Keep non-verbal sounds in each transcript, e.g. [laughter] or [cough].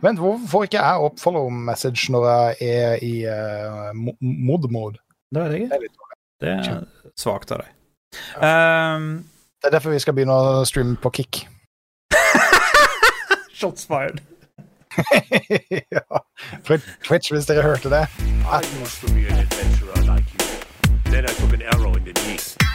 Vent, hvorfor får ikke jeg opp follow message når jeg er i uh, mod-mode? Det vet jeg ikke. Det er svakt av deg. Um, Det er derfor vi skal begynne å streame på Kick. [laughs] shots fired. [laughs] ja. Twitch, hvis dere hørte det. I used to be an adventurer like you. Then I took an arrow in the knee.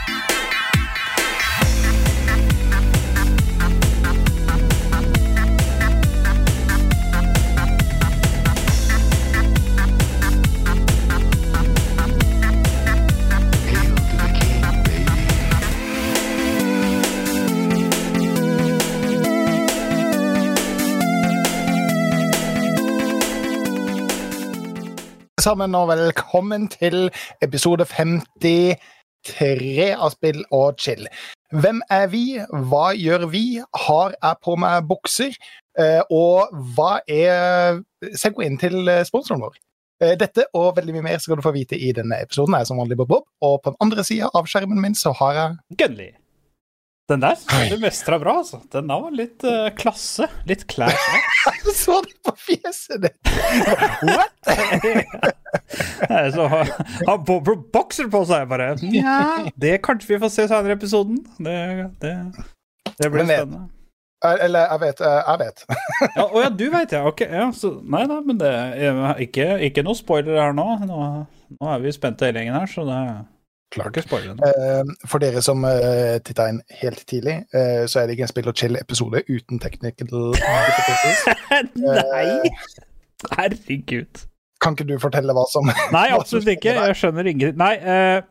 Sammen, og velkommen til episode 53 av Spill og chill. Hvem er vi? Hva gjør vi? Har jeg på meg bukser? Eh, Og hva er segwayen til eh, sponsoren vår? Eh, Dette og veldig mye mer skal du få vite i denne episoden. Jeg er som vanlig Bob Bob, og på den andre sida av skjermen min så har jeg Gunli. Den der jeg du mestra bra, altså. Den der var litt uh, klasse. Litt class. [laughs] Jeg så det på fjeset ditt! What? [laughs] Så har har Bob bokser på seg, bare. Ja, det kanskje vi får se senere i episoden. Det, det, det blir spennende. Eh, Eller, jeg vet. eh, Jeg vet. [laughs] Ja, Å ja, du vet, ja. Ok. Ja, så, nei da, men det er ikke, ikke noe spoiler her nå. nå. Nå er vi spente hele gjengen her, så det er klart ikke spoiler. nå. Eh, For dere som uh, titta inn helt tidlig, uh, så er det ikke en Spill og chill-episode uten technical. [laughs] Nei! Herregud. Kan ikke du fortelle hva som [laughs] Nei, absolutt ikke. Jeg skjønner ingenting. Nei, uh,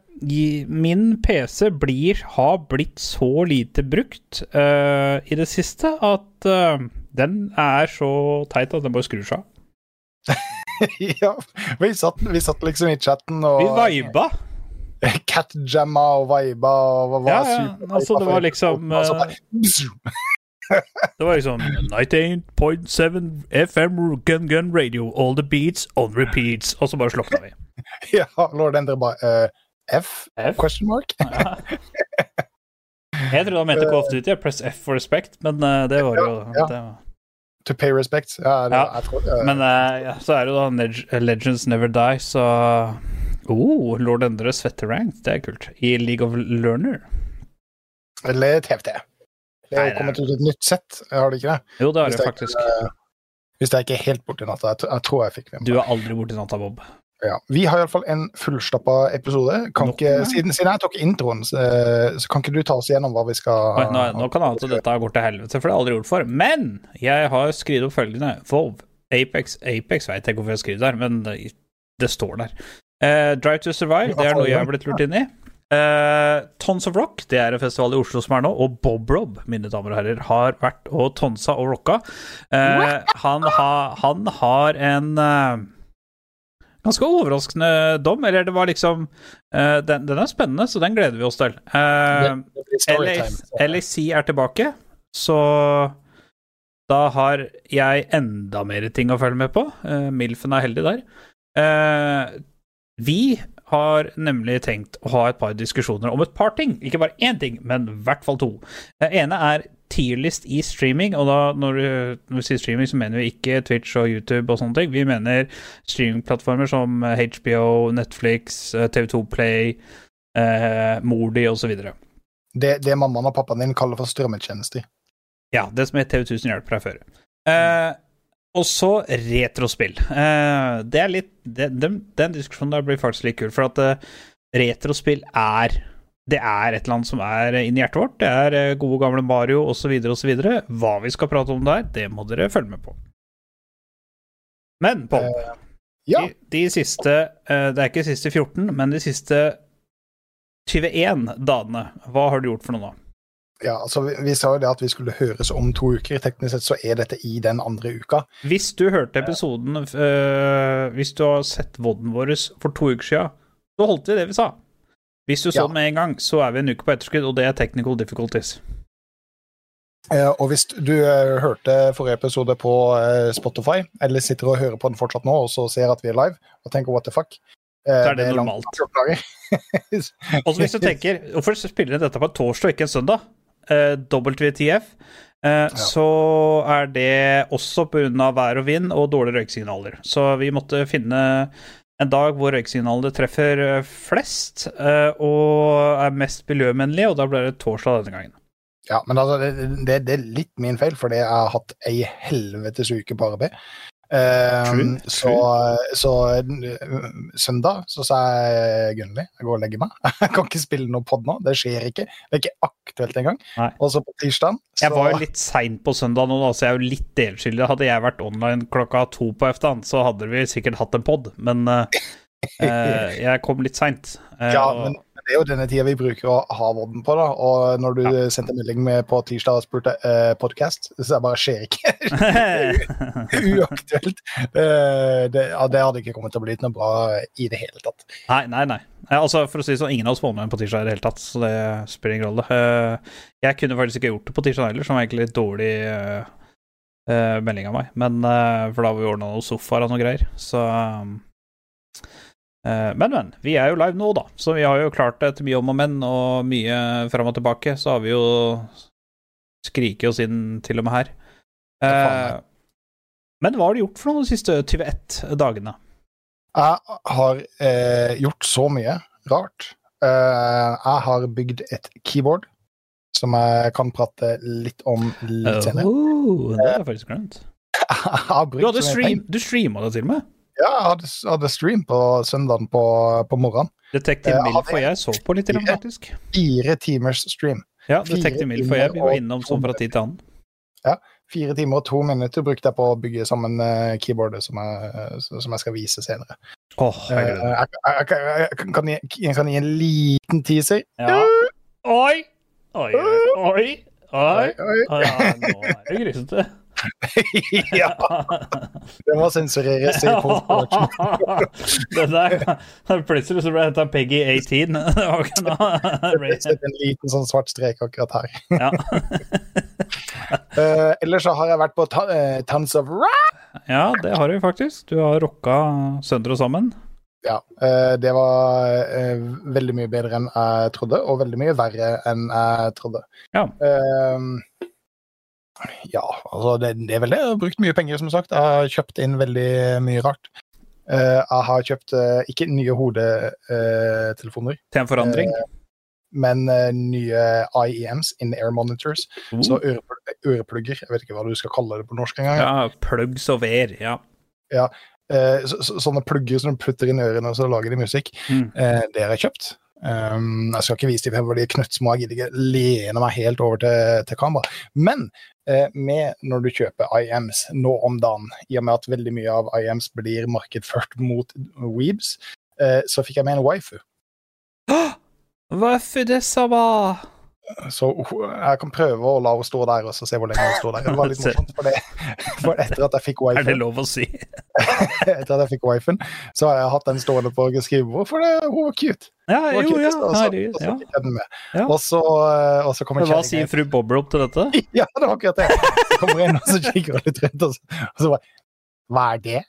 min PC blir, har blitt så lite brukt uh, i det siste at eh, den er så teit at den bare skrur seg av. [laughs] Ja, vi satt, vi satt liksom i chatten og Vi viba. Catjamma og viba og var Ja, ja, super altså, det var liksom, eh, bare. Det var liksom 98.7 FM Gun Gun Radio, all the beats on repeats. Og så bare slokna vi. [laughs] Ja, lord endre bare uh, F? F? Question mark? Jeg trodde han mente Call of Duty. Press F for respect, men uh, det var jo Ja. det var. To pay respect? Ja, det, Ja, tror uh, Men uh, ja, så er det jo da Legends Never Die, så oh, Lord Endre svetterank, det er kult. I League of Learner. Eller TFT. Det er jo kommet ut et nytt sett, har det ikke det? Jo, det har det jeg faktisk. ikke- eh, Hvis jeg ikke er helt borti natta. Jeg, jeg tror jeg fikk med meg Du er aldri borti natta, Bob. Ja. Vi har iallfall en fullstappa episode. Kan ikke, siden, siden jeg tok introen, så, så kan ikke du ta oss gjennom hva vi skal Oi, Nå, nå kan at dette gått til helvete, for det har jeg aldri gjort for. Men jeg har skrevet opp følgende. Vov, Apex Apex vet jeg ikke hvorfor jeg har skrevet der, men det, det står der. Eh, Drive to Survive, det er noe jeg har blitt lurt inn i. Uh, Tons of Rock, det er en festival i Oslo som er nå, og Bob Rob, mine damer og herrer, har vært og tonsa og rocka. Uh, han, ha, han har en ganske overraskende dom, eller det var liksom eh, den, den er spennende, så den gleder vi oss til. Eh, LAC er tilbake, så da har jeg enda mer ting å følge med på. Uh, Milfen er heldig der. Eh, vi har nemlig tenkt å ha et par diskusjoner om et par ting. Ikke bare én ting, men i hvert fall to. Det ene er tierlist i streaming, og da når, du- når vi sier streaming, så mener vi ikke Twitch og YouTube og sånne ting. Vi mener streamingplattformer som HBO, Netflix, eh, TV2 Play, eh, Mordi osv. Det, det mammaen og pappaen din kaller for strømmetjenester. Ja, det som er TV1000 hjelper deg før. Eh, og så retrospill. Eh, det er litt det, den, den diskusjonen der blir faktisk litt kul, for at eh, retrospill er det er et eller annet som er inni hjertet vårt. Det er eh, gode, gamle Mario osv. osv. Hva vi skal prate om der, det må dere følge med på. Men Pål, uh, ja. de, de siste Det er ikke de siste 14, men de siste 21 dagene, hva har du gjort for noe nå? Ja, altså vi, vi sa jo det at vi skulle høres om to uker. Teknisk sett så er dette i den andre uka. Hvis du hørte episoden øh, Hvis du har sett vodden vår for to uker siden, så holdt vi det vi sa. Hvis du så Ja. den med en gang, så er vi en uke på etterskudd, og det er technical difficulties. Eh, og hvis du eh, hørte forrige episode på eh, Spotify, eller sitter og hører på den fortsatt nå, og så ser at vi er live, og tenker what the fuck eh, Så er det normalt. fra 14 dager. Og så hvis du tenker Hvorfor spiller de dette på en torsdag og ikke en søndag? Eh, WTF. ja. Så er det også pga. vær og vind og dårlige røyksignaler. Så vi måtte finne en dag hvor røyksignalene treffer eh, flest eh, og er mest miljøvennlige, og da ble det torsdag denne gangen. Ja, men altså, det, det, det er litt min feil, fordi jeg har hatt ei helvetes uke på arbeid. True, så, så eh, søndag så sa jeg Gunnli, jeg går og legger meg. [laughs] Jeg kan ikke spille noe pod nå, det skjer ikke. Det er ikke aktuelt engang. Og så på tirsdag Jeg var jo litt sein på søndag nå, så jeg er jo litt delskyldig. Hadde jeg vært online klokka to på eftan, så hadde vi sikkert hatt en pod, men eh, [laughs] eh, jeg kom litt seint. Eh, Ja, men det er jo denne tida vi bruker å ha vodden på, da. Og når du sendte melding med på tirsdag og spurte uh, podkast, så jeg bare skjer ikke. [laughs] Uaktuelt. Det, det, ja, det hadde ikke kommet til å bli noe bra i det hele tatt. Nei, nei, nei. Eh, Altså, for å si sånn, ingen av oss får med på tirsdag i det hele tatt, så det spiller ingen rolle. Uh, Jeg kunne faktisk ikke gjort det på tirsdag heller, som var egentlig litt dårlig eh, eh, melding av meg. Men, eh, for da har vi ordna noen sofaer og noe greier, så um, eh, Men, men. Vi er jo live nå, da, så vi har jo klart etter mye om og men og mye fram og tilbake. Så har vi jo skriket oss inn til og med her. Eh, men hva har du gjort for noe de siste 21 dagene? Jeg har eh, gjort så mye rart. Eh, jeg har bygd et keyboard som jeg kan prate litt om litt senere. Oh, det har jeg faktisk glemt. [laughs] Jeg har Du stream, du streama det til og med? Ja, jeg hadde, hadde stream på søndagen på, på morgenen. Detektiv Eh, Milf og jeg så på litt, fire. faktisk. Fire timers stream. Ja, fire Detektiv Milf og jeg vi var innom sånn fra tid til annen. Fire timer og to minutter brukte jeg på å bygge sammen eh, keyboardet som jeg, eh, som jeg skal vise senere. Åh, jeg Eh, jeg, jeg, kan- jeg kan gi en liten teaser. Ja. Oi! Oi, oi, oi! Oi! Oi, Å Ja, nå er det grisete. [laughs] ja, det må sensureres i [laughs] post-production. [laughs] det der Plutselig så ble dette Peggy 18. Det var ikke noe en liten sånn svart strek akkurat her. Ja. uh, ellers så har jeg vært på ta, uh, Tons of Rock. ja, det har du faktisk. Du har rocka sønder og sammen. Ja, Uh, det var veldig mye bedre enn jeg trodde, og veldig mye verre enn jeg trodde. Ja. Eh, ja, altså det, det er vel det. Jeg har brukt mye penger, som sagt. Jeg har kjøpt inn veldig mye rart. Uh, jeg har kjøpt uh, ikke nye hodetelefoner, Til en forandring. men eh, nye IEMs, in-air monitors. Oh. Så ørepl øreplugger. Jeg vet ikke hva du skal kalle det på norsk engang. Ja, plugs og ver. Ja. Eh, så, så, sånne plugger som du putter inn ørene, og så lager de musikk. Mm. Det har jeg kjøpt. Um, jeg skal ikke vise dem hvor de er knøttsmå, jeg gidder ikke lene meg helt over til, til kamera. Men eh, med når du kjøper IMs nå om dagen, i og med at veldig mye av IMs blir markedsført mot Weebs, eh, så fikk jeg med en waifu. Waifu det bra? Så jeg kan prøve å la henne stå der og se hvor lenge hun står der. Det var litt [laughs] morsomt, for, det, for etter at jeg fikk Er det lov å si? [laughs] etter at jeg fikk wifen, så har jeg hatt den stående på skrivebordet, for det, hun var cute. Ja, Hun var jo, cute, ja. og så- Herregud. og så Ja. den. Og så, eh, og så kommer kjerringa hva sier fru Boblop til dette? [laughs] Ja, det var akkurat det. Så kommer jeg inn og så kikker hun litt rundt, og så, og så bare Hva er det?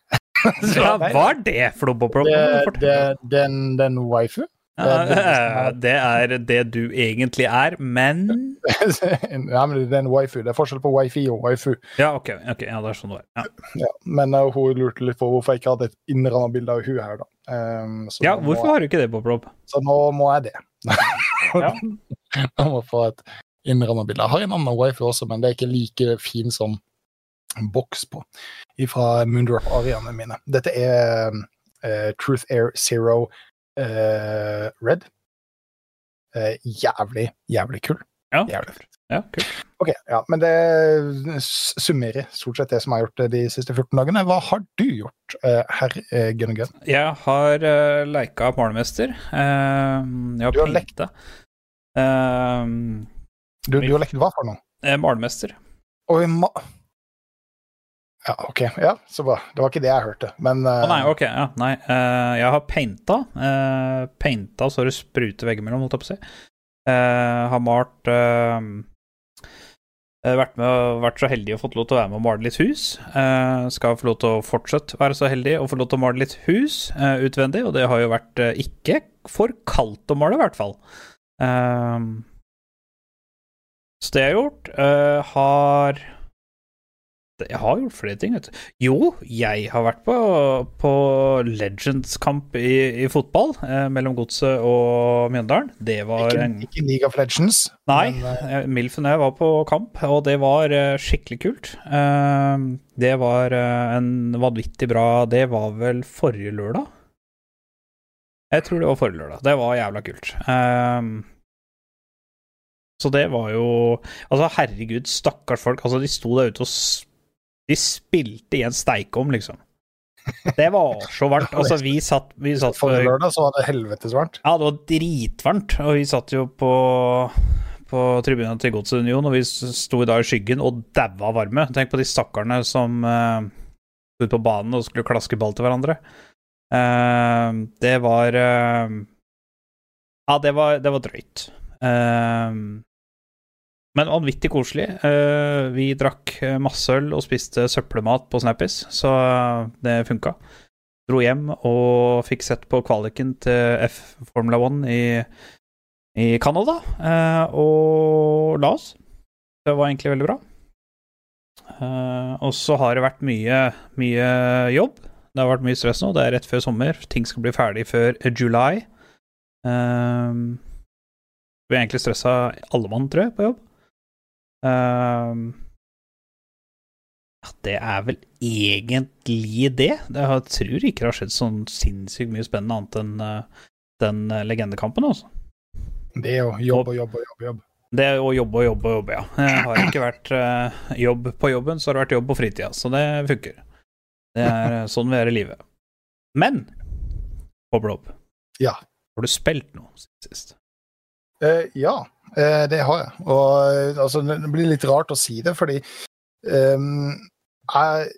Ja, hva er det fru det, det, den, den waifu? Ja, det er det du egentlig er, men [laughs] ja, men det er en waifu. Det er forskjell på wifi og waifu. Ja, OK. okay. ja, det er sånn det er. Ja. Ja, men uh, hun lurte litt på hvorfor jeg ikke hadde et innramma bilde av hun her, da. Um, så, ja, hvorfor må, har du ikke det, Bob-Rob? så nå må jeg det. [laughs] Ja. [laughs] jeg må få et innramma bilde. Jeg har en annen waifu også, men det er ikke like fin som boks på fra Moondrop-ariene mine. Dette er uh, Truth Air Zero Red. Eh, jævlig, jævlig kul. Ja. Jævlig fett. Ja, cool. Ok, ja, men det summerer stort sett det som jeg har gjort eh, de siste 14 dagene. Hva har du gjort, uh, herr uh, Gunn Gunn? Jeg har uh, leika malermester. Uh, jeg har Du har lekt- det. Uh, Du, du har lekt hva for noe? Uh, malermester. Oi, ma... Ja, ok. Ja, så bra. Det var ikke det jeg hørte, men Å oh, nei, ok. Ja, nei. Uh, jeg har painta. Uh, painta så det spruter veggimellom, holdt jeg på å si. Eh, har malt eh, eh, vært, med, vært så heldig og fått lov til å være med og male litt hus. Eh, skal få lov til å fortsette være så heldig og få lov til å male litt hus eh, utvendig, og det har jo vært eh, ikke for kaldt å male, i hvert fall. Eh, Så det jeg har gjort, eh, har Jeg har gjort flere ting, vet du. Jo, jeg har vært på, på Legends-kamp i, i fotball eh, mellom Godset og Mjøndalen. Det var Ikke, en ikke League of Legends. Nei, men, eh, eh, Milf og jeg var på kamp, og det var eh, skikkelig kult. Eh, det var eh, en vanvittig bra Det var vel forrige lørdag? Jeg tror det var forrige lørdag. Det var jævla kult. Så det var jo Altså, herregud, stakkars folk. Altså, de sto der ute og De spilte i en steikeovn, liksom. Det var så varmt. [laughs] Altså, vi satt, vi satt Forrige for lørdag så var det helvetes varmt. ja, det var dritvarmt, og vi satt jo på, på tribunen til Godset Union, og vi sto da i skyggen og daua varme. Tenk på de stakkarene som uh, sto på banen og skulle klaske ball til hverandre. Uh, det var uh, Ja, det var, det var drøyt. Eh, men vanvittig koselig. Eh, vi drakk eh, masse øl og spiste søppelmat på Snappis, så eh, det funka dro hjem og fikk sett på kvaliken til F Formula 1 i, i Canada, og la oss. Det var egentlig veldig bra. Og så har det vært mye, mye jobb. Det har vært mye stress nå. Det er rett før sommer. Ting skal bli ferdig før July. Vi er egentlig stressa alle mann, tror jeg, på jobb. Ja, det er vel egentlig det. jeg tror ikke det har skjedd sånn sinnssykt mye spennende annet enn uh, den eh, legendekampen, altså. Det er jo jobb og jobb og jobb. jobb. Det å jobbe og jobbe og jobbe, ja. Det har ikke vært uh, jobb på jobben, så har det vært jobb på fritida. Så det funker. Det er sånn vi er i livet. Men Bob, Ja. har du spilt noe siden sist? Uh, ja, det har jeg. Og eh, altså, det blir litt rart å si det, fordi um, jeg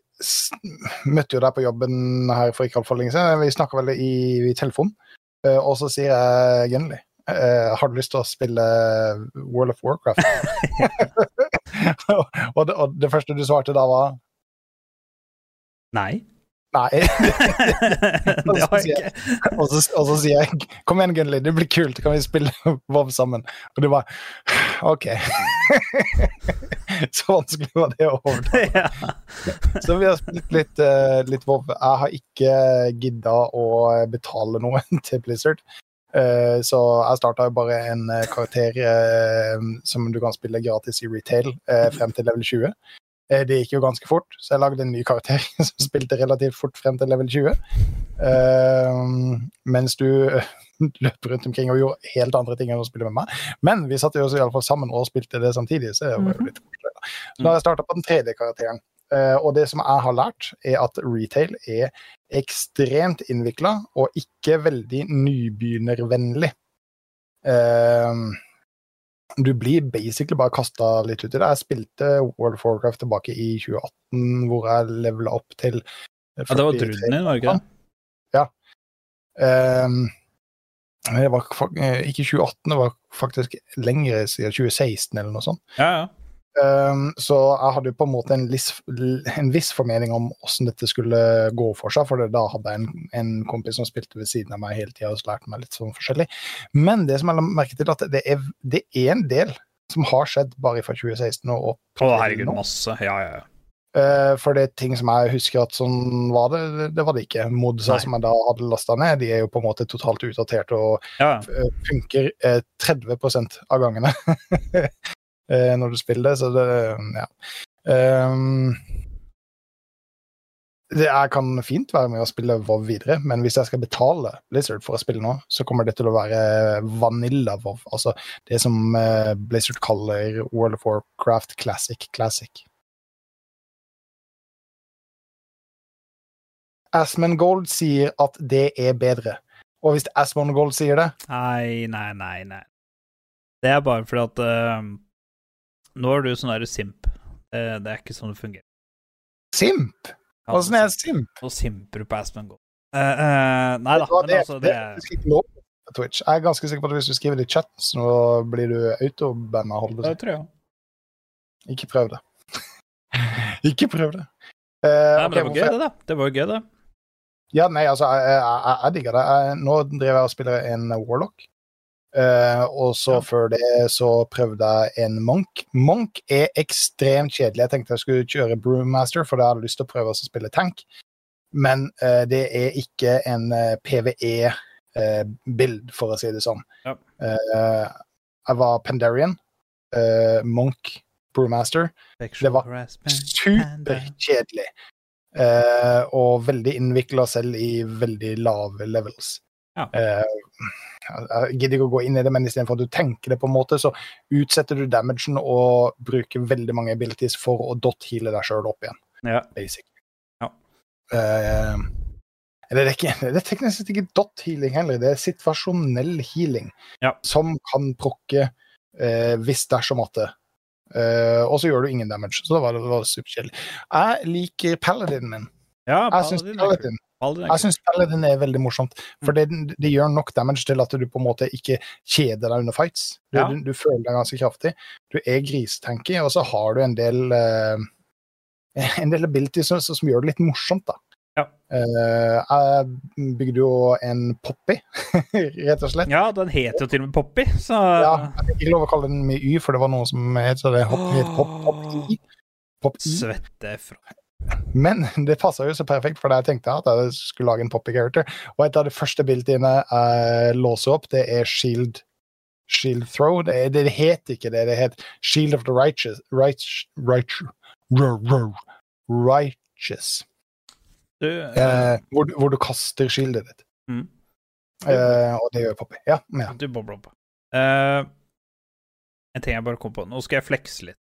møtte jo deg på jobben her for ikke altfor lenge siden. Vi snakka vel i, i telefon, uh, og så sier jeg Gunley. Uh, har du lyst til å spille World of Warcraft? [laughs] [laughs] og, det, og det første du svarte da, var Nei. Nei. [laughs] [laughs] det har jeg ikke. og, så, og så sier jeg kom igjen, Gunnli, det blir kult, kan vi spille WoW sammen? Og du bare OK. [laughs] så vanskelig var det å overta. Så vi har spilt litt, eh, litt WoW. Jeg har ikke gidda å betale noe til Blizzard. Eh, så jeg starta jo bare en karakter eh, som du kan spille gratis i retail frem til level 20. Eh, det gikk jo ganske fort, så jeg lagde en ny karakter [laughs] som spilte relativt fort frem til level 20. Uh, mens du [laughs] løp rundt omkring og gjorde helt andre ting enn å spille med meg. Men vi satt jo også i alle fall sammen og spilte det samtidig, så det var jo litt koselig. Så da har jeg starta på den tredje karakteren. Uh, og det som jeg har lært, er at retail er ekstremt innvikla og ikke veldig nybegynnervennlig. Eh, du blir basically bare kasta litt ut i det. Jeg spilte World of Warcraft tilbake i 2018, hvor jeg levela opp til ja, det var 43. druden din, var det ikke det? Ehm, det var eh, ikke 2018, det var faktisk lenger siden 2016 eller noe sånt. Ja, ja. Ehm, så jeg hadde jo på en måte en, lis- en viss formening om hvordan dette skulle gå for seg, for da hadde jeg en, en kompis som spilte ved siden av meg hele tida og lærte meg litt sånn forskjellig. Men det som jeg la merke til, at det er, det er en del som har skjedd bare fra 2016 og opp Å, herregud, masse. Ja, ja, ja. Uh, for det er ting som jeg husker at sånn var det, det- var det ikke. Modsa som jeg da hadde lasta ned, de er jo på en måte totalt utdaterte og ja. eh, funker uh, 30 av gangene [laughs] eh, når du spiller det, så det ja. Um, det, jeg kan fint være med å spille WoW videre, men hvis jeg skal betale Blizzard for å spille nå, så kommer det til å være vanilla WoW. Altså det som eh, Blizzard kaller World of Warcraft Classic Classic. Asmongold sier at det er bedre. Og hvis Asmongold sier det, Nei, nei, nei, nei. Det er bare fordi at eh, Nå er du sånn derre simp. Det, det er ikke sånn det fungerer. Simp! Åssen er simp? Nå simper du på Aspen Go. Uh, uh, nei da, men det, altså, det det er Twitch. Jeg er ganske sikker på at hvis du skriver det i chat, så blir du autobanna. Det tror jeg. Ikke prøv det. [laughs] ikke prøv det. Uh, Nei, men okay, det var gøy, det, da. Det var jo gøy, det. Ja, nei, altså, jeg, jeg, jeg, jeg digger det. Jeg, nå driver jeg og spiller en Warlock. Eh, og så Ja. før det så prøvde jeg en Monk. Monk er ekstremt kjedelig. Jeg tenkte jeg skulle kjøre Brewmaster, for da hadde jeg lyst til å prøve å spille tank. Men uh, det er ikke en uh, PVE-bild, for å si det sånn. Ja. Eh, jeg var Pandarian, eh, Monk, Brewmaster. Det var superkjedelig. Eh, og veldig innvikla selv i veldig lave levels. Ja. Eh, jeg gidder ikke å gå inn i det, men istedenfor at du tenker det, på en måte, så utsetter du damagen og bruker veldig mange abilities for å dot-heale deg sjøl opp igjen, Ja. basic. Ja. Eh, eller det er, ikke, det er teknisk sett ikke dot-healing heller, det er situasjonell healing. Ja. Som kan prokke eh, hvis dersom at det. Eh, og så gjør du ingen damage, så da var det, det superkjedelig. Jeg liker paladinen min. Ja, Jeg syns Paladin er veldig morsomt, for det, det gjør nok damage til at du på en måte ikke kjeder deg under fights. Du, Ja. du, du føler deg ganske kraftig. Du er grisetanky, og så har du en del uh, [laughs] en del abilities som, som gjør det litt morsomt, da. Ja. Uh, jeg bygde jo en Poppy, [laughs] rett og slett. Ja, den heter jo til og med Poppy, så Ja, jeg fikk lov å kalle den med Y, for det var noe som het så det hopp, het pop, pop, I. Pop I. Svette fra Men [laughs] det passa jo så perfekt, for jeg tenkte at jeg skulle lage en poppy character. Og et av de første bildene jeg låser opp, det er Shield Shield Throw. Det, er, det het ikke det, det het Shield of the Righteous. Righteous, righteous, righteous Du, eh, hvor, du- hvor du kaster shieldet ditt. Mm. Eh, og det gjør Poppy. Ja, ja. du bobler opp. Uh, en ting jeg bare kom på. Nå skal jeg flekse litt.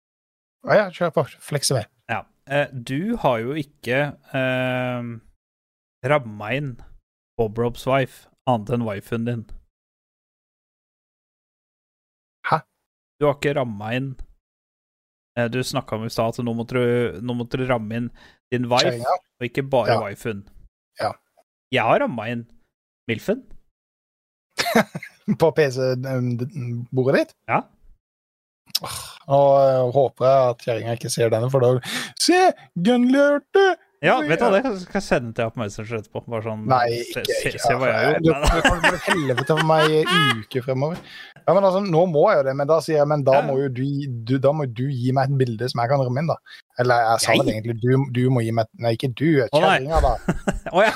Ja, ja kjør på. Flekse med. Ja. Eh, du har jo ikke eh, ramma inn Bob Robs wife annet enn wifen din. Hæ? Du har ikke ramma inn eh, Du snakka om i stad at nå måtte, du, nå måtte du ramme inn din wife, Kjerringa. og ikke bare Ja. wifen. Ja. Jeg har ramma inn Milfen. [laughs] På PC-bordet ditt. Ja. Og jeg håper jeg at kjerringa ikke ser denne, for da Se! Gunlerte! Ja, vet du hva, det skal jeg sende til deg på Messenger etterpå. Bare sånn Nei, se, ikke, se, se, se hva jeg har gjort. Det kan bli helvete for meg i uker uke fremover. Ja, men altså, Nå må jeg jo det, men da sier jeg men da må jo du, du, da må du gi meg et bilde som jeg kan rømme inn, da. Eller jeg sa vel egentlig du, du må gi meg Nei, ikke du, kjerringa, da. [laughs] Å ja!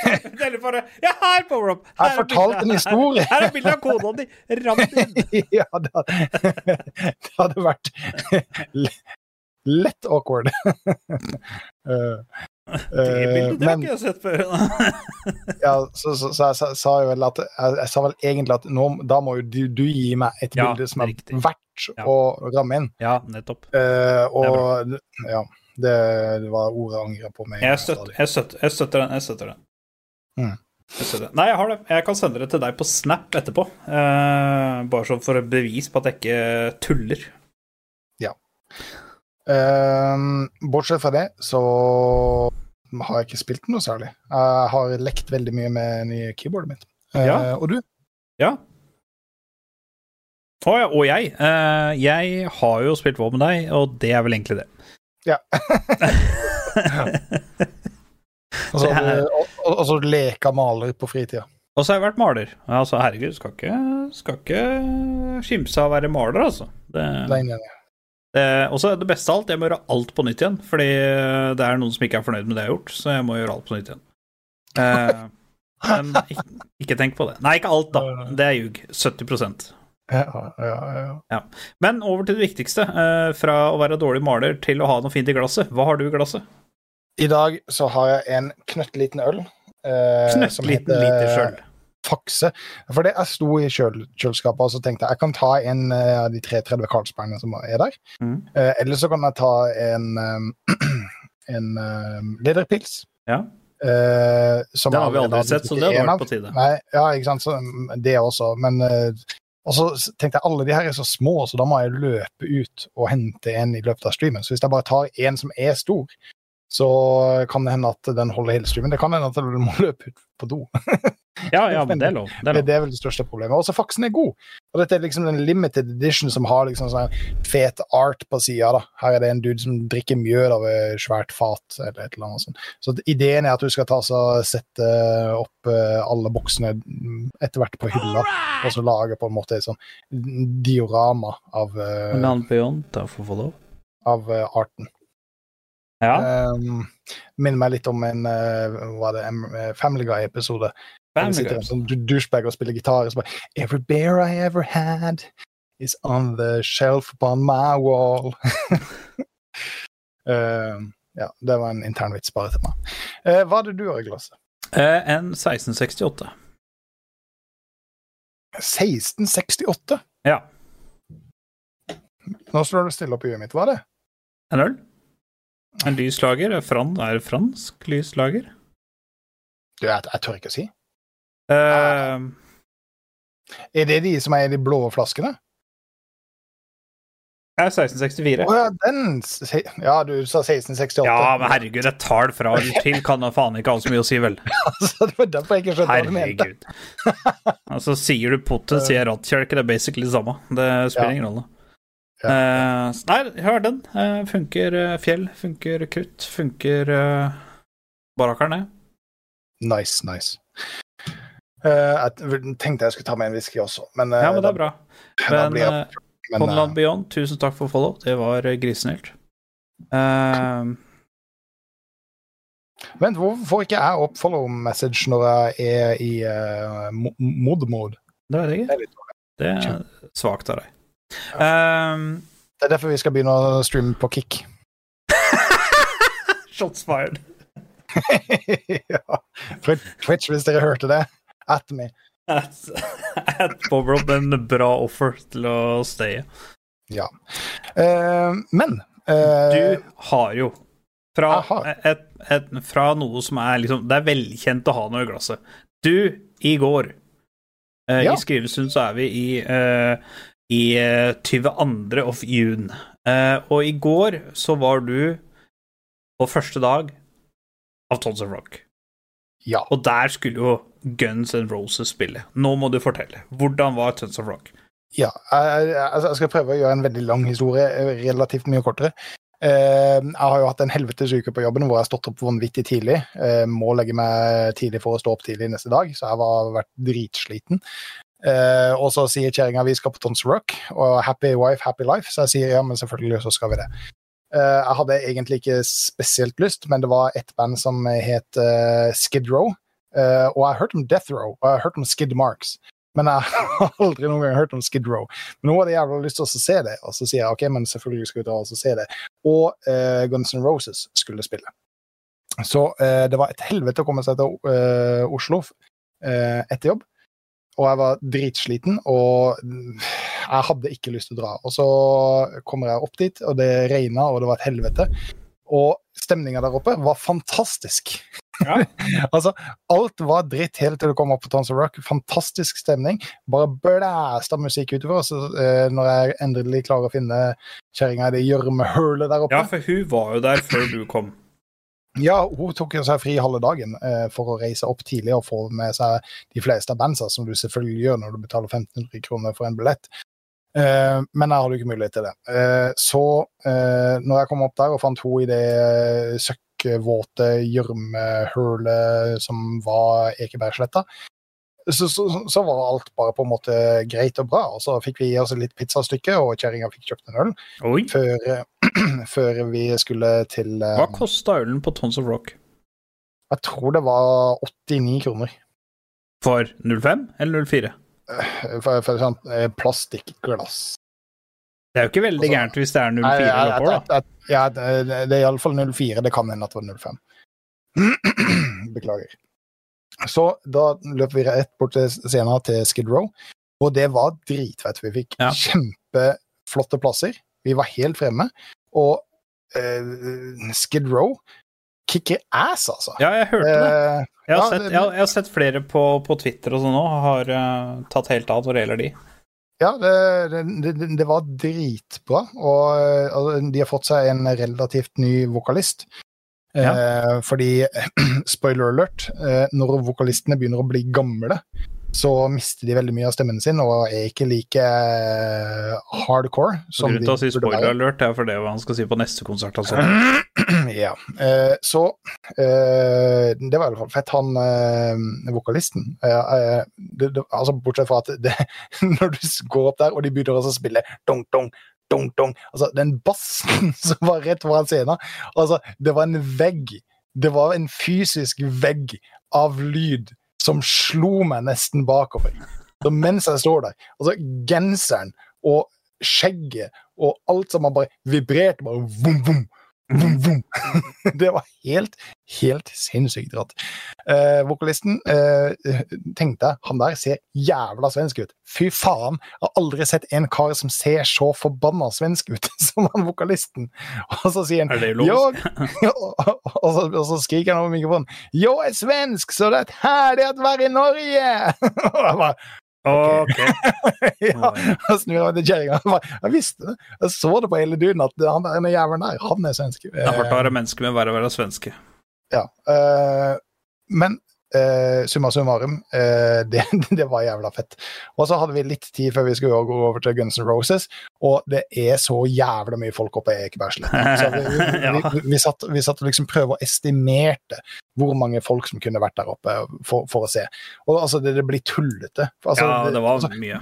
[laughs] Bare Ja, her, Power Up! Jeg fortalte en historie. Her er bildet av kona di! Ram det inn! ja, det [laughs] hadde, det hadde vært [laughs] lett awkward. Eh, Det bildet det har jeg ikke jeg sett før. Ja, så, så, så jeg sa, jo vel at jeg, jeg sa vel egentlig at nå, da må jo du, du gi meg et Ja, bilde som er riktig. verdt Ja. å ramme inn. Ja, nettopp. Eh, Det og ja, det, det var ordet jeg angrer på. Meg, Jeg støtter, jeg støtter, jeg støtter den. Jeg støtter den. Mm. Nei, jeg har det. Jeg kan sende det til deg på Snap etterpå. Eh, bare sånn for et bevis på at jeg ikke tuller. Eh, bortsett fra det så har jeg ikke spilt noe særlig. Jeg har lekt veldig mye med nye keyboardet mitt. Eh, Ja. Og du? Ja. Å ja, og jeg. Eh, jeg har jo spilt WoW med deg, og det er vel egentlig det. Ja. [laughs] [laughs] Og så altså, er- og- så leka maler på fritida. Og så har jeg vært maler. Altså, herregud, skal ikke, skal ikke skimse av å være maler, altså. Det, Nei, det, også det beste av alt, jeg må gjøre alt på nytt igjen. Fordi det er noen som ikke er fornøyd med det jeg har gjort, så jeg må gjøre alt på nytt igjen. Eh, men ikke, ikke tenk på det. Nei, ikke alt, da. Det er ljug. 70% Ja, ja, ja. Men over til det viktigste. eh, fra å være dårlig maler til å ha noe fint i glasset. Hva har du i glasset? I dag så har jeg en knøttliten øl. eh, som Knøttliten liter sjøl. Fakse. For det jeg sto i kjøl, kjøleskapet og så tenkte jeg jeg kan ta en av av de 33 Carlsbergene som er der. Mm. Eh, eller så kan jeg ta en, um, [clears throat] en eh, lederpils. Ja. eh, som Den har vi aldri sett, så det har vært på tide. Nei, ja, ikke sant. Så, mm, det også. Men uh, og så tenkte jeg alle de her er så små, så da må jeg løpe ut og hente en i løpet av streamen. Så hvis jeg bare tar en som er stor, så kan det hende at den holder hele streamen. Det kan hende at den må løpe ut på do. [laughs] Ja, ja, men det er lov. Det er lov. det er vel det største problemet. Også faksen er god. Og dette er liksom den limited edition som har liksom sånn fet art på sida. Her er det en dude som drikker mjød av et svært fat, eller et eller annet sånt. Så ideen er at du skal ta så sette opp eh, alle boksene etter hvert på hylla, og så lage på en måte et sånn diorama av, eh, han Beyond, da får få lov. av eh, arten. Ja. Um, minner meg litt om en uh, det, en eh, Family Guy-episode. Family Guy. sånn du- douchebag og spiller gitar, og så bare Every bear I ever had is on the shelf upon my wall. uh, [laughs] ja, det var en intern vits bare til meg. Uh, hva hadde du i glasset? Eh, en 1668. 1668? Ja. Nå står det stille opp i huet mitt. Hva er det? En øl? En lyslager? Er, fran, er det fransk lyslager? Du, jeg, jeg tør ikke å si. Uh, Er det de som er i de blå flaskene? Det er 1664. Å ja, den Ja, du sa 1668. Ja, men herregud, et tall fra eller [laughs] til kan da faen ikke ha så mye å si, vel? Altså, det var derfor jeg ikke skjønte hva du mente. Herregud. Altså, sier du potet, sier jeg [laughs] rattkjelke, det er basically det samme. Det spiller Ja. ingen rolle. Ja. Eh, nei, hør den. Eh, funker eh, fjell, funker krutt, funker uh, barrakkeren, det. Nice, nice. Uh, jeg tenkte jeg skulle ta med en whisky også, men, uh, Ja, men det er bra. [laughs] da Men jeg- uh, men, Podland eh, Beyond, tusen takk for follow. Det var uh, grisesnilt. Eh, Vent, hvorfor får ikke jeg opp follow message når jeg er i uh, mod-mode? det vet jeg Det ikke. Det er svakt av deg. Eh, Det er derfor vi skal begynne å streame på Kick. [laughs] shots fired. [laughs] ja. Twitch- hvis dere hørte det. At me. At, at Bob en bra offer til å staye. Eh, men uh, Du har jo fra, har. et, et, fra noe som er liksom Det er velkjent å ha noe i glasset. Du, i går uh, Ja. I skrivestund så er vi i, eh, i eh, 22. of June. Eh, og i går så var du på første dag av Tons of Rock. Ja. Og der skulle jo Guns N' Roses spille. Nå må du fortelle. Hvordan var Tons of Rock? Ja, jeg, jeg, altså, jeg skal prøve å gjøre en veldig lang historie eh, relativt mye kortere. Eh, jeg har jo hatt en helvetes uke på jobben hvor jeg har stått opp vanvittig tidlig. Eh, må legge meg tidlig for å stå opp tidlig neste dag, så jeg har vært dritsliten. Eh, og så sier kjerringa vi skal på Tons Rock, og happy wife, happy life. Så jeg sier ja, men selvfølgelig så skal vi det. Uh, jeg hadde egentlig ikke spesielt lyst, men det var et band som het uh, Skid Row. Og jeg har hørt om Death Row, og jeg har hørt om Skid Marks. Men jeg [laughs] har aldri noen gang hørt om Skid Row. Men nå hadde jeg jævla lyst til å se det, og så sier jeg ok, men selvfølgelig skal vi dra og se det. Og Guns N' Roses skulle spille. Så det var et helvete å komme seg til Oslo etter jobb. Og jeg var dritsliten, og jeg hadde ikke lyst til å dra. Og så kommer jeg opp dit, og det regna, og det var et helvete. Og stemninga der oppe var fantastisk. Ja. [laughs] altså, alt var dritt helt til du kom opp på Tons of Rock. Fantastisk stemning. Bare blæsta musikk utover. Og så, eh, når jeg endelig klarer å finne kjerringa i det gjørmehullet der oppe Ja, for hun var jo der før du kom. Ja, hun tok jo seg fri halve dagen eh, for å reise opp tidlig og få med seg de fleste bandsa, som du selvfølgelig gjør når du betaler 1500 kroner for en billett. Eh, men jeg hadde jo ikke mulighet til det. Eh, så eh, når jeg kom opp der og fant henne i det eh, søkkvåte gjørmehølet som var Ekebergsletta, så, så, så var alt bare på en måte greit og bra. Og så fikk vi i oss litt pizzastykke, og kjerringa fikk kjøpt en øl før, eh, [clears throat] før vi skulle til um, Hva kosta ølen på Tons of Rock? Jeg tror det var 89 kroner. For 05 eller 04? For, for sånn eh, plastikkglass. Det er jo ikke veldig Altså, gærent hvis det er 04 Nei, jeg- eller oppover, da. Ja, det det er iallfall 04. Det kan hende at det var 05. [clears throat] Beklager. Så da løp vi rett bort til scenen til Skid Row, og det var dritfett. Vi fikk Ja. kjempeflotte plasser. Vi var helt fremme. Og uh, Skid Row kicker ass, altså. Ja, jeg hørte det. Eh, Jeg har, ja, sett, jeg, jeg har sett flere på, på Twitter og sånn òg, har uh, tatt helt av når det gjelder de. Ja, det, det, det, det var dritbra. Og, eh, altså, de har fått seg en relativt ny vokalist. Eh, fordi, [clears throat] spoiler alert, eh, når vokalistene begynner å bli gamle, så mister de veldig mye av stemmen sin og er ikke like eh, hardcore Så grunnen til å si spoiler alert er for det hva han skal si på neste konsert. Altså. [clears throat] ja. Eh, så eh, Det var i hvert fall fett, han eh, vokalisten. Det, det, altså Bortsett fra at det, [laughs] når du går opp der, og de begynner å spille dong, dong, dong, dong Altså, den bassen [laughs] som var rett foran scenen altså, Det var en vegg. Det var en fysisk vegg av lyd som slo meg nesten bakover. Så mens jeg står der, altså genseren og skjegget og alt som bare vibrerte bare vom, vom. [laughs] Det var helt, helt sinnssykt rått. Eh, vokalisten eh, tenkte han der ser jævla svensk ut. Fy faen, jeg har aldri sett en kar som ser så forbanna svensk ut [laughs] som han vokalisten. Og så sier han Er det? «Jag- [laughs] og, og, så, og så skriker han over mikrofonen 'Jeg er svensk, så det er herlig å være i Norge!' og jeg bare Ok. [laughs] ja, jeg snur meg til kjerringa. Jeg visste det. Jeg så det på hele duden at han der jævelen der, han er svensk. Det er hardt å være menneske, men verre å være svenske. Ja. Uh, men eh, summa summarum, uh, det, [laughs] det var jævla fett. Og så hadde vi litt tid før vi skulle gå over til Guns N' Roses, og det er så jævla mye folk oppe i Ekebergsletta. Så vi, [laughs] vi, vi, satt, vi satt og liksom prøvde å estimerte hvor mange folk som kunne vært der oppe for, for å se. Og altså, det, det blir tullete. Altså, Ja, det var altså, mye.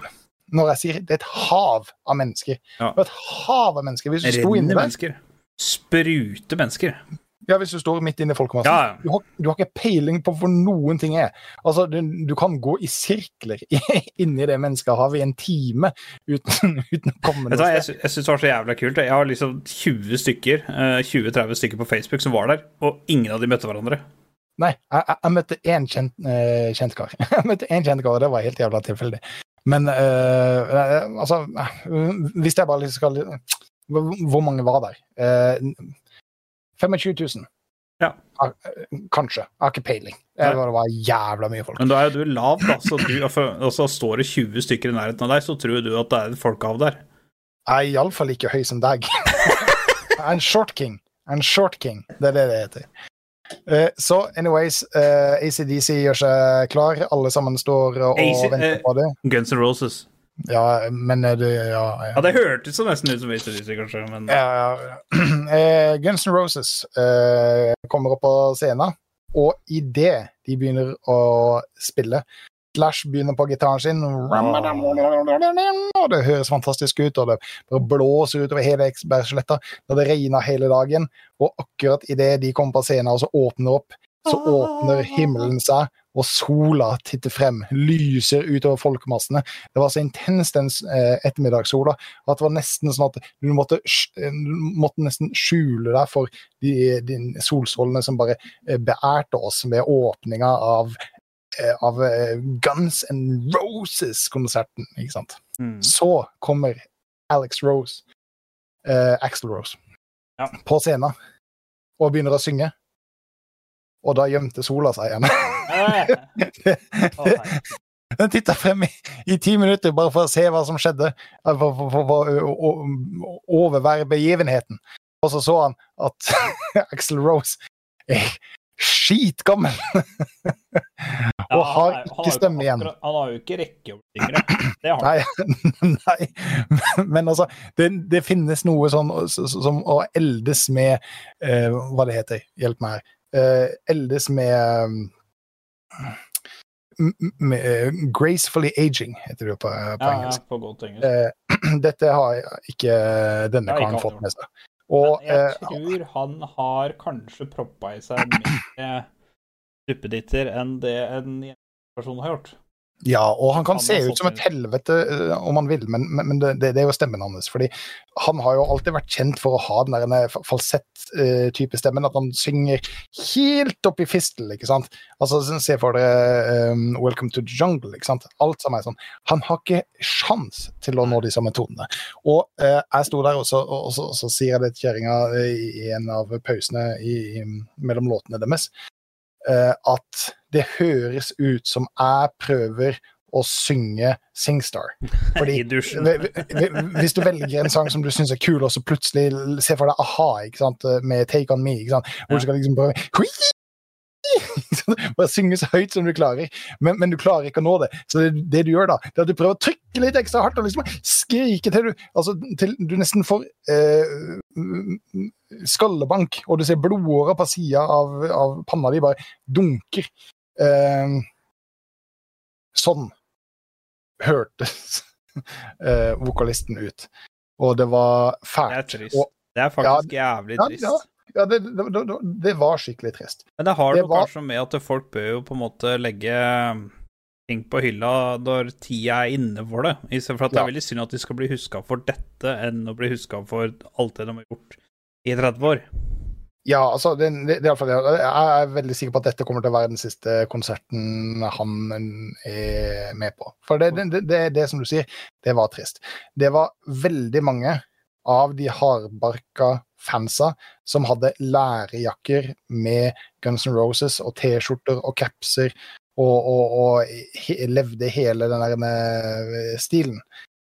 når jeg sier det er et hav av mennesker. Ja. Det er et hav av mennesker. Hvis du sto inne der, mennesker. Sprute mennesker. Ja, hvis du står midt inne i folkemassen, Ja, du, har, du har ikke peiling på hvor noen ting er. Altså, du, du kan gå i sirkler [laughs] inni det menneskehavet i en time uten, [laughs] uten å komme noe sted. Jeg, jeg syns det var så jævla kult. Jeg har liksom 20 stykker, eh, 20-30 stykker på Facebook som var der, og ingen av de møtte hverandre. Nei, jeg, jeg, jeg møtte én kjent, uh, kjent kar. [laughs] Jeg møtte én kjent kar, og det var helt jævla tilfeldig. Men uh, eh, altså eh, Hvis jeg bare liksom skal Hvor mange var der? Eh, 25 000. Ja. Eh, Kanskje. Jeg har ikke peiling. Det var, jævla mye folk. Men da er jo du lav, da, så du, og så står det 20 stykker i nærheten av deg, så tror du at det er folk av der. Jeg er iallfall ikke høy som deg. [laughs] Jeg er en short king. En short king. Det er det det heter. Uh, Så anyways, uh, ACDC gjør seg klar. Alle sammen står og AC venter eh, på det. Guns N' Roses. Ja, men er det Ja, ja. Ja, det hørtes så nesten ut som ACDC, kanskje, men ja, ja. [clears throat] Eh, Guns N' Roses eh, kommer opp på scenen, og idet de begynner å spille Slash begynner på gitaren sin, og det høres fantastisk ut, og det bare blåser utover hele Eksbergsletta det regner hele dagen. Og akkurat idet de kommer på scenen og så åpner opp, så åpner himmelen seg, og sola titter frem, lyser utover folkemassene. Det var så intens den eh, ettermiddagssola at det var nesten sånn at du måtte, eh, måtte nesten skjule deg for de, de solstrålene som bare eh, beærte oss med åpninga av, eh, av Guns N' Roses-konserten. ikke sant? mm. Så kommer Alex Rose, eh, Axl Rose, Ja. på scenen og begynner å synge. Og da gjemte sola seg igjen. [laughs] Den titta frem i, i ti minutter bare for å se hva som skjedde. eh, For, for, for, for å- overvære begivenheten. Og så så han at [laughs] Axl Rose er skitgammel og har er- ikke stemme igjen. Han har jo ikke rekke. Det har han. Nei, [laughs] nei. Men altså, det, det finnes noe sånn som å eldes med uh, Hva det heter, hjelp meg her. Uh, eldes med Gracefully aging, heter det på, på Ja, ja, engelsk. på godt engelsk. Eh, [clears throat] dette har ikke denne karen ikke fått med seg. Og Men jeg eh, tror han har kanskje proppa i seg mer duppeditter enn det en person har gjort. Ja, og han kan Han se ut som et helvete eh, om han vil, men, men, det, det er jo stemmen hans. fordi han har jo alltid vært kjent for å ha den der eh, falsett-type stemmen, at han synger helt opp i fistel, ikke sant. Altså, så Se for dere um, 'Welcome to the Jungle', ikke sant. Alt sammen er sånn. Han har ikke sjans til å nå de samme tonene. Og uh, jeg sto der, og så, og så, så sier jeg det til kjerringa eh, i, en av pausene i, i, mellom låtene deres, eh, at det høres ut som jeg prøver å synge Singstar. Fordi Hvis du velger en sang som du syns er kul, og så plutselig ser for deg a-ha ikke sant? med Take On Me, ikke sant? hvor du skal liksom prøve? [laughs] Bare synge så høyt som du klarer, men, men du klarer ikke å nå det. Så det, det du gjør da, det er at du prøver å trykke litt ekstra hardt og liksom skrike til du altså, til du nesten får eh, skallebank, og du ser blodårer på sida av, av panna di bare dunker. Eh, sånn hørtes eh, vokalisten ut. Og det var Det er fælt. trist. Og, Det er faktisk jævlig trist. ja. ja, det, det, det, det var skikkelig trist. Men det har Det noe var- kanskje med at folk bør jo på en måte legge ting på hylla når tida er inne for det. For at det Ja. er veldig synd at de skal bli huska for dette, enn å bli huska for alt det de har gjort i 30 år. Ja, altså, det, det, det er det. Jeg er veldig sikker på at dette kommer til å være den siste konserten han er med på. For det, det, det, det som du sier, det var trist. Det var veldig mange av de hardbarka fansa som hadde lærejakker med Guns N' Roses og T-skjorter og capser og, og, og he, levde hele den der eh, stilen,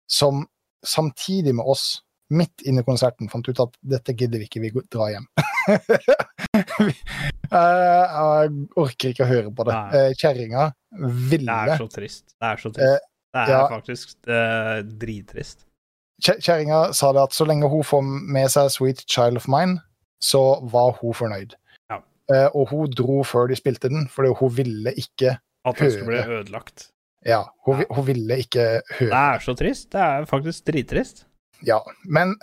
som samtidig med oss midt inne i konserten fant ut at dette gidder vi ikke, vi drar hjem. [laughs] Eh, jeg orker ikke å høre på det. Uh, Kjerringa ville Det er så trist. Det er så trist. Det er ja. faktisk eh, drittrist. Kje- Kjerringa sa det at så lenge hun får med seg 'Sweet Child of Mine', så var hun fornøyd. Ja. Uh, og hun dro før de spilte den, fordi hun ville ikke At det skulle bli ødelagt. Ja, hun, ja. hun ville ikke høre. Det er så trist. Det er faktisk drittrist. Ja, men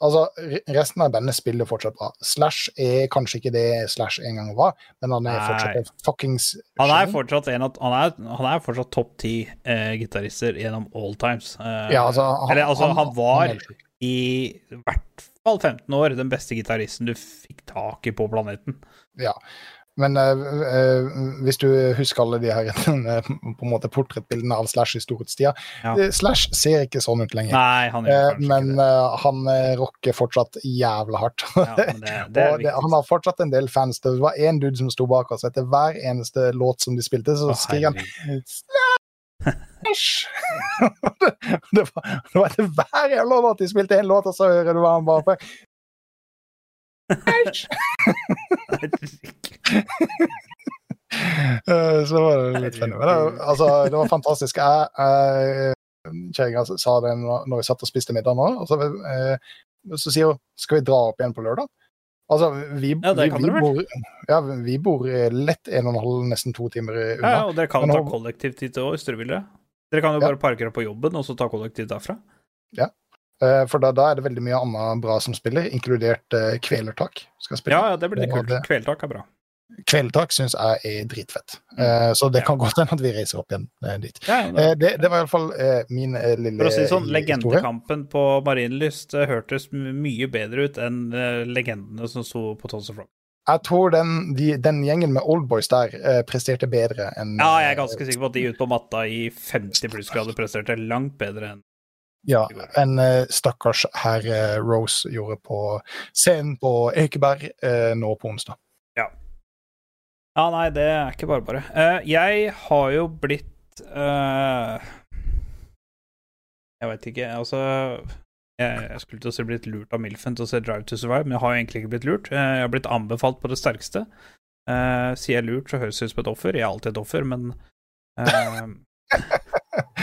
altså, resten av bandet spiller fortsatt bra. Slash er kanskje ikke det Slash en gang var, men han er Nei. fortsatt en fuckings Han er fortsatt en av, han er, han er fortsatt topp ti eh, gitarister gjennom all times. Eh, Ja, altså, han, Eller, altså, han var- er. I hvert fall 15 år den beste gitaristen du fikk tak i på planeten. Ja. Men eh, hvis du husker alle de her [laughs] på en måte portrettbildene av Slash i storhetstida Ja. eh, Slash ser ikke sånn ut lenger. Nei, han men han rocker fortsatt jævla hardt. Ja, det, det [laughs] og det, han har fortsatt en del fans. Det var én dude som sto bak oss. Etter hver eneste låt som de spilte, så Å, skriker han. Slash! det, [laughs] det, var, det var etter hver jævla låt de spilte en låt, og så hører du hva han bare Eh, så var det litt funny. Men det, altså, det var fantastisk. Jeg, jeg Kjerringa sa det når vi satt og spiste middag nå. Og så, eh, så sier hun skal vi dra opp igjen på lørdag. Altså, vi, Ja, det vi, kan vi, dere vel. bor, ja, vi bor eh, lett en og en halv, nesten to timer Ja, unna. ja, og dere kan ta kollektivtid til òg, hvis dere vil det. Dere kan jo Ja. bare parkere på jobben og så ta kollektiv derfra. Eh, For da, da er det veldig mye annet bra som spiller, inkludert uh, Kvelertak. Skal spille. Ja, ja, det blir det kult. Kvelertak er bra. Kvelertak syns jeg er dritfett. uh, Så det kan [laughs] godt hende at vi reiser opp igjen uh, dit. Ja, ja, Eh, Det, det var iallfall uh, min eh, lille For å si det sånn, legendekampen på Marienlyst eh, hørtes mye bedre ut enn eh, legendene som sto på Tons of Rock. Jeg tror den, de, den gjengen med oldboys der eh, presterte bedre enn Ja, jeg er ganske sikker på at de ute på matta i 50 plussgrader presterte langt bedre enn Ja, en eh, stakkars herr eh, Rose gjorde på scenen på Ekeberg eh, nå på onsdag. Ja, ja. nei, det er ikke bare bare. Jeg har jo blitt uh, Jeg veit ikke, altså jeg, jeg skulle til å si blitt lurt av Milfen til å se Drive to Survive, men jeg har jo egentlig ikke blitt lurt. Jeg har blitt anbefalt på det sterkeste. Uh, sier jeg lurt, så høres det ut som et offer. Jeg er alltid et offer, men eh, [laughs] [laughs]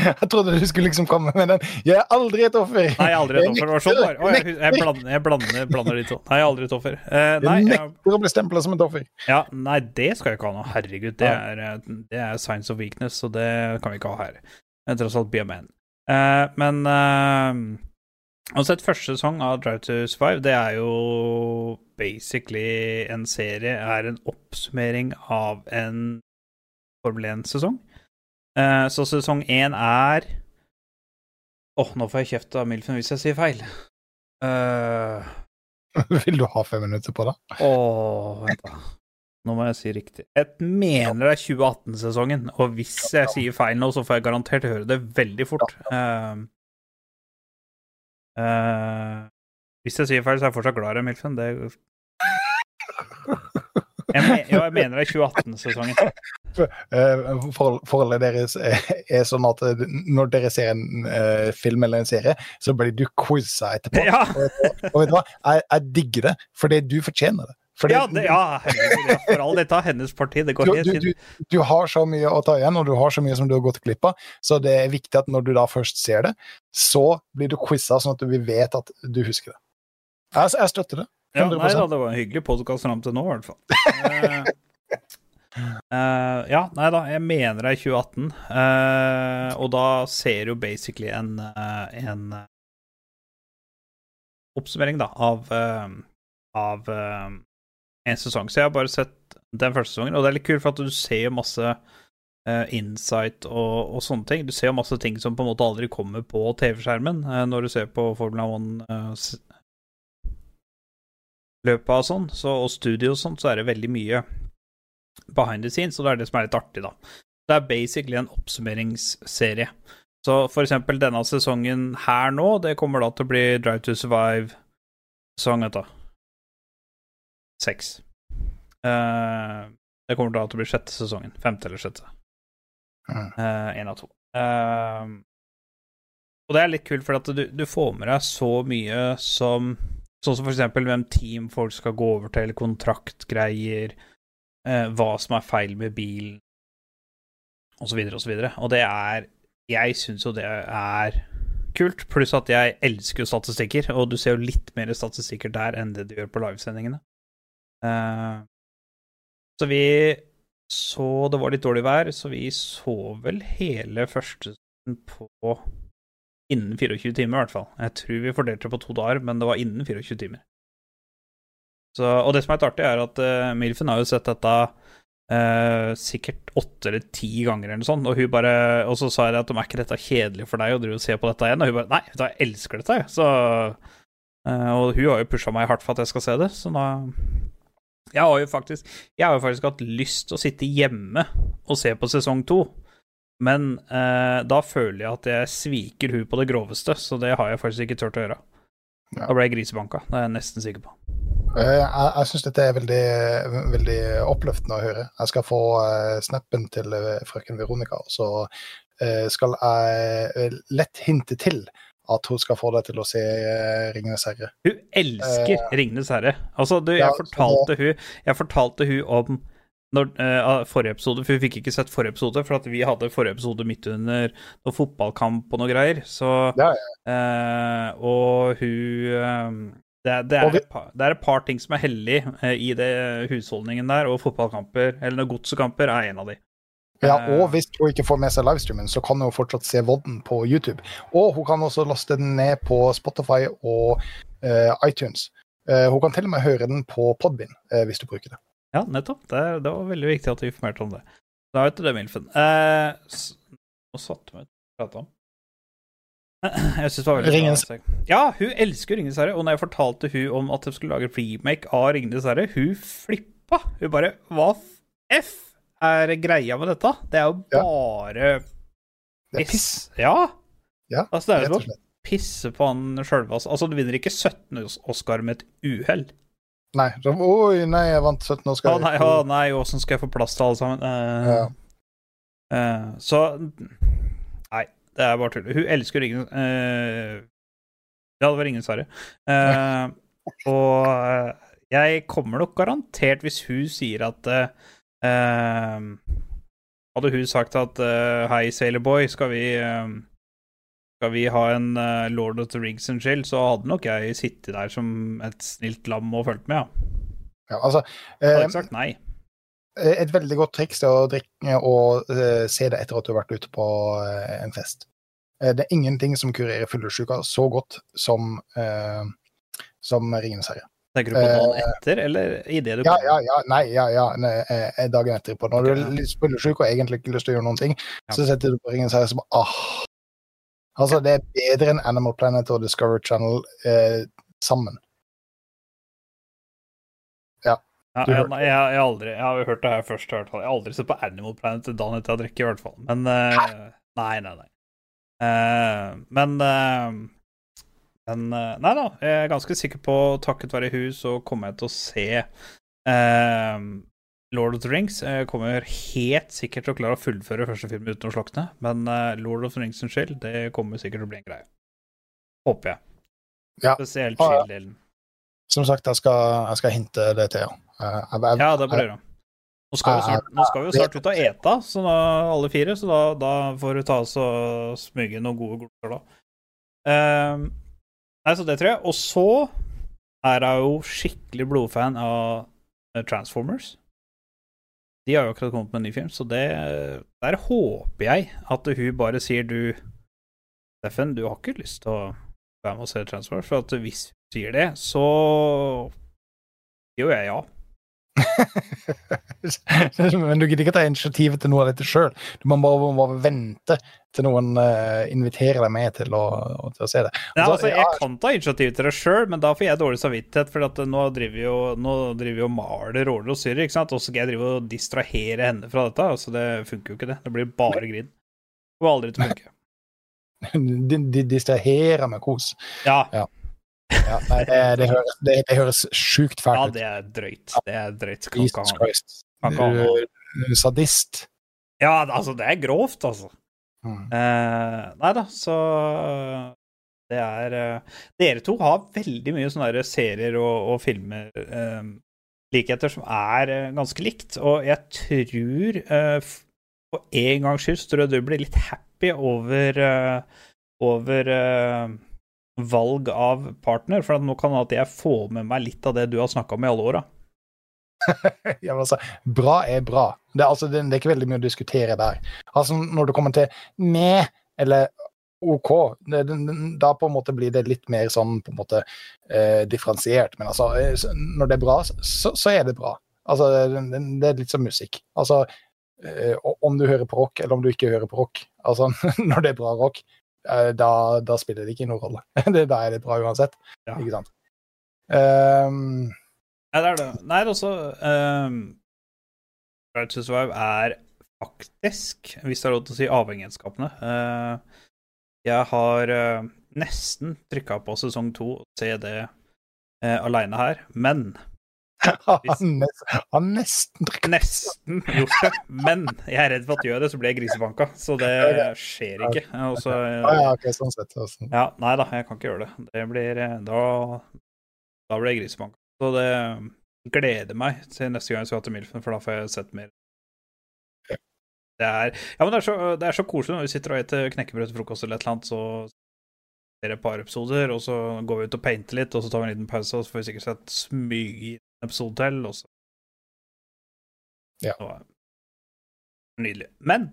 [laughs] Jeg trodde du skulle liksom komme med den 'Jeg er aldri et offer'. Nei, jeg er aldri et offer. Det var sånn bare. Jeg, jeg, blander, jeg blander, blander de to. Nei, jeg er aldri et offer. Eh, nei, Jeg nekter å bli stempla som et offer. Ja, nei, det skal jeg ikke ha nå. Herregud, det er, eh, det er signs of weakness, så det kan vi ikke ha her. Er tross alt be a man. Eh, men uh, sett første sesong av Drive to Survive, det er jo basically en serie, er en oppsummering av en Formel 1-sesong. Eh, så sesong én er Åh, nå får jeg kjeft av Milfen hvis jeg sier feil. Uh, [laughs] Vil du ha fem minutter på det? Åh, vent da. Nå må jeg si riktig. Jeg mener det er 2018-sesongen, og hvis jeg sier feil nå, så får jeg garantert høre det veldig fort. Uh... Uh... hvis jeg sier feil, så er jeg fortsatt glad i Milfen. Det jeg, men, jo, jeg mener det er 2018-sesongen. For, Forholdet deres er, er sånn at eh, når dere ser en uh, film eller en serie, så blir du quiza etterpå. Ja. Og, vet du hva- og vet du hva? Jeg, jeg digger det, fordi du fortjener det. Fordi Ja, det, ja, herregud, for all dette er hennes parti. Det går du, helt du, du, du har så mye å ta igjen, og du har så mye som du har gått glipp av, så det er viktig at når du da først ser det, så blir du quiza sånn at vi vet at du husker det. Jeg, jeg støtter det. Ja, nei da, det var en hyggelig podkast fram til nå, i hvert fall. Uh, [laughs] eh, ja, nei da, jeg mener det er 2018. Uh, og da ser jo basically en, uh, en eh, oppsummering, da, av, eh, av eh, en sesong. Så jeg har bare sett den første sesongen, og det er litt kult, for at du ser jo masse eh, insight og, og sånne ting. Du ser jo masse ting som på en måte aldri kommer på TV-skjermen eh, når du ser på Formula 1 eh, s- løpet av sånn, så, og studio og sånt, så er det veldig mye behind the scenes, og det er det som er litt artig, da. Det er basically en oppsummeringsserie. Så for eksempel denne sesongen her nå, det kommer da til å bli Drive to Survive sesong etter. Seks. Uh, det kommer da til å bli sjette sesongen. Femte eller sjette. Én uh, av to. Uh, og det er litt kult, for at du, du får med deg så mye som Sånn som for eksempel hvem team folk skal gå over til, kontraktgreier, eh, hva som er feil med bilen, så videre og. Og det er Jeg syns jo det er kult, pluss at jeg elsker jo statistikker, og du ser jo litt mer statistikker der enn det du gjør på livesendingene. Eh, så vi så Det var litt dårlig vær, så vi så vel hele første på innen 24 timer, i hvert fall. Jeg tror vi fordelte det på to dager, men det var innen 24 timer. Så, og det som er litt artig, er at uh, Milfen har jo sett dette uh, sikkert åtte eller ti ganger eller noe sånt, og hun bare Og så sa jeg at om er ikke dette kjedelig for deg å drive og se på dette igjen, og hun bare Nei, jeg elsker dette, jeg. Så uh, Og hun har jo pusha meg hardt for at jeg skal se det, så da jeg har jo faktisk Jeg har jo faktisk hatt lyst til å sitte hjemme og se på sesong to. Men eh, da føler jeg at jeg sviker hun på det groveste, så det har jeg faktisk ikke turt å gjøre. Ja. Da ble jeg grisebanka, det er jeg nesten sikker på. Eh, Jeg, jeg syns dette er veldig, veldig oppløftende å høre. Jeg skal få eh, snappen til eh, frøken Veronica, og så eh, skal jeg lett hinte til at hun skal få deg til å se eh, 'Ringenes herre'. Hun elsker Ringenes herre. Altså, du, jeg Ja, fortalte hun Jeg fortalte hun om når, uh, forrige episode, for vi fikk ikke sett forrige episode, for vi hadde forrige episode midt under noe fotballkamp og noe greier, så Ja, eh, Og hun uh, det, er- det, Og er det er et par ting som er hellig eh, i det husholdningen der, og fotballkamper, eller noen godsekamper, er en av de. Ja, Eh, og hvis hun ikke får med seg livestreamen, så kan hun fortsatt se vodden på YouTube. Og hun kan også laste den ned på Spotify og eh, iTunes. Eh, hun kan til og med høre den på Podbind, eh, hvis du bruker det. Ja, nettopp. Det, det var veldig viktig at du informerte om det. Da vet du det, Milfen. Eh, nå satte vi å prate om [clears throat] Jeg syns det var veldig Ringenes- bra. Ja, hun elsker Ringenes herre, og når jeg fortalte hun om at de skulle lage remake av Ringenes herre, hun flippa. Hun bare Hva f er greia med dette? Det er jo Ja. bare Det er piss, Ja. Ja, altså, det er jo som å pisse på han sjølve. Altså. altså, du vinner ikke 17 Oscar med et uhell. Nei, så, oi, nei, jeg vant 17 år. Å nei, å nei, åssen skal jeg få plass til alle sammen? Uh, Ja. uh, så Nei, det er bare tull. Hun elsker Ringen uh, Ja, det var vært ingen Eh, [laughs] og eh, jeg kommer nok garantert, hvis hun sier at eh, eh, Hadde hun sagt at eh, Hei, Sailorboy, skal vi eh, skal vi ha en eh, Lord of the Rings and chill, så hadde nok jeg sittet der som et snilt lam og fulgt med, ja. Ja, altså, Jeg hadde eh, ikke sagt nei. et veldig godt triks er å drikke og uh, se det etter at du har vært ute på uh, en fest. Uh, det er ingenting som kurerer fyllesyka så godt som, eh, som Ringenes herre. Tenker du på dagen etter, eller idet du Ja, ja, ja, nei, ja, ja, nei, eh, dagen etterpå. Når okay, du er litt fyllesyk og egentlig ikke lyst til å gjøre noen ting, Ja. så setter du på Ringens herre som ah. Altså, det er bedre enn Animal Planet og Discovery Channel eh, sammen. Ja, Du jeg, jeg, jeg, har aldri, jeg har hørt det her først. i hvert fall. Jeg har aldri sett på Animal Planet dagen etter jeg har drukket, i hvert fall. Men eh, Nei, nei, nei. Eh, men eh, Men eh, Nei da, jeg er ganske sikker på, takket være hun, så kommer jeg til å se eh, Lord of the Rings jeg kommer helt sikkert til å klare å fullføre første film uten å slokne, men eh, Lord of the Rings sin skyld, det kommer sikkert til å bli en greie. Håper jeg. Ja. Spesielt. Shield-delen. Som sagt, jeg skal, jeg skal hinte det til, ja. Eh, Ja, det bør du gjøre. Nå skal, snart, nå skal vi jo snart ut og ete, så da, alle fire, så da, da får du ta oss og smyge noen gode glorter, da. Um, nei, så det tror jeg. Og så er jeg jo skikkelig blodfan av eh, Transformers. De har jo akkurat kommet med en ny film, så det Der håper jeg at hun bare sier du Steffen, du har ikke lyst til å være med og se Transformers, for at hvis hun sier det, så sier jeg ja. [laughs] Men du gidder ikke ta initiativet til noe av dette sjøl. Du må bare, bare vente til noen uh, inviterer deg med til å, til å se det. Altså, altså, jeg kan ta initiativ til det sjøl, men da får jeg dårlig samvittighet. For at nå driver vi jo, nå driver vi og maler råler og syrer, ikke sant? og så skal jeg drive og distrahere henne fra dette. Altså, det funker jo ikke, det. Det blir bare grin. Det kommer aldri til å funke. [laughs] De, de distraherer med kos. Ja, Ja, nei, det, det, høres, det, det høres sjukt fælt ut. det er drøyt. Det er drøyt. Jesus Christ. Du sadist. Ja, altså, det er grovt, altså. Mm. Eh, nei da, så det er uh, Dere to har veldig mye sånne serier og, og filmer uh, likheter som er uh, ganske likt, og jeg tror eh, for en gangs skyld tror jeg du blir litt happy over eh, over eh, valg av partner, for nå kan det at jeg får med meg litt av det du har snakka om i alle åra. [laughs] Ja, altså, bra er bra. Det er, altså, det, er ikke veldig mye å diskutere der. Altså, når det kommer til med eller OK, da på en måte blir det litt mer sånn på en måte eh, differensiert. Men altså, eh, når det er bra, så, så er det bra. Altså, det, det- er litt som musikk. Altså, eh, om du hører på rock, eller om du ikke hører på rock. Altså, [laughs] når det er bra rock, da, da spiller det ikke noen rolle. [laughs] Det, da er det bra uansett. Ja. Ikke sant? Um, Nei, det er det. Nei, også um, Right to Survive er faktisk, hvis det er lov til å si, avhengighetsskapende. Uh, jeg har uh, nesten trykka på sesong to og det uh, aleine her, men han, nest, han nesten Nesten gjort det. Men jeg er redd for at gjør det, så blir jeg grisebanka. Så det skjer ikke. Også, Ja, ja, ok, sånn sett. Altså. Ja, nei da, jeg kan ikke gjøre det. Det blir eh, Da, da blir jeg grisebanka. Så det gleder meg til neste gang jeg skal til Milfen, for da får jeg sett mer. Det er, ja, men det er, så, det er så koselig når vi sitter og spiser knekkebrød til frokost eller et eller annet, så et par episoder, og så går vi ut og painter litt, og så tar vi en liten pause, og så får vi sikkert sett en episode til, og så Ja. Så, Nydelig. Men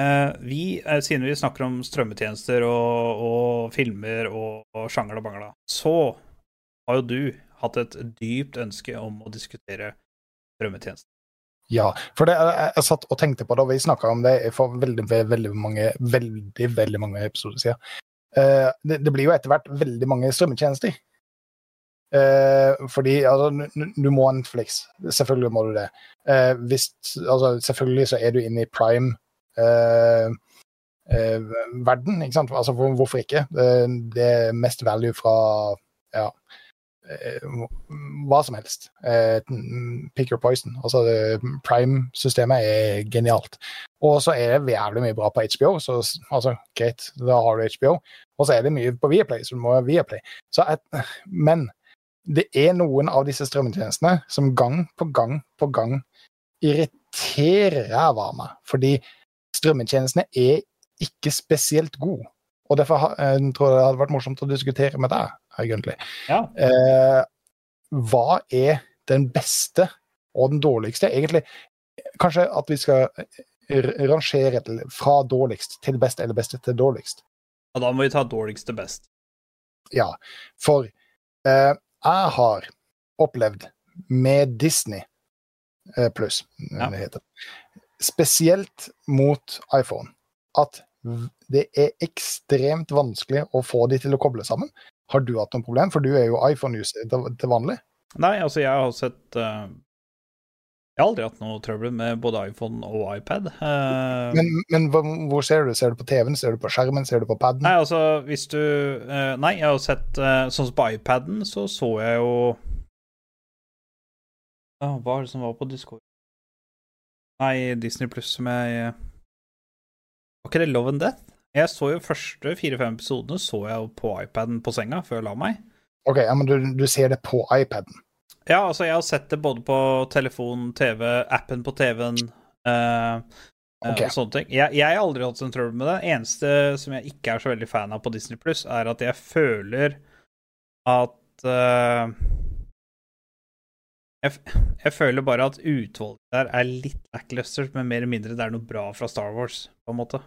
eh, vi, eh, siden vi snakker om strømmetjenester og, og filmer og, og sjangla bangla, så har jo du hatt et dypt ønske om å diskutere strømmetjenester. Ja, for det, jeg, jeg satt og tenkte på det, og vi snakka om det for veldig, veldig mange veldig, veldig mange episoder siden. Uh, det, det blir jo etter hvert veldig mange strømmetjenester. Eh, fordi altså, du må ha Netflix. Selvfølgelig må du det. Eh, hvis, altså, selvfølgelig så er du inne i prime eh, eh, verden, ikke sant? Altså, hvor, hvorfor ikke? Det, det er mest value fra ja, eh, hva som helst. Eh, pick your poison. Altså, Prime-systemet er genialt. Og så er det jævlig mye bra på HBO, så altså, greit, da har du HBO. Og så er det mye på Viaplay, så du må ha Viaplay. Så men det er noen av disse strømmetjenestene som gang på gang på gang irriterer ræva av meg. Fordi strømmetjenestene er ikke spesielt gode. Og derfor har- eh, tror jeg det hadde vært morsomt å diskutere med deg, egentlig. Ja. Eh, hva er den beste og den dårligste? Egentlig kanskje at vi skal rangere til, fra dårligst til best, eller beste til dårligst. Ja, da må vi ta dårligst til best. Ja, for eh, jeg har opplevd med Disney eh, pluss, Ja. det heter, spesielt mot iPhone, at det er ekstremt vanskelig å få de til å koble sammen. Har du hatt noe problem? For du er jo iPhone-user til, vanlig. Nei, altså, jeg har sett eh, Jeg har aldri hatt noe trøbbel med både iPhone og iPad. Uh, Men, men hvor ser du? Ser du på TV-en, ser du på skjermen, ser du på paden? Nei, altså, hvis du uh, Nei, jeg har sett uh, Sånn som på iPaden, så så jeg jo ja, Hva er det som var på Discord? Nei, Disney Pluss som jeg Var ikke det Love and Death? Jeg så jo første fire-fem episodene så jeg jo på iPaden på senga før jeg la meg. OK, ja, men du, du ser det på iPaden. Ja, altså, jeg har sett det både på telefon, TV, appen på TV-en uh, okay. Og sånne ting. Jeg, jeg har aldri hatt en trøbbel med det. Eneste som jeg ikke er så veldig fan av på Disney Pluss, er at jeg føler at uh, jeg, jeg føler bare at utvalget der er litt lackluster, men mer eller mindre det er noe bra fra Star Wars, på en måte.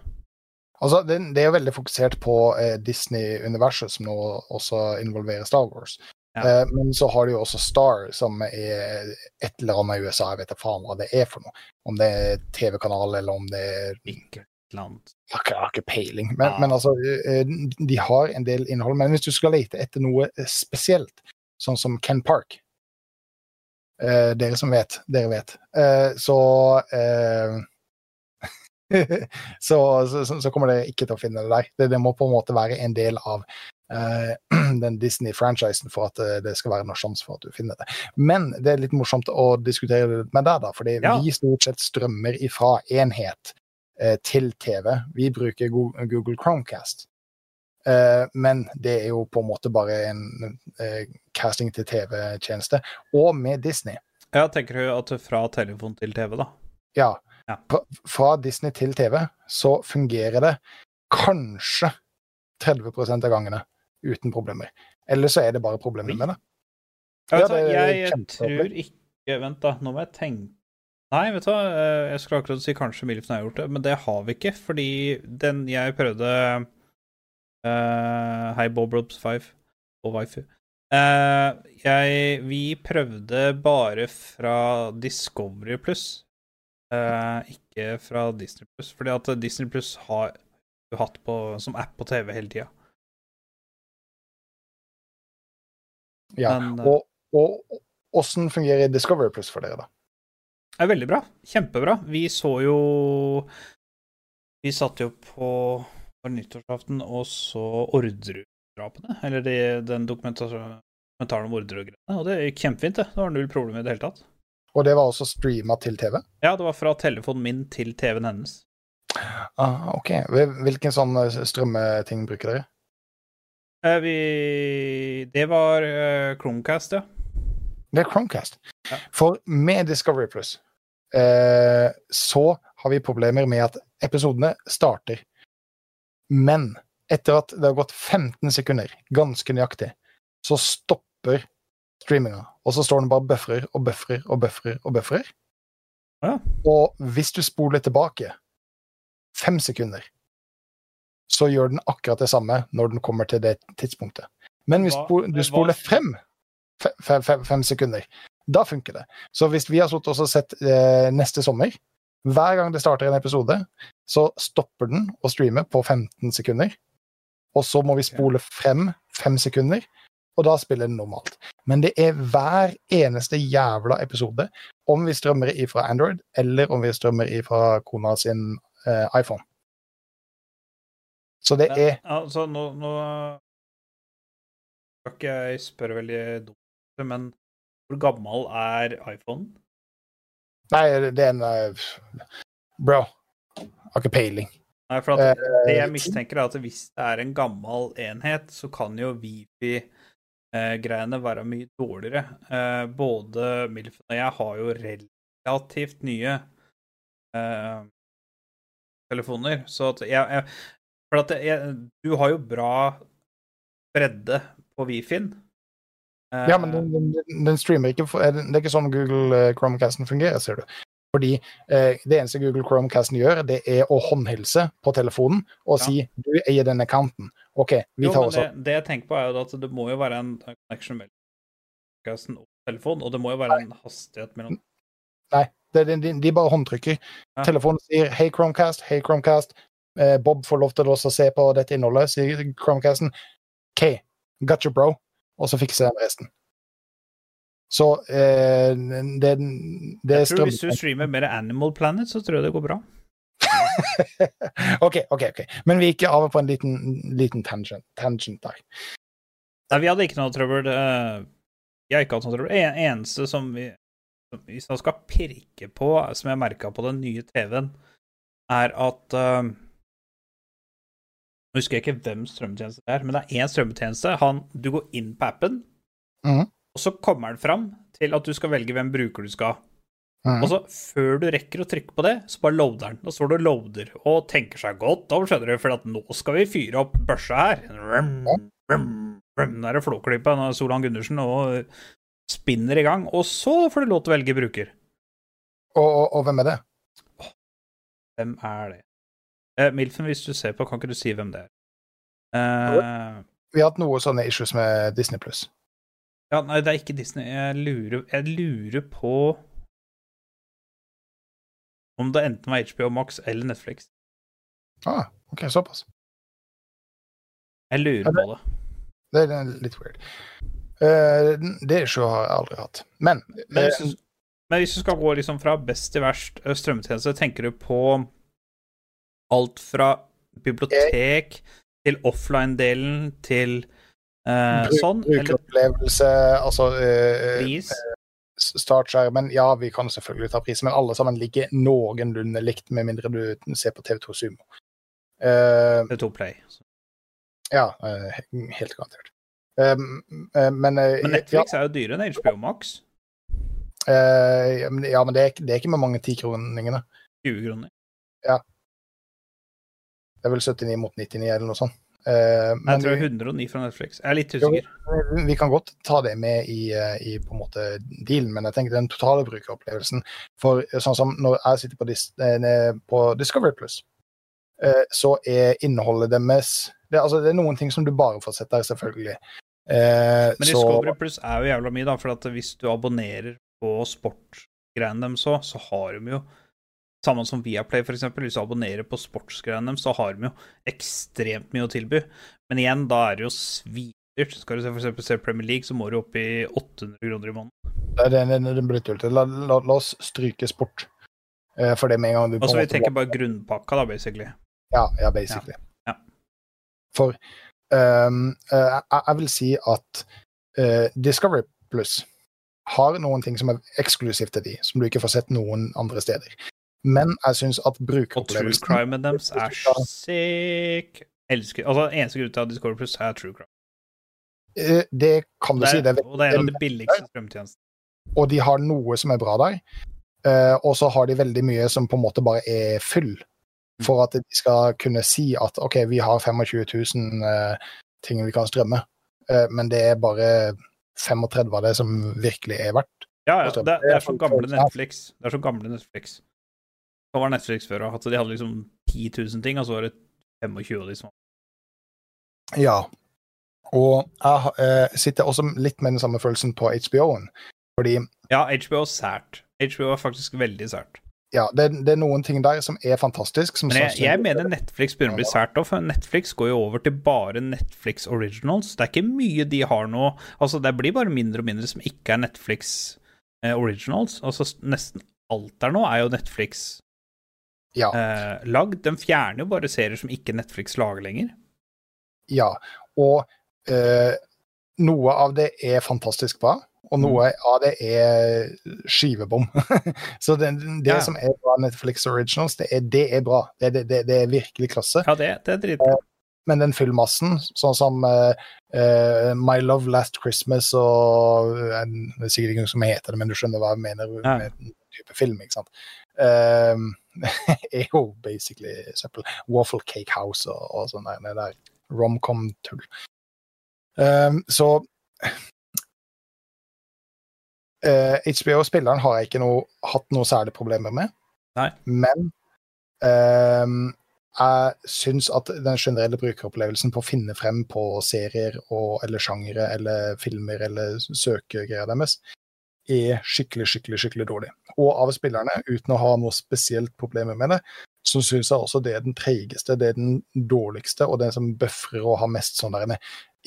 Altså, det, det er jo veldig fokusert på eh, Disney-universet, som nå også involverer Star Wars. Ja. Eh, men så har de jo også Star, som er et eller annet i USA. Jeg vet da faen hva det er for noe. Om det er TV-kanal, eller om det er annet. Jeg har ikke- peiling. Men, Ja. men altså, eh, de har en del innhold. Men hvis du skal lete etter noe spesielt, sånn som Ken Park eh, Dere som vet, dere vet. Eh, så, eh, [laughs] så, så så kommer dere ikke til å finne det der. Det, det må på en måte være en del av eh, [clears throat] den Disney-franchisen for at eh, det skal være noen sjanse for at du finner det. Men det er litt morsomt å diskutere det med deg, da, fordi Ja. vi stort sett strømmer ifra enhet eh, til TV. Vi bruker Google Chromecast. Eh, men det er jo på en måte bare en eh, casting til TV-tjeneste. Og med Disney. Ja, tenker du at fra telefon til TV, da? Ja. Ja. Fra Disney til TV så fungerer det kanskje 30 av gangene uten problemer. Eller så er det bare problemer med det. Ja, det jeg tror ikke Vent, da. Nå må jeg tenke Nei, vet du hva, eh, jeg skulle akkurat si kanskje Milfen har gjort det, men det har vi ikke, fordi den jeg prøvde uh, Hei, Bob Robs 5 og waifu. Uh, jeg Vi prøvde bare fra Discovery Pluss, uh, ikke fra Disney Pluss, fordi at Disney Pluss har du hatt på, som app på TV hele tida. Ja. Men, eh, Og, og åssen fungerer Discovery Plus for dere, da? er veldig bra. Kjempebra. Vi så jo Vi satt jo på, nyttårsaften og så Orderud-drapene. Eller de, den dokumentaren om Orderud-greiene. Og det gikk kjempefint, det. Det var null problem i det hele tatt. Og det var også streama til TV? Ja, det var fra telefonen min til TV-en hennes. Ah, OK. Hvilken sånn eh, strømmeting bruker dere? Eh, vi Det var uh, Chromecast, ja. Det er Chromecast. Ja. For med Discovery Plus uh, så har vi problemer med at episodene starter. Men etter at det har gått 15 sekunder, ganske nøyaktig, så stopper streaminga. Og så står den bare buffrer og buffrer og buffrer og buffrer. Ja. Og hvis du spoler tilbake fem sekunder, så gjør den akkurat det samme når den kommer til det tidspunktet. Men hvis du spoler frem fem, fe- fe- fem sekunder, da funker det. Så hvis vi har sett eh, neste sommer, hver gang det starter en episode, så stopper den å streame på 15 sekunder. Og så må vi spole frem fem sekunder, og da spiller den normalt. Men det er hver eneste jævla episode, om vi strømmer ifra Android, eller om vi strømmer ifra kona sin eh, iPhone. Så det er altså, nå, nå skal ikke jeg spørre veldig dumt, men hvor gammel er iPhone? Nei, det er en eh, Bro. Har ikke peiling. Nei, for at det jeg Eh, mistenker er at hvis det er en gammel enhet, så kan jo Wifi-greiene være mye dårligere. Eh, både Milfen og jeg har jo relativt nye eh, telefoner, så jeg, jeg For at jeg, du har jo bra bredde på Wifin. Eh, Ja, men den, den, den streamer ikke Det er ikke sånn Google eh, Chromecasten fungerer, ser du. Fordi eh, det eneste Google Chromecasten gjør, det er å håndhilse på telefonen og Ja. si 'du eier den accounten'. OK, vi Jo, tar oss det, det jeg tenker på, er jo at det må jo være en connection mellom Chromecasten og telefon, og det må jo være en hastighet mellom Det, de, de, de bare håndtrykker. Ja. Telefonen sier 'hei, Chromecast', hei, Chromecast. Eh, Bob får lov til å se på dette innholdet, sier Chromecasten. OK, got you, bro. Og så fikser jeg resten. Så eh, det, det Jeg tror. Hvis du streamer mer Animal Planet, så tror jeg det går bra. [laughs] OK, OK. ok. Men vi gikk av på en liten, liten tangent, tangent der. Nei, vi hadde ikke noe trøbbel. eh, Jeg har ikke hatt noe trøbbel. En, eneste som vi Hvis man skal pirke på, som jeg merka på den nye TV-en, er at uh, Nå husker jeg ikke hvem strømmetjeneste det er, men det er én strømmetjeneste. Han, du går inn på appen, mm. og så kommer den fram til at du skal velge hvem bruker du skal. Mhm. Og så, før du rekker å trykke på det, så bare loader den. Da står du og loader, og tenker seg godt om, skjønner du, for at nå skal vi fyre opp børsa her. Rum, rum, rum. Der er Flåklypa, Solan Gundersen, og spinner i gang. Og så får du lov til å velge bruker. Og, og, og hvem er det? Hvem er det? Eh, Milfen, hvis du ser på, kan ikke du si hvem det er? Uh, Vi har hatt noe sånne issues med Disney pluss. ja, nei, det er ikke Disney. Jeg lurer, jeg lurer på om det enten var HBO Max eller Netflix. Ah, OK, såpass. Jeg lurer Ja, det- på det. Det er litt weird. Uh, det issue har jeg aldri hatt. Men, Men hvis, du, men hvis du skal gå liksom fra best til verst strømmetjeneste, tenker du på alt fra bibliotek til offline-delen til uh, bruk- sånn? Eller brukeropplevelse, altså uh, pris? startskjermen Ja, vi kan selvfølgelig ta pris, men alle sammen ligger noenlunde likt, med mindre du ser på TV2 Sumo. Uh, Det to Play. ja, uh, helt garantert. Men Netflix er jo dyrere enn HBO Max. ja, ja, men- det er, det er ikke med mange tikroningene. 20 kroner. Det er vel 79 mot 99 eller noe sånt. Uh, jeg tror vi, 109 fra Netflix. Jeg er litt usikker. vi kan godt ta det med i, eh, i på en måte dealen, men jeg tenker den totale brukeropplevelsen. For eh, sånn som når jeg sitter på, dis, på Discovery Plus, uh, så er innholdet deres det, altså, det er noen ting som du bare får sett der, selvfølgelig. Uh, Men så, Discovery Plus er jo jævla mye, da, for at hvis du abonnerer på sportgreiene deres òg, så har de jo Samme som Viaplay, eksempel. Hvis du abonnerer på sportsgreiene deres, så har de jo ekstremt mye å tilby. Men igjen, da er det jo svidyrt. Skal du se for se Premier League, så må du opp i 800 kroner i måneden. det blir tullete. La, la, la oss stryke sport. Eh, for det med en gang du Altså, vi tenker bare grunnpakka, da, basically. Ja, ja basically. Ja. For um, jeg, jeg vil si at uh, Discovery Plus har noen ting som er eksklusivt til de, som du ikke får sett noen andre steder. Men jeg syns at Og true crime med deres er sick. Elsker Altså, eneste grunn til at Discord Plus er true crime. eh, Det kan du Det si. Det er, er, og det er en av de billigste strømtjenestene. og de har noe som er bra der. Eh, og så har de veldig mye som på en måte bare er fyll. For at de skal kunne si at OK, vi har 25 000 eh, ting vi kan strømme, men det er bare 35 av det som virkelig er verdt. Ja, ja. Det, det er som gamle. Netflix. Det er som gamle Netflix. Hva var Netflix før? Altså, de hadde liksom 10 000 ting, og så var det 25 av de som Ja. Og jeg eh, sitter også litt med den samme følelsen på HBO-en. Fordi Ja, HBO er sært. HBO er faktisk veldig sært. ja, det, det er noen ting der som er fantastisk. Som Men jeg, jeg mener Netflix begynner å bli sært òg, for Netflix går jo over til bare Netflix Originals. Det er ikke mye de har nå Altså, det blir bare mindre og mindre som ikke er Netflix eh, Originals. Altså, nesten alt der nå er jo Netflix Ja. eh, lagd. De fjerner jo bare serier som ikke Netflix lager lenger. Ja, og eh, noe av det er fantastisk bra, og noe Mm. av det er skivebom. [laughs] Så det, det Ja. som er bra Netflix Originals, det er, det er bra. Det, det, er virkelig klasse. Ja, det, det er dritbra. Men den fyllmassen, sånn som uh, uh, My Love Last Christmas og uh, Det er sikkert ikke noe som heter det, men du skjønner hva jeg mener Ja. med den type film, ikke sant? Eh, [laughs] er jo basically søppel. Waffle Cake House og, og sånn der. Der romcom-tull. Eh, så eh, HBO-spilleren har jeg ikke noe, hatt noe særlig problemer med. Nei. Men ehm, jeg syns at den generelle brukeropplevelsen på å finne frem på serier og, eller sjangere eller filmer eller søkegreier deres, er skikkelig, skikkelig skikkelig dårlig. Og av spillerne, uten å ha noe spesielt problemer med det, så syns jeg også det er den treigeste, det er den dårligste, og den som bøfrer og har mest sånn der en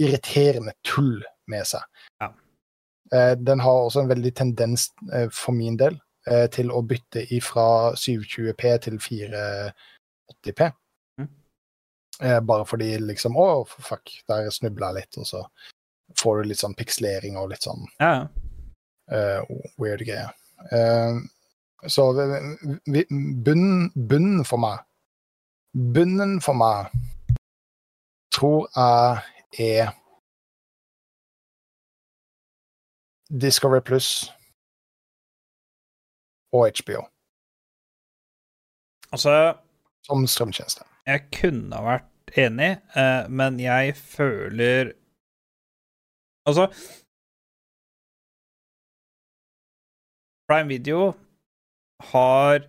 irriterende tull med seg. Ja. Eh, Den har også en veldig tendens, eh, for min del, eh, til å bytte ifra 720P til 480P. Mm. Bare fordi liksom Å, fuck, der snubla jeg litt, og så får du litt sånn pikslering og litt sånn Ja, ja. Eh, weird greier. Eh, så bunnen, bunnen for meg Bunnen for meg tror jeg er Discovery Pluss og HBO Altså, som strømtjeneste. jeg kunne vært enig, eh, men jeg føler Altså Prime Video har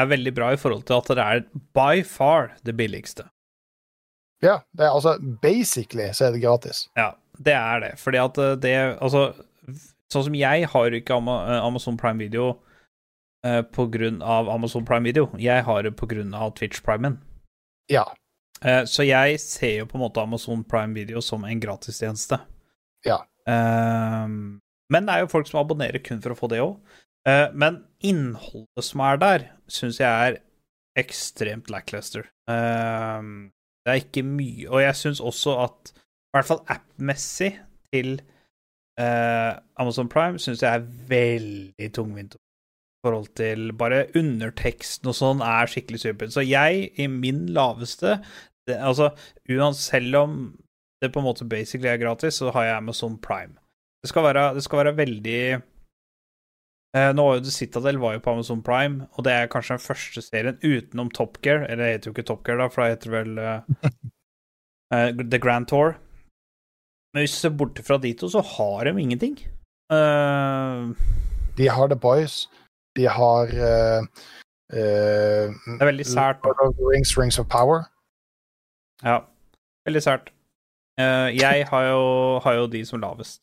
er veldig bra i forhold til at det er by far det billigste. Ja, det er altså basically så er det gratis. Ja, det er det. Fordi at eh, det Altså, sånn som jeg har ikke eh, Amazon Prime Video eh, på grunn av Amazon Prime Video. Jeg har det på grunn av Twitch Primen. Ja. Eh, så jeg ser jo på en måte Amazon Prime Video som en gratistjeneste. Ja. Ehm, men det er jo folk som abonnerer kun for å få det òg. men innholdet som er der, syns jeg er ekstremt lackluster. Ehm, det er ikke mye Og jeg syns også at, i hvert fall app-messig, til eh, Amazon Prime, syns jeg er veldig tungvint i forhold til bare underteksten og sånn er skikkelig supert. Så jeg, i min laveste det, Altså, selv om det på en måte basically er gratis, så har jeg Amazon Prime. Det skal være, det skal være veldig eh, Nå var jo The Citadel var jo på Amazon Prime, og det er kanskje den første serien utenom Top Gear, eller det heter jo ikke Top Gear, da, for da heter vel eh, eh, The Grand Tour. Men hvis du ser bort fra de to, så har de ingenting. Uh... De har The Boys. De har uh, uh, det er veldig sært. Lord of the Rings, Rings of Power. Ja, veldig sært. Jeg har jo, har jo de som lavest.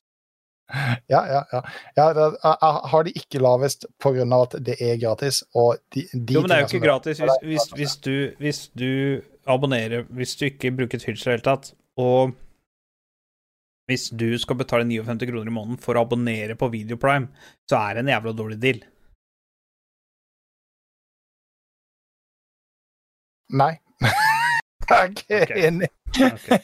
Ja, ja, ja. ja har de ikke lavest av at det er gratis. Og de, de Jo, men det er jo ikke gratis hvis, hvis, hvis, du, hvis du abonnerer Hvis du ikke bruker Twitch i det hele tatt, og hvis du skal betale 59 kroner i måneden for å abonnere på Videoprime, så er det en jævla dårlig deal. Nei. [laughs] jeg er ikke Ok. Enig.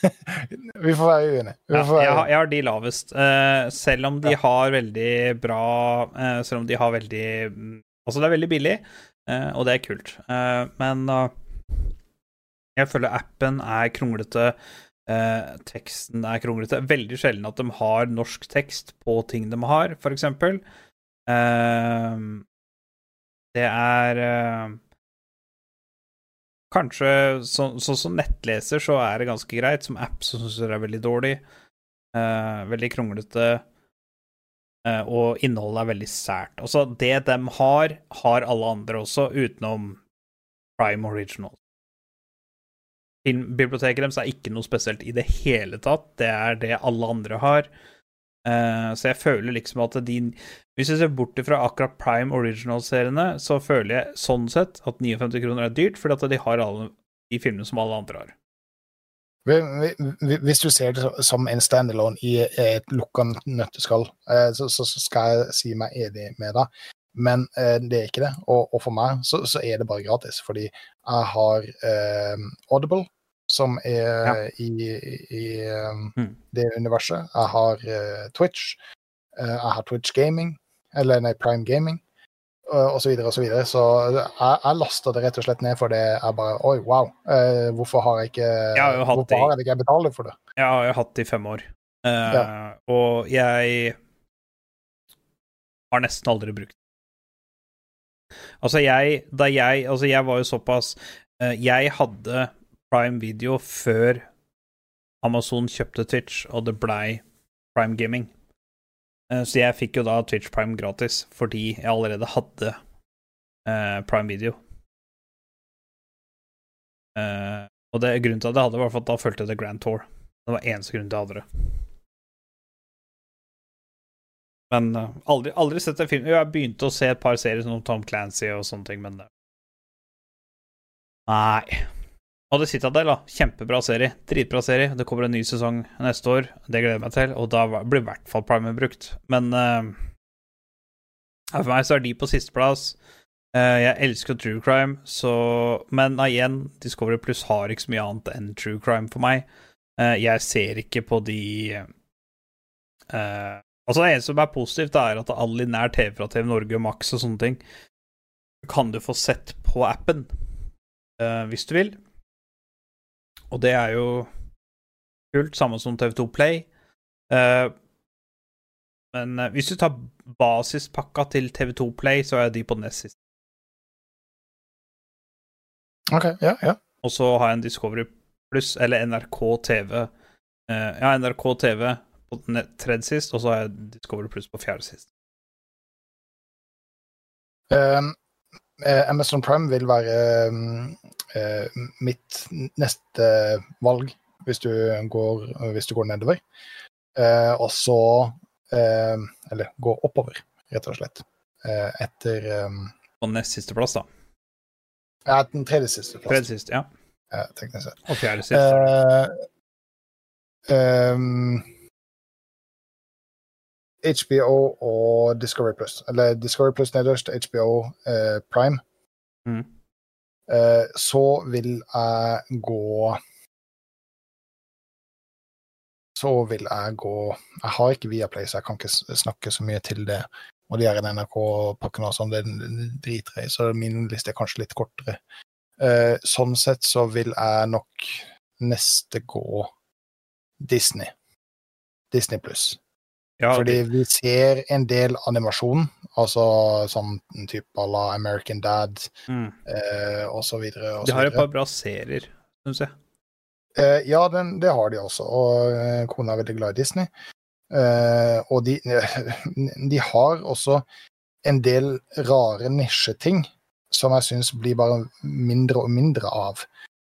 [laughs] Vi får være uenige. Ja, jeg, jeg har de lavest, Uh, selv om de har veldig bra uh, Selv om de har veldig mm, Altså, det er veldig billig, uh, og det er kult, men jeg føler appen er kronglete. teksten er kronglete. Veldig sjelden at de har norsk tekst på ting de har, for eksempel. Det er Kanskje sånn så, som nettleser så er det ganske greit. Som app så syns jeg det er veldig dårlig. Eh, veldig kronglete. eh, og innholdet er veldig sært. Altså, det de har, har alle andre også, utenom Prime Original. Filmbiblioteket deres er ikke noe spesielt i det hele tatt. Det er det alle andre har. Eh, så jeg føler liksom at de Hvis jeg ser bort fra akkurat Prime Original-seriene, så føler jeg sånn sett at 59 kroner er dyrt, fordi at de har alle de filmene som alle andre har. Vi- vi- Hvis du ser det som en standalone i et lukka nøtteskall, eh, så, skal jeg si meg enig med deg. Men eh, det er ikke det. Og, for meg så, er det bare gratis, fordi jeg har Audible, som er Ja. i, i eh, Mm. det universet. Jeg har uh, Twitch. Uh, jeg har Twitch Gaming, eller nei, Prime Gaming. eh, Og så videre og så. Så jeg, jeg lasta det rett og slett ned for det jeg bare Oi, wow. Uh, hvorfor har jeg ikke Jeg har Hvorfor har jeg ikke betalt for det? Jeg har jo hatt det i fem år, Ja. og jeg har nesten aldri brukt det. Altså, jeg Da jeg Altså, jeg var jo såpass Jeg hadde Prime Video før Amazon kjøpte Twitch, og det blei Prime Gaming. Eh, så jeg fikk jo da Twitch Prime gratis fordi jeg allerede hadde eh, Prime Video. Eh, og det grunnen til at jeg hadde var at da fulgte det Grand Tour. Det var eneste grunn til at jeg hadde det. Men aldri, aldri sett en film Jo, Jeg begynte å se et par serier som Tom Clancy og sånne ting, men Nei. Og The Citadel, da. Kjempebra serie. Dritbra serie. Det kommer en ny sesong neste år. Det gleder jeg meg til, og da blir i hvert fall Prime brukt. Men uh, for meg så er de på sisteplass. Uh, jeg elsker true crime, så Men igjen, Discovery Pluss har ikke så mye annet enn true crime for meg. Uh, jeg ser ikke på de uh, Altså, det eneste som er positivt, er at all linær TV fra TV Norge, og Max og sånne ting kan du få sett på appen eh, hvis du vil. Og det er jo kult, samme som TV2 Play. Uh, men uh, hvis du tar basispakka til TV2 Play, så er de på nest sist. OK, ja, ja. Og så har jeg en Discovery Pluss, eller NRK TV. Jeg ja, NRK TV på tredje sist, og så har jeg Discovery Pluss på fjerde sist. Um, eh, Amazon Prime vil være um, eh, mitt neste valg hvis du går, hvis du går nedover. Eh, og så eh, Eller gå oppover, rett og slett. Eh, etter På nest siste plass, da. Ja, den tredje siste plass. Tredje siste, ja. Ja, teknisk sett. Og fjerde siste. Eh, um, HBO og Discovery Plus. Eller Discovery Plus nederst, HBO eh, Prime. Mm. Eh, så vil jeg gå Så vil jeg gå Jeg har ikke Viaplay, så jeg kan ikke snakke så mye til det. Og de her NRK-pakkene og sånn, det driter jeg i, så min liste er kanskje litt kortere. Eh, sånn sett så vil jeg nok neste gå Disney. Disney pluss. Ja, Fordi vi ser en del animasjon, altså sånn type à la American Dad mm. eh, og så videre. Og De har et par bra serier, syns jeg. Eh, ja, den, det har de også, og eh, kona er veldig glad i Disney. Eh, og de, [laughs] de har også en del rare nisjeting som jeg syns blir bare mindre og mindre av.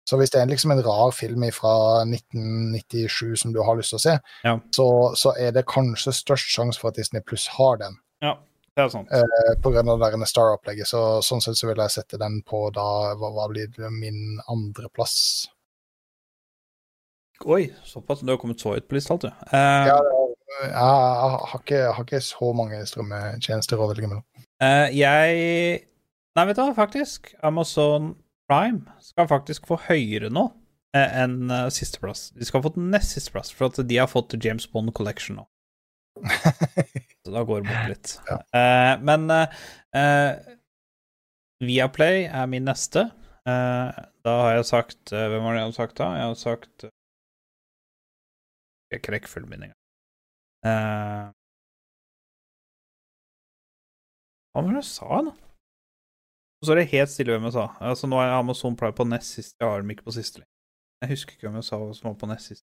Så hvis det er liksom en rar film fra 1997 som du har lyst til å se, Ja. så, så er det kanskje størst sjanse for at Disney Pluss har den. Ja, det er sant. eh, på grunn av det Star-opplegget. Så sånn sett så vil jeg sette den på da Hva, hva blir det, min andreplass? Oi, såpass. Du har kommet så høyt på lista, du. Eh, Ja, jeg, jeg, har ikke, jeg har ikke så mange strømmetjenester å velge mellom. eh, jeg Nei, vet du hva, faktisk. Amazon Prime skal faktisk få høyere nå eh, enn eh, sisteplass. De skal ha fått nest sisteplass, for at de har fått James Bond Collection nå. [laughs] Så da går det bort litt. Ja. Eh, men eh, eh, Viaplay er min neste. Eh, da har jeg sagt Hvem var det jeg hadde sagt da? Jeg hadde sagt Jeg har full min engang. Eh, hva var det jeg sa, da? Og så er det helt stille hvem jeg sa. Altså, nå er Amazon Prime på nest sist. Jeg har dem ikke på siste lenger. Jeg husker ikke hvem jeg sa som var på nest sist.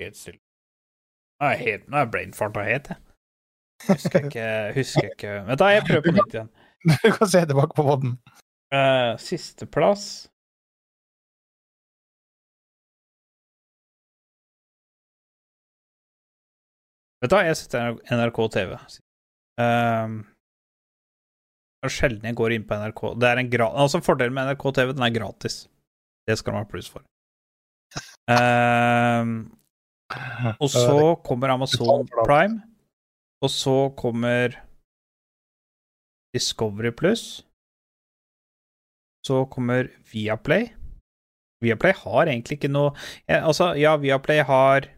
Helt stille. Nå er jeg jeg brainfarta helt, jeg. Husker ikke, [laughs] husker ikke Vent, da, jeg prøver på nytt igjen. Du kan se tilbake på båten. Uh, Sisteplass Vet du hva, jeg setter NRK TV. Um, det er sjelden jeg går inn på NRK. Det er en gra altså Fordelen med NRK TV, den er gratis. Det skal man ha pluss for. Um, og så kommer Amazon Prime. Og så kommer Discovery Pluss. Så kommer Viaplay. Viaplay har egentlig ikke noe Altså, ja, Viaplay har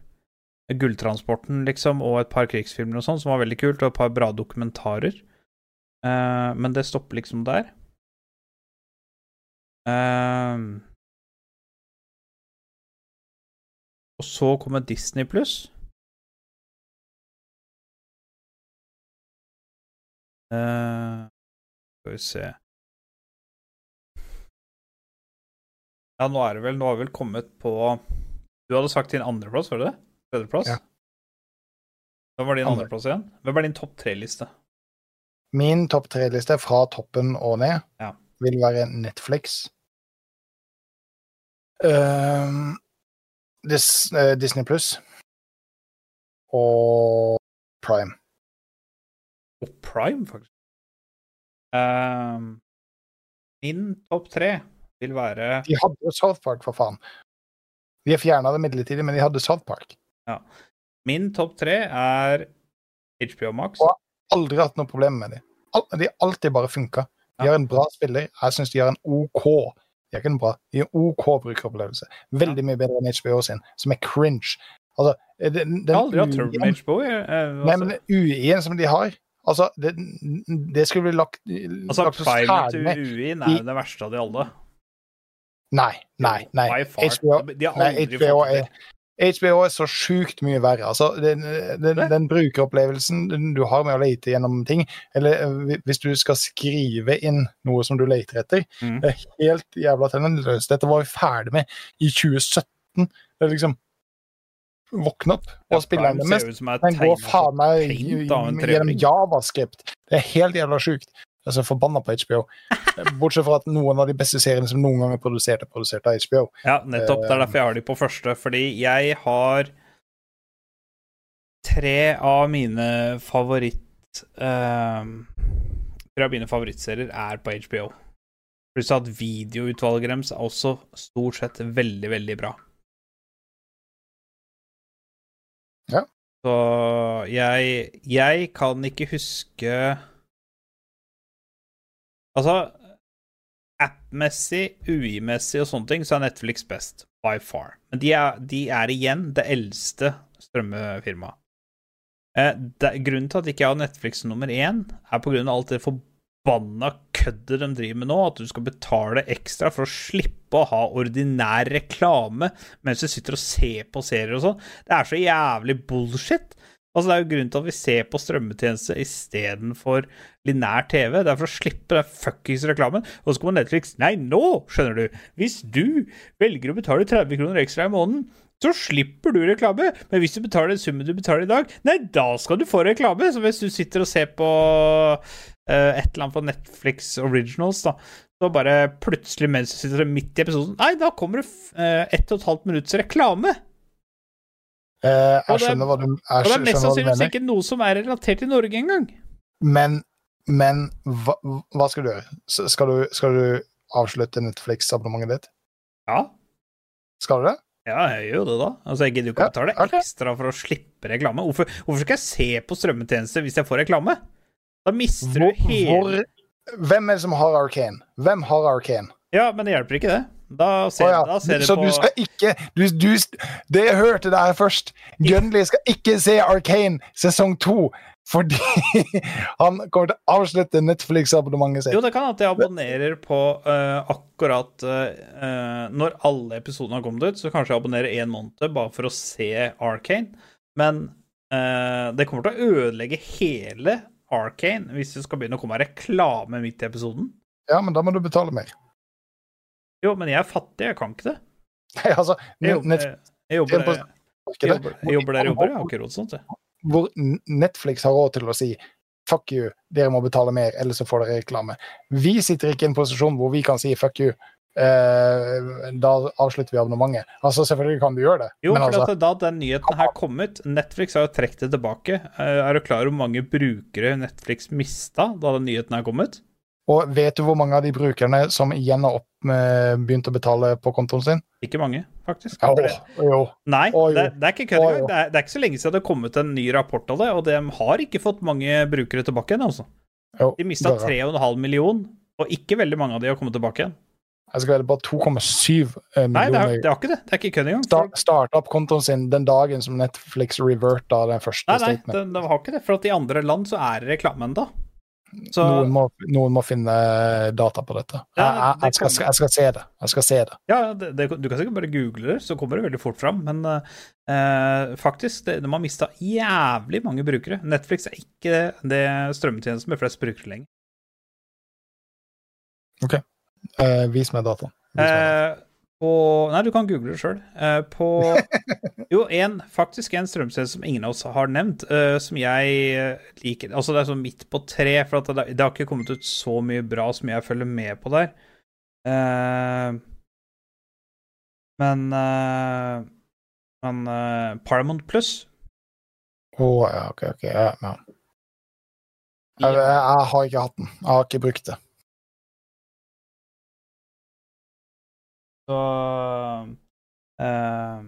Gulltransporten, liksom, og et par krigsfilmer og sånn, som var veldig kult, og et par bra dokumentarer. Uh, men det stopper liksom der. Uh, og så kommer Disney pluss. Uh, skal vi se Ja, nå er det vel Nå har vi vel kommet på Du hadde sagt din andreplass, var det det? Tredjeplass? Ja. Hvem var din Andre. andreplass igjen? Hvem er din topp tre-liste? Min topp tre-liste fra toppen og ned Ja. vil være Netflix. Uh, Dis, uh, Disney pluss. Og Prime. Og Prime, faktisk. Uh, min topp tre vil være De hadde jo South Park, for faen. Vi har fjerna det midlertidig, men de hadde South Park. Min topp tre er HBO Max. Og- Aldri hatt noe problem med dem. De har alltid bare funka. De har en bra spiller. Jeg syns de har en OK De er ikke en bra. De en OK brukeropplevelse. Veldig mye bedre enn HBO sin, som er cringe. Altså, den, Jeg har aldri hatt den trøbbel med HBO. jeg, eh, Nei, altså. men UI-en som de har Altså, det, det skulle bli lagt, Altså, lagt så til UI-en er det verste av de alle. Nei, nei, nei. HBO De har nei, HBO fått det. HBO er så sjukt mye verre. Altså, den, den, den brukeropplevelsen du har med å lete gjennom ting, eller eh, hvis du skal skrive inn noe som du leter etter, mm. det er helt jævla talentløst. Dette var vi ferdig med i 2017. Det er liksom Våkne opp og spille den mest. Den går faen meg gjennom javascript. Det er helt jævla sjukt. Jeg er så forbanna på HBO. Bortsett fra at noen av de beste seriene som noen gang er produsert, er produsert av HBO. Ja, nettopp. Det er derfor jeg har de på første. Fordi jeg har tre av mine favoritt ehm, Tre av mine favorittserier er på HBO. Pluss at videoutvalget deres er også stort sett veldig, veldig bra. Ja. Så jeg Jeg kan ikke huske Altså App-messig, UI-messig og sånne ting, så er Netflix best. By far. Men de er, de er igjen det eldste strømmefirmaet. Eh, grunnen til at ikke har Netflix nummer én, er på grunn av alt det forbanna køddet de driver med nå. At du skal betale ekstra for å slippe å ha ordinær reklame mens du sitter og ser på serier og sånn. Det er så jævlig bullshit. Altså, det er jo grunnen til at vi ser på strømmetjeneste istedenfor linær TV. Det er for å slippe den fuckings reklamen. Og så kommer Netflix Nei, nå, skjønner du. Hvis du velger å betale 30 kroner ekstra i måneden, så slipper du reklame. Men hvis du betaler den summen du betaler i dag, nei, da skal du få reklame. Så hvis du sitter og ser på uh, et eller annet på Netflix Originals, da, så bare plutselig mens du sitter midt i episoden Nei, da kommer det uh, ett og et halvt minutts reklame. Og jeg er- skjønner hva du, jeg Og det er mest sannsynligvis ikke noe som er relatert til Norge engang. men, men hva, hva skal du gjøre? Skal du, skal du avslutte Netflix-abonnementet ditt? Ja. Skal du det? Ja, jeg gjør det, da. Altså, Jeg gidder jo ikke å betale okay. ekstra for å slippe reklame. Hvorfor, hvorfor skal jeg se på strømmetjenester hvis jeg får reklame? Da mister Hvor, du hele hvor, hvem er det som har Arcane? Hvem har Arcane? Ja, men det hjelper ikke, det. Da ser, oh, ja. da ser du Så på du skal ikke du, du, Det jeg hørte der først. Gunley skal ikke se Arcane sesong to fordi [laughs] han kommer til å avslutte Netflix-abonnementet Jo, det kan at jeg abonnerer på uh, akkurat uh, Når alle episodene har kommet ut, så kanskje jeg abonnerer én måned bare for å se Arcane. Men uh, det kommer til å ødelegge hele Arcane hvis det skal begynne å komme reklame midt i episoden. Ja, men da må du betale mer. Jo, men jeg er fattig, jeg kan ikke det. Nei, altså, Jeg jobber, Netflix, jeg jobber, på- jeg jobber, jeg jobber der jeg jobber, jeg har ikke råd til sånt. jeg. hvor Netflix har råd til å si fuck you, dere må betale mer, ellers så får dere reklame. Vi sitter ikke i en posisjon hvor vi kan si fuck you. eh, da avslutter vi abonnementet. Altså, selvfølgelig kan du gjøre det, Jo, men for altså da den nyheten her kom ut Netflix har jo trukket det tilbake. Eh, Er du klar over hvor mange brukere Netflix mista da den nyheten her kom ut? Og vet du hvor mange av de brukerne som igjen har opp begynt å betale på kontoen sin? Ikke mange, faktisk. Ja, det- jo. Nei, Å, jo. det, det er ikke kødd Å, engang. Det, er- det er ikke så lenge siden det har kommet en ny rapport av det, og de har ikke fått mange brukere tilbake igjen, altså. jo. De mista det er rart. 3,5 million, og ikke veldig mange av de har kommet tilbake igjen. Jeg skal velge på 2,7 millioner. Nei, det har, det er, ikke det. Det er ikke kødd engang. Start, start opp kontoen sin den dagen som Netflix reverta den første Nei, nei, statement. det, de har ikke det. For at i andre land så er det reklame ennå. Så Noen, må, noen må finne data på dette. Ja, jeg, jeg, jeg, skal, jeg skal se det. Jeg skal se det. Ja, det, det, du kan sikkert bare google det, så kommer det veldig fort fram. Men eh, faktisk, det, de har mista jævlig mange brukere. Netflix er ikke det strømmetjenesten med flest brukere lenger. Eh, vis meg dataen. Dataen. Eh, på Nei, du kan google det sjøl. Eh, på [laughs] Jo, en, faktisk en strømsted som ingen av oss har nevnt, eh, som jeg eh, liker Altså, det er sånn midt på tre, for at det, det har ikke kommet ut så mye bra som jeg følger med på der. Men Men Paramount Plus Å, ja, ok, ok. Ja, ja. Jeg, jeg, jeg har ikke hatt den. Jeg har ikke brukt det. Så uh,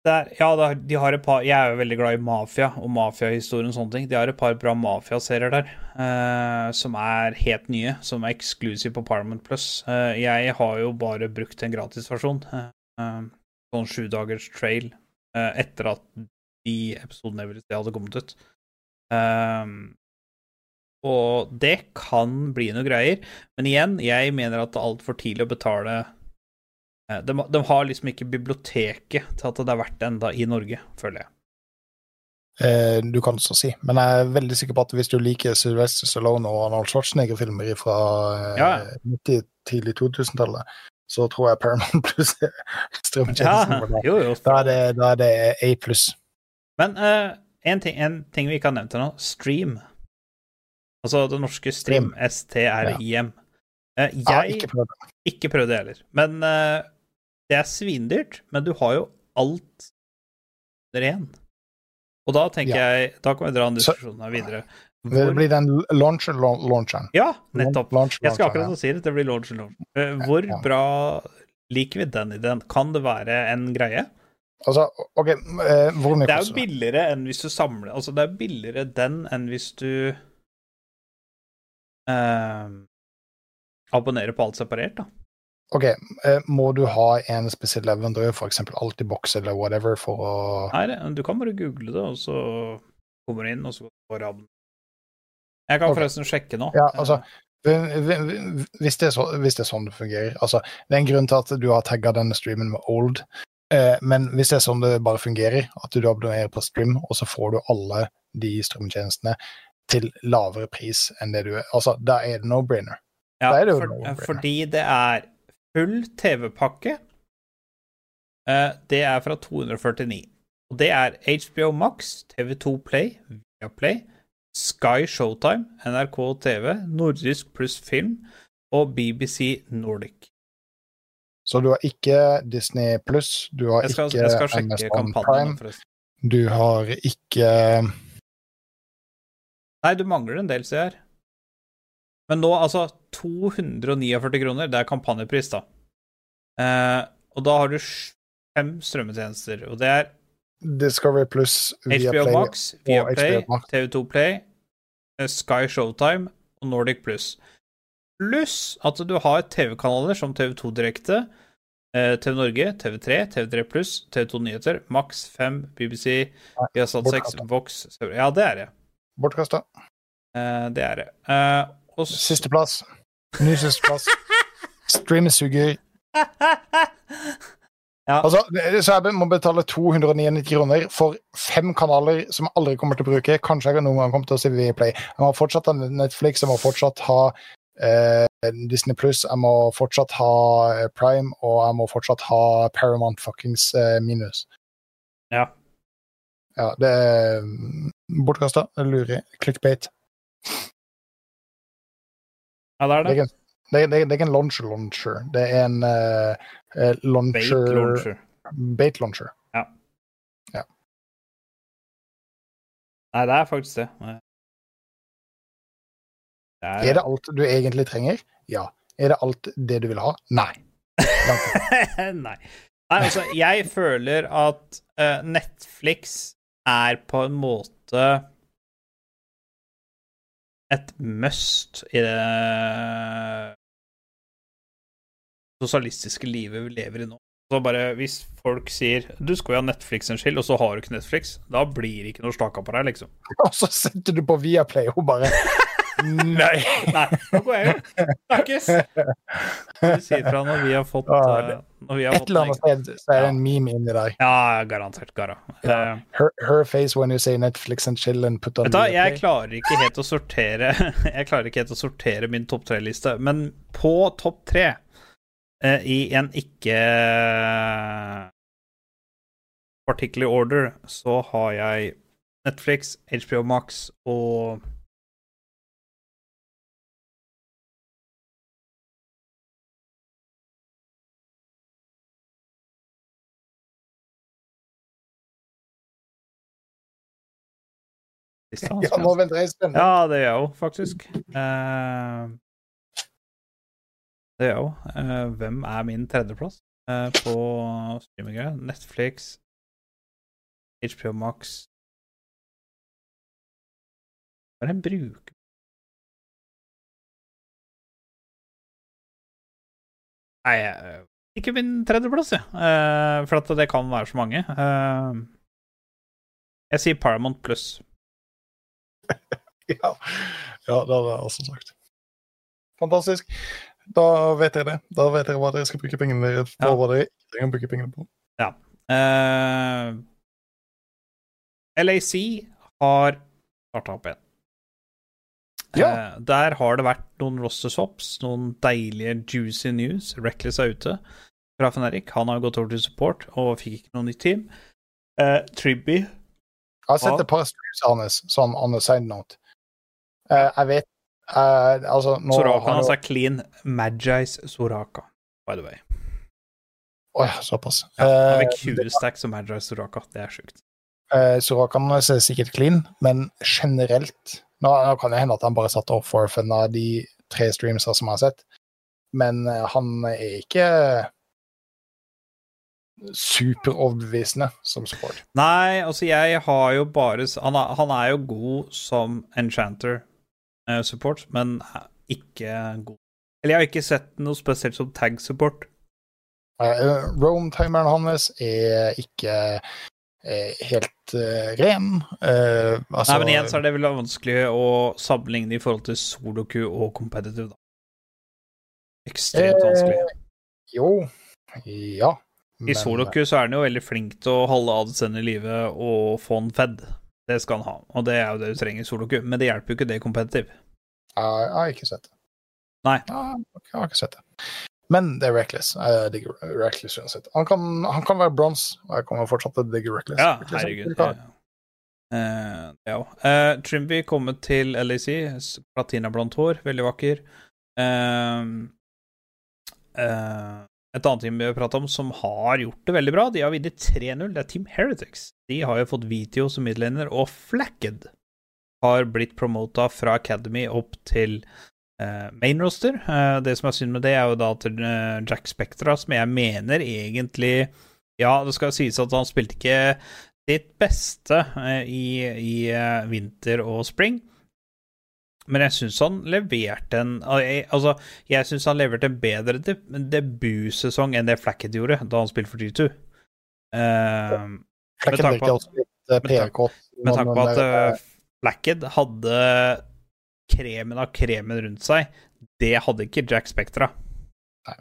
det er, ja, de har et par Jeg er jo veldig glad i mafia og mafiahistorien og sånne ting. De har et par bra mafiaserier der uh, som er helt nye, som er eksklusive på Parliament Plus. Uh, jeg har jo bare brukt en gratisversjon, eh, eh, sånn sju dagers trail, etter at de episodene jeg ville se, hadde kommet ut. Eh, og det kan bli noe greier, men igjen, jeg mener at det er altfor tidlig å betale Eh, de, de, har liksom ikke biblioteket til at det er verdt det enda i Norge, føler jeg. Eh, du kan så si, men jeg er veldig sikker på at hvis du liker Sylvester Stallone og Arnold Schwarzenegger-filmer fra eh, Ja. 90, tidlig 2000-tallet, så tror jeg Paramount [laughs] Plus strømtjenesten. Ja, jo, jo. Da er det, da er det A pluss. Men eh, en, ting, ting vi ikke har nevnt ennå, Stream. Altså det norske Stream, S-T-R-I-M. Eh, Jeg har ikke prøvd det. ikke prøvd det heller, men uh, det er svindyrt. Men du har jo alt én. Og da tenker Ja. jeg Da kan vi dra den diskusjonen her videre. Det blir den launcher, laun- launcheren. ja, nettopp. Launch, Jeg skal akkurat akkurat si det. Det blir launcher launch. Eh, Hvor Ja. bra liker vi den ideen? Kan det være en greie? Altså, OK, hvor mye Det er jo billigere enn hvis du samler Altså, det er billigere den enn hvis du eh, abonnerer på alt separert, da. Ok, eh, Må du ha en spesiell leverandør, f.eks. Altibox eller whatever, for å Nei, det- du kan bare google det, og så kommer du inn, og så får du. Jeg kan okay. forresten sjekke nå. Ja, altså, Hvis det, så, hvis det er sånn det fungerer altså, Det er en grunn til at du har tagga denne streamen med old, eh, men hvis det er sånn det bare fungerer, at du abonnerer på stream, og så får du alle de strømtjenestene til lavere pris enn det du er Altså, da er det no-brainer. Ja, det for, no-brainer. fordi det er full TV-pakke. Eh, det er fra 249. Og det er HBO Max, TV2 Play, Viaplay, Sky Showtime, NRK TV, Nordisk pluss film og BBC Nordic. Så du har ikke Disney pluss, du har skal, ikke jeg skal sjekke Prime, du har ikke Nei, du mangler en del, ser jeg her. Men nå, altså 249 kroner, det er kampanjepris, da. Eh, og da har du fem strømmetjenester, og det er Discovery pluss HBO Viaplay Max, Viaplay, HBO TV2 Play, eh, Sky Showtime og Nordic Pluss. Pluss at du har TV-kanaler som TV2 Direkte, eh, TV Norge, TV3, TV3 Pluss, TV2 Nyheter, Max 5, BBC, Viasat 6. Vox Ja, det er det. Bortkasta. Eh, det er det. Uh, og s- Sisteplass. Ny sisteplass. [laughs] Streamesuger. Ja. Altså, jeg må betale 299 kroner for fem kanaler som jeg aldri kommer til å bruke. Kanskje jeg noen gang kommer til å se Vplay. Jeg må fortsatt ha Netflix, jeg må fortsatt ha eh, Disney Pluss, jeg må fortsatt ha eh, Prime, og jeg må fortsatt ha Paramount fuckings eh, minus. Ja. Ja, det er mm, bortkasta. Lurer. Clickbait. ja, det er Det er det. ikke det er, det er, er ikke en launcher launcher. Det er en eh, launcher Bait launcher. Bait launcher. Nei, det er faktisk det. Det er, Er det alt du egentlig trenger? Ja. Er det alt det du vil ha? Nei. [laughs] Nei. Nei, altså, jeg føler at uh, Netflix er på en måte et must i det sosialistiske livet vi lever i nå. Så bare Hvis folk sier 'du skal jo ha Netflix en skyld', og så har du ikke Netflix, da blir det ikke noe staka på deg, liksom. [laughs] Og så setter du på Viaplay og bare Nei! [laughs] Nei, nå går jeg hjem. Snakkes! Du sier fra når vi har fått Ja, eh, når vi har Et fått eller annet sted så er det en meme inni deg. Ja, garantert. Gara. Ja. Eh, Her, her face when you say Netflix and chill and put on Vet du jeg klarer ikke helt å sortere [laughs] Jeg klarer ikke helt å sortere min topp tre-liste, men på topp tre, eh, i en ikke particular order, så har jeg Netflix, HBO Max og [laughs] Ja, nå venter jeg spent. Ja, det gjør jeg òg, faktisk. Uh, det gjør jeg òg. Eh, hvem er min tredjeplass uh, på streaminggreier? Netflix, HBO Max Hva er det en bruker Nei, ikke min tredjeplass, jeg. Eh, for at det kan være så mange. Jeg sier Paramount pluss. [laughs] Ja. ja, det hadde jeg også sagt. Fantastisk. Da vet dere det. Da vet dere hva dere skal bruke pengene deres på. Ja. Hva dere trenger å bruke pengene på. Eh, LAC har starta opp igjen. Ja. Uh, der har det vært noen roster swaps, noen deilige juicy news. Reckless er ute fra Fnatic. Han har gått over til support og fikk ikke noe nytt team. Uh, Tribby Jeg har sett et par streams hans, sånn on a side note. Uh, jeg vet uh, Altså, nå Soraka har hans jo er clean. Magis Soraka, by the way. Å ja, såpass. Ja, han Eh, fikk 20 stacks som Magis Soraka. Det er sjukt. Soraka Sorakan er sikkert clean, men generelt Nå, nå kan det hende at han bare satt opp for fun av de tre streamsa som jeg har sett, men eh, han er ikke superoverbevisende som support. Nei, altså, jeg har jo bare Han er, han er jo god som enchanter eh, support, men er ikke god Eller jeg har ikke sett noe spesielt som tag support. Uh, Rome-timeren hans er ikke eh, helt uh, ren. Uh, altså, Nei, men igjen så er det vel vanskelig å sammenligne i forhold til soloku og competitive, da. Ekstremt Eh, vanskelig. Jo, ja. I soloku så er han jo veldig flink til å holde ADC-en i live og få han fed. Det skal han ha, og det er jo det du trenger i soloku, men det hjelper jo ikke det i competitive. Jeg, har ikke sett det. Nei. Jeg, har ikke sett det. Men det er Reckless. Jeg digger Reckless uansett. Han kan, han kan være bronse, og jeg kommer fortsatt til å digge Reckless. Ja, Reckless er herregud. kul kar. Uh, ja. Uh, Trimby kommet til LAC. Platina blondt hår, veldig vakker. Uh, eh, et annet team vi har pratet om som har gjort det veldig bra, de har vunnet 3-0. Det er Team Heretics. De har jo fått Vitio som midlaner, og Flacked har blitt promota fra Academy opp til uh, main roster. Uh, det som er synd med det, er jo da til uh, Jack Spectra, som jeg mener egentlig Ja, det skal sies at han spilte ikke sitt beste eh, i, i eh, vinter og spring. Men jeg syns han leverte en Altså, jeg syns han leverte en bedre debutsesong enn det Flacket gjorde da han spilte for G2. Eh, med tanke på at- uh, med tanke- på at Når- uh, Flackett hadde kremen av kremen rundt seg. Det hadde ikke Jack Spectra. Nei.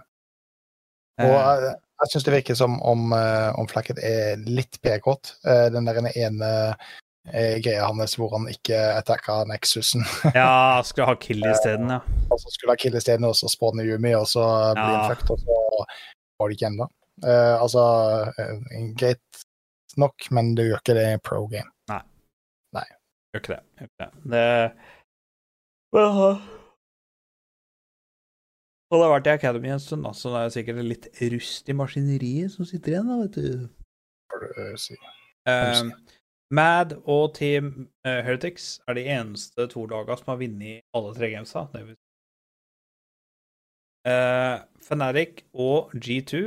Eh, Og jeg, jeg syns det virker som om, uh, om Flacket er litt. Eh, den der ene eh, greia hans hvor han ikke attacka Nexusen. [laughs] ja, skulle ha kill isteden, ja. og så skulle ha kill isteden, og så spawne Yumi, og så bli Ja. infect, og så var det ikke ennå. Uh, altså, uh, greit nok, men det gjør ikke det i pro game. Gjør ikke det. Gjør ikke det. det han Han har vært i Academy en stund, så det er sikkert litt rust i maskineriet som sitter igjen, da, vet du. får du eh, si. Um, Mad og Team eh, Heretics er de eneste to lagene som har vunnet alle tre gamesa. Det uh, Fnatic og G2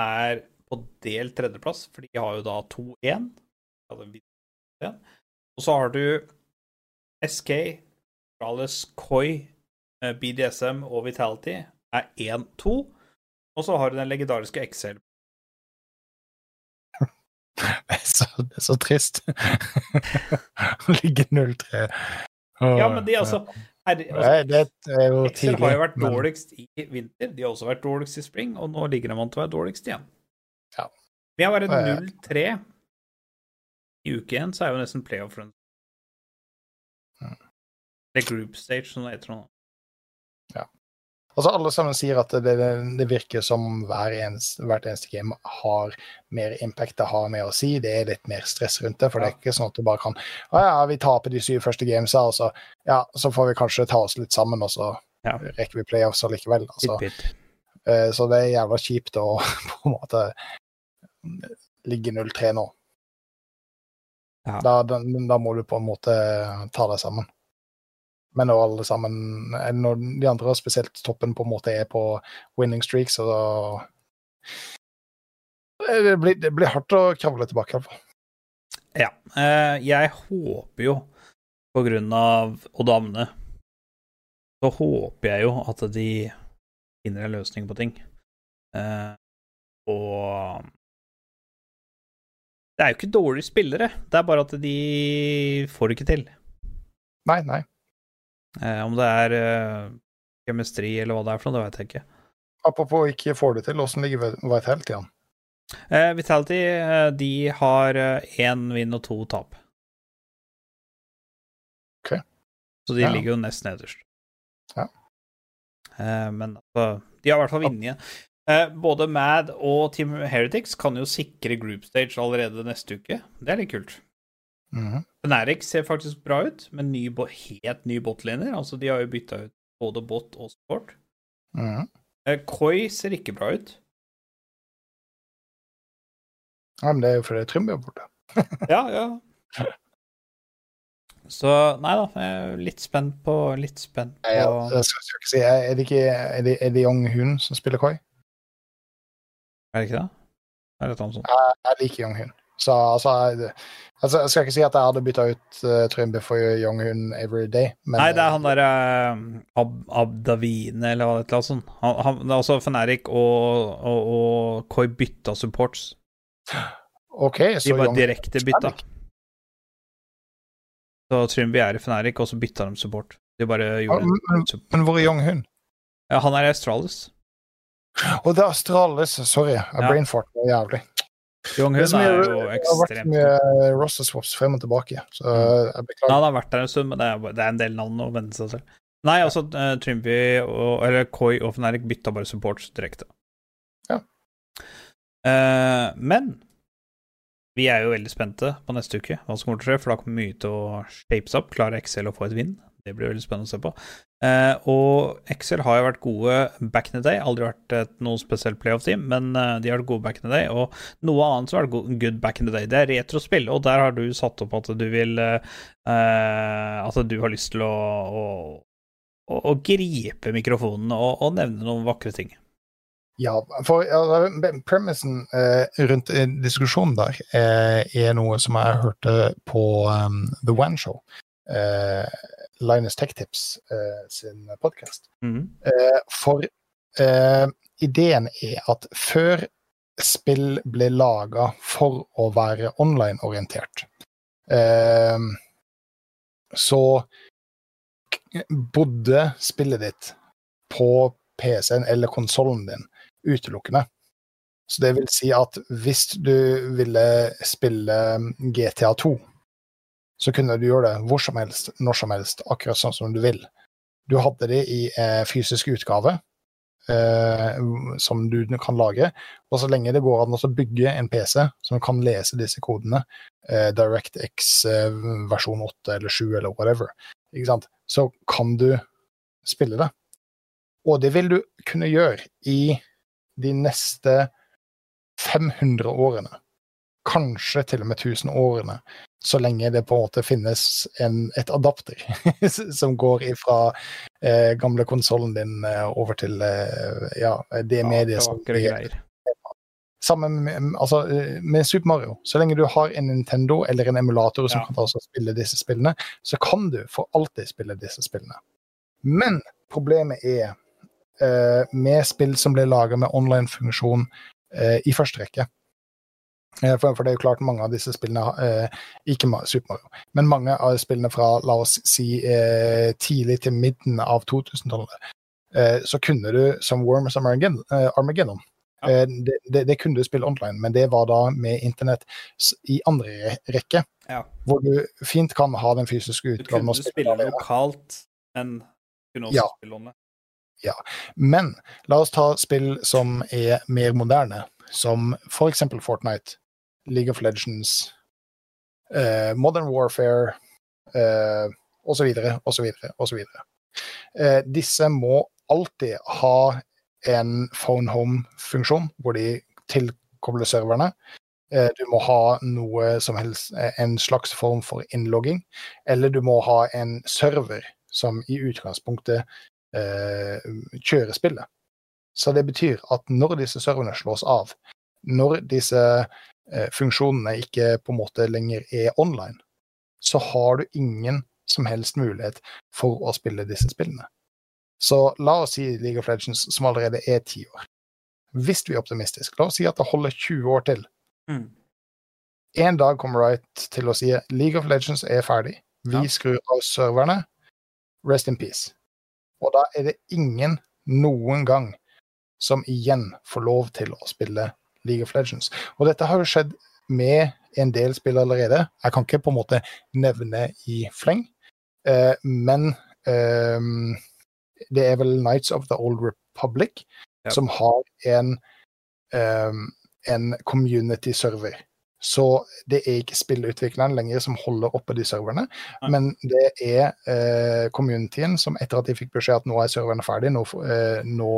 er på delt tredjeplass, for de har jo da 2-1. Ja, den vinner 1. Og så har du SK, Rales Koi, eh, BDSM og Vitality er 1-2. Og så har du den legendariske XL Det er så, det er så trist. Å ligge 0-3. Ja, men de altså, er, altså Nei, det er jo Excel tidlig. har jo vært men- dårligst i vinter, de har også vært dårligst i spring, og nå ligger de an til å være dårligst igjen. Ja. Vi har vært er- 0-3 i uke igjen, så er jo nesten playoff run. Det er group stage, som det heter nå. Altså, alle sammen sier at det, det, virker som hver eneste, hvert eneste game har mer impact, det har mer å si. Det er litt mer stress rundt det, for det er ikke sånn at du bare kan Å ja, vi taper de syv første gamesa, og så, ja, så får vi kanskje ta oss litt sammen, og så Ja. rekker vi playoffs allikevel. Altså. Eh, Så det er jævla kjipt å [laughs] på en måte ligge 0-3 nå. Ja. Da, da, da må du på en måte ta deg sammen. Men når alle sammen Når de andre, spesielt toppen, på en måte er på winning streak, så da det blir, det blir hardt å kravle tilbake, iallfall. Ja. eh, jeg håper jo, på grunn av Odd Amne, så håper jeg jo at de finner en løsning på ting. Eh, og Det er jo ikke dårlige spillere, det er bare at de får det ikke til. Nei, nei. Eh, om det er eh, kjemistri eller hva det er for noe, det vet jeg ikke. Apropos ikke får det til, åssen ligger Vitality an? Eh, Vitality eh, de har én vinn og to tap. Ok. Så de Ja. ligger jo nest nederst. Ja. Eh, men altså, de har i hvert fall vunnet. Eh, både Mad og Team Heretics kan jo sikre group stage allerede neste uke. Det er litt kult. Mhm. Fnatic ser faktisk bra ut, med ny, helt ny botliner. Altså, de har jo bytta ut både bot og sport. Mm -hmm. Koi ser ikke bra ut. Ja, men det er jo fordi Trymbi er borte. [laughs] Ja, ja. Så nei da, jeg er litt spent på Litt spent på Ja, det skal, jeg ikke si, er det ikke er det, er det Young Hun som spiller Koi? Er det ikke det? Er det et? Jeg, jeg liker Young Hun. Så altså altså jeg skal ikke si at jeg hadde bytta ut uh, Trymbe for Young Hun every day, men Nei, det er han derre Ab Abdavine, eller hva det er. Sånn. Han, han, det er også Fnatic og, og, og Koi bytta supports. OK, De så bare Young direkte bytta. Så Trimby er i Fnatic, og så bytta de support. De bare gjorde men, men, en men hvor er Young Hun? ja, Han er i Astralis. Å, det er Astralis. Sorry, Ja. brainfart var jævlig. Er Hun er jo Det har vært med ekstremt mye roster swaps frem og tilbake, så Mm. jeg Ja, beklager. han har vært der en stund, men det er, det er en del navn å venne seg til. Nei, altså, uh, Trymby og Eller Koi og Fnatic bytta bare supports direkte. Ja. Uh, men vi er jo veldig spente på neste uke, hva som kommer til å skje, for da kommer mye til å shapes up. Klarer Excel å få et vinn? Det blir veldig spennende å se på. Eh, og Excel har jo vært gode back in the day. Aldri vært et, noe spesielt playoff-team, men eh, de har vært gode back in the day. Og noe annet som har vært good back in the day, det er retrospill. Og der har du satt opp at du vil eh, At du har lyst til å, å, å, å gripe mikrofonen og, og nevne noen vakre ting. Ja, for ja, premissen eh, rundt diskusjonen der eh, er noe som jeg hørte på um, The One Show. Eh, Linus Tech Tips eh, sin podkast. Mm. Eh, for eh, ideen er at før spill ble laga for å være online-orientert, eh, så bodde spillet ditt på PC-en eller konsollen din utelukkende. Så det vil si at hvis du ville spille GTA 2, så kunne du gjøre det hvor som helst, når som helst, akkurat sånn som du vil. Du hadde det i eh, fysisk utgave, eh, som du kan lage. Og så lenge det går an å bygge en PC som kan lese disse kodene, eh, DirectX eh, versjon 8 eller 7 eller whatever, så kan du spille det. Og det vil du kunne gjøre i de neste 500 årene. Kanskje til og med 1000 årene, så lenge det på en måte finnes en, et adapter [laughs] som går fra eh, gamle konsollen din eh, over til eh, ja, det mediet som greier. Sammen med, altså, eh, med Super Mario. Så lenge du har en Nintendo eller en emulator som Ja. kan ta oss og spille disse spillene, så kan du for alltid spille disse spillene. Men problemet er eh, med spill som blir laga med online-funksjon eh, i første rekke. Eh, For, for det er jo klart mange av disse spillene eh, Ikke Super Mario, men mange av spillene fra la oss si eh, tidlig til midten av 2000-tallet, eh, så kunne du som Worms Armageddon, eh, Armageddon Ja. eh, det, det, det kunne du spille online, men det var da med internett i andre rekke. Ja. Hvor du fint kan ha den fysiske Du kunne spille lokalt, men kunne også Ja. spille online. Ja. Men la oss ta spill som er mer moderne, som f.eks. Fortnite, League of Legends, eh, Modern Warfare eh, osv., osv., osv. Disse må alltid ha en phone home-funksjon, hvor de tilkobler serverne. Eh, Du må ha noe som helst, eh, en slags form for innlogging, eller du må ha en server som i utgangspunktet eh, kjører spillet. Så det betyr at når disse serverne slås av, når disse funksjonene ikke på en måte lenger er online, så har du ingen som helst mulighet for å spille disse spillene. Så la oss si League of Legends, som allerede er ti år. Hvis vi er optimistiske, la oss si at det holder 20 år til. Mm. En dag kommer Wright til å si League of Legends er ferdig. Vi Ja. skrur av serverne. Rest in peace. Og da er det ingen noen gang som igjen får lov til å spille League of Legends. Og dette har jo skjedd med en del spill allerede. Jeg kan ikke på en måte nevne i fleng, eh, men ehm, det er vel Nights of the Old Republic Ja. som har en, ehm, en community-server. Så det er ikke spillutvikleren lenger som holder oppe de serverne, Nei. men det er eh, communityen som etter at de fikk beskjed at nå er serverne ferdig, nå, eh, nå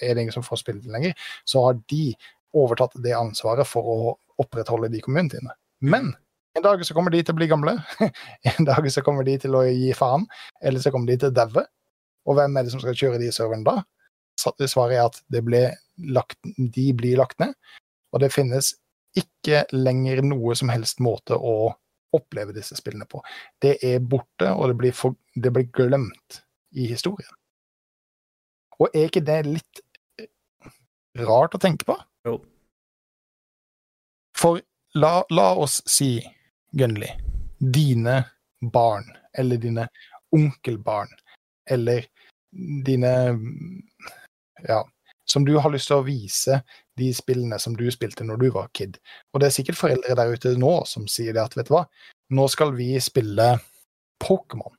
er det ingen som får spille lenger, så har de overtatt det ansvaret for å opprettholde de communityene. Men en dag så kommer de til å bli gamle, [laughs] en dag så kommer de til å gi faen, eller så kommer de til å daue. Og hvem er det som skal kjøre de serverne da? Svaret er at lagt, de blir lagt ned, og det finnes ikke lenger noe som helst måte å oppleve disse spillene på. Det er borte, og det blir, for, det blir glemt i historien. Og er ikke det litt eh, rart å tenke på? Jo. For la, la oss si, Gunnli, dine barn, eller dine onkelbarn, eller dine Ja, som du har lyst til å vise de spillene som du spilte når du var kid. Og det er sikkert foreldre der ute nå som sier det at vet du hva, nå skal vi spille Pokémon.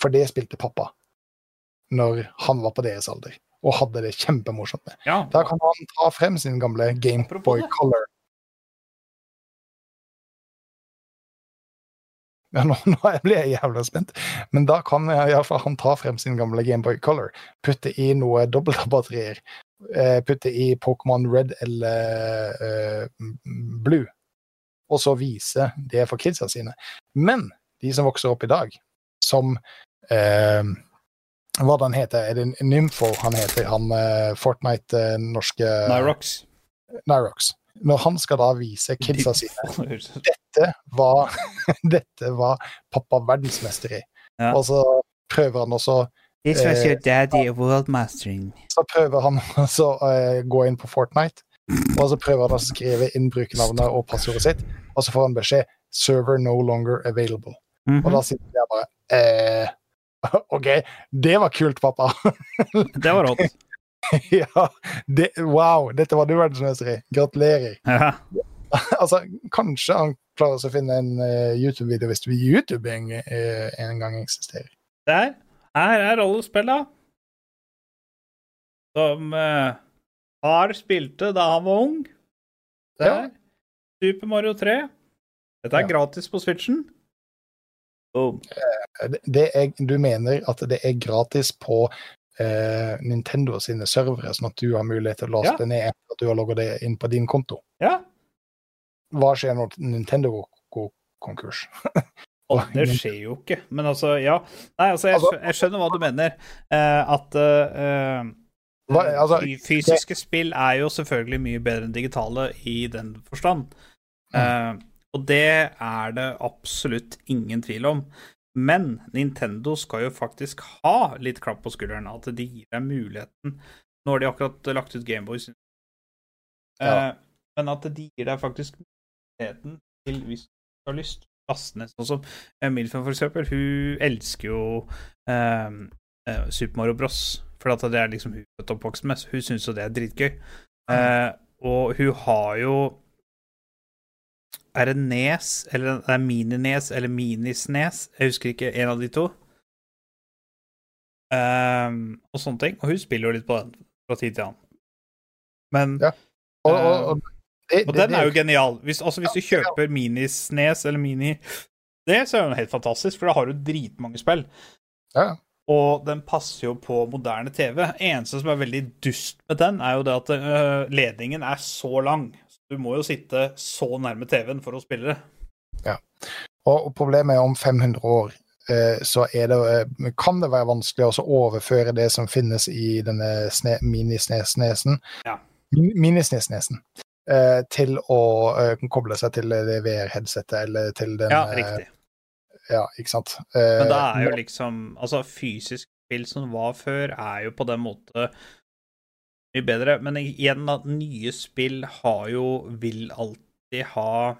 For det spilte pappa når han var på deres alder, og hadde det kjempemorsomt med. Ja. Da kan han ta frem sin gamle Gameboy. Color. Ja, nå, nå blir jeg jævla spent. Men da kan iallfall han ta frem sin gamle Gameboy Color, putte i noe dobbeltbatterier, eh, putte i Pokémon Red eller uh, Blue, og så vise det for kidsa sine. Men de som vokser opp i dag, som eh, Hva den heter Er det Nymfo han heter? Han eh, Fortnite-norske Nyrox. Nyrox. Når han skal da vise kidsa [laughs] sine dette var, [laughs] dette var pappa verdensmester i. Ja. Og så prøver han også This was your daddy world mastering. så prøver han [laughs] å eh, gå inn på Fortnite, og så prøver han å skrive inn brukernavnet og passordet sitt, og så får han beskjed 'server no longer available'. Og da sitter jeg bare eh, [laughs] OK, det var kult, pappa. [laughs] Det var rått. [laughs] ja, det, wow, dette var du verdensmester i. Gratulerer. Ja. altså, kanskje han klarer å finne en uh, YouTube-video hvis YouTube en, eh, en gang eksisterer. Der. Her er rollespilla. Som uh, far spilte da han var ung. Der. Ja. Super Mario 3. Dette er Ja. gratis på Switchen. Boom. Eh, Det, det er, du mener at det er gratis på eh, Nintendo sine servere, sånn at du har mulighet til å laste Ja. det ned etter at du har logget det inn på din konto. Ja. Hva skjer når Nintendo går konkurs? [laughs] Og det skjer jo ikke. Men altså, ja. Nei, altså, jeg, Altså- jeg skjønner hva du mener. Eh, at eh, Hva, altså, fysiske fysiske spill er jo selvfølgelig mye bedre enn digitale i den forstand. Eh, og det er det absolutt ingen tvil om. Men Nintendo skal jo faktisk ha litt klapp på skulderen. At de gir deg muligheten Nå har de akkurat lagt ut Gameboys. Eh, Ja. Men at de gir deg faktisk muligheten til, hvis du har lyst, laste ned. Sånn som eh, Milfen, for eksempel. Hun elsker jo eh, eh, Super Mario Bros. For at det er liksom hun er oppvokst med. Hun syns jo det er dritgøy. Eh, og hun har jo Er det Nes, eller det er Mini-Nes, eller Minisnes? Jeg husker ikke. En av de to. Um, og sånne ting. Og hun spiller jo litt på den fra tid til annen. Men Ja. og, og, og, det, og det- den er jo genial. Hvis, altså, hvis du kjøper Minisnes eller Mini det, så er den helt fantastisk, for da har du dritmange spill. Ja. Og den passer jo på moderne TV. Eneste som er veldig dust med den, er jo det at uh, ledningen er så lang. Du må jo sitte så nærme TV-en for å spille det. Ja. og problemet er om 500 år eh, så er det, eh, kan det være vanskelig å overføre det som finnes i denne sne, minisnesnesen. Ja. Minisnesnesen. eh, til å koble seg til det VR-headsetet eller til den Ja, riktig. Ja, ikke sant. Men det er jo liksom Altså, fysisk spill som var før, er jo på den måte mye bedre. Men igjen, da, nye spill har jo Vil alltid ha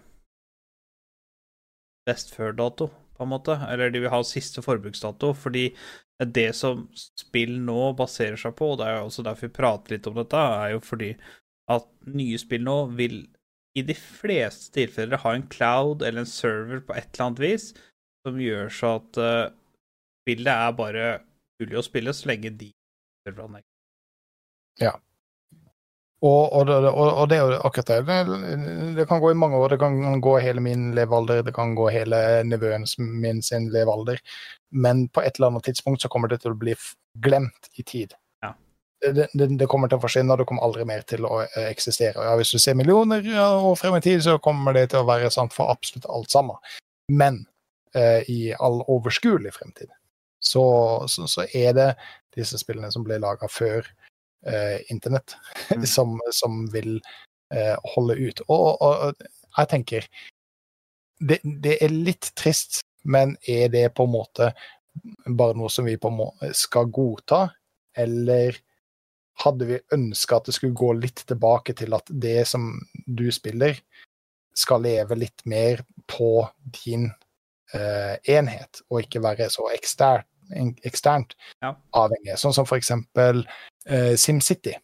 best før-dato, på en måte. Eller de vil ha siste forbruksdato, fordi det som spill nå baserer seg på, og det er jo også derfor vi prater litt om dette, er jo fordi at nye spill nå vil i de fleste tilfeller ha en cloud eller en server på et eller annet vis som gjør så at uh, spillet er bare mulig å spille så lenge de serverne er Og, og, det- og, og det er jo akkurat det. det. Det kan gå i mange år. Det kan gå hele min levealder, det kan gå hele nevøen min sin levealder. Men på et eller annet tidspunkt så kommer det til å bli glemt i tid. Ja. Det, det, det kommer til å forsvinne, og det kommer aldri mer til å eh, eksistere. Ja, hvis du ser millioner ja, år frem i tid, så kommer det til å være sant for absolutt alt sammen. Men eh, i all overskuelig fremtid så, så, så er det disse spillene som ble laga før internett, [laughs] Mm. som, som vil eh, holde ut. Og, og, og jeg tenker det, det er litt trist, men er det på en måte bare noe som vi på en måte skal godta, eller hadde vi ønska at det skulle gå litt tilbake til at det som du spiller, skal leve litt mer på din eh, enhet, og ikke være så eksternt, eksternt Ja. avhengig. Sånn som for eksempel eh, SimCity.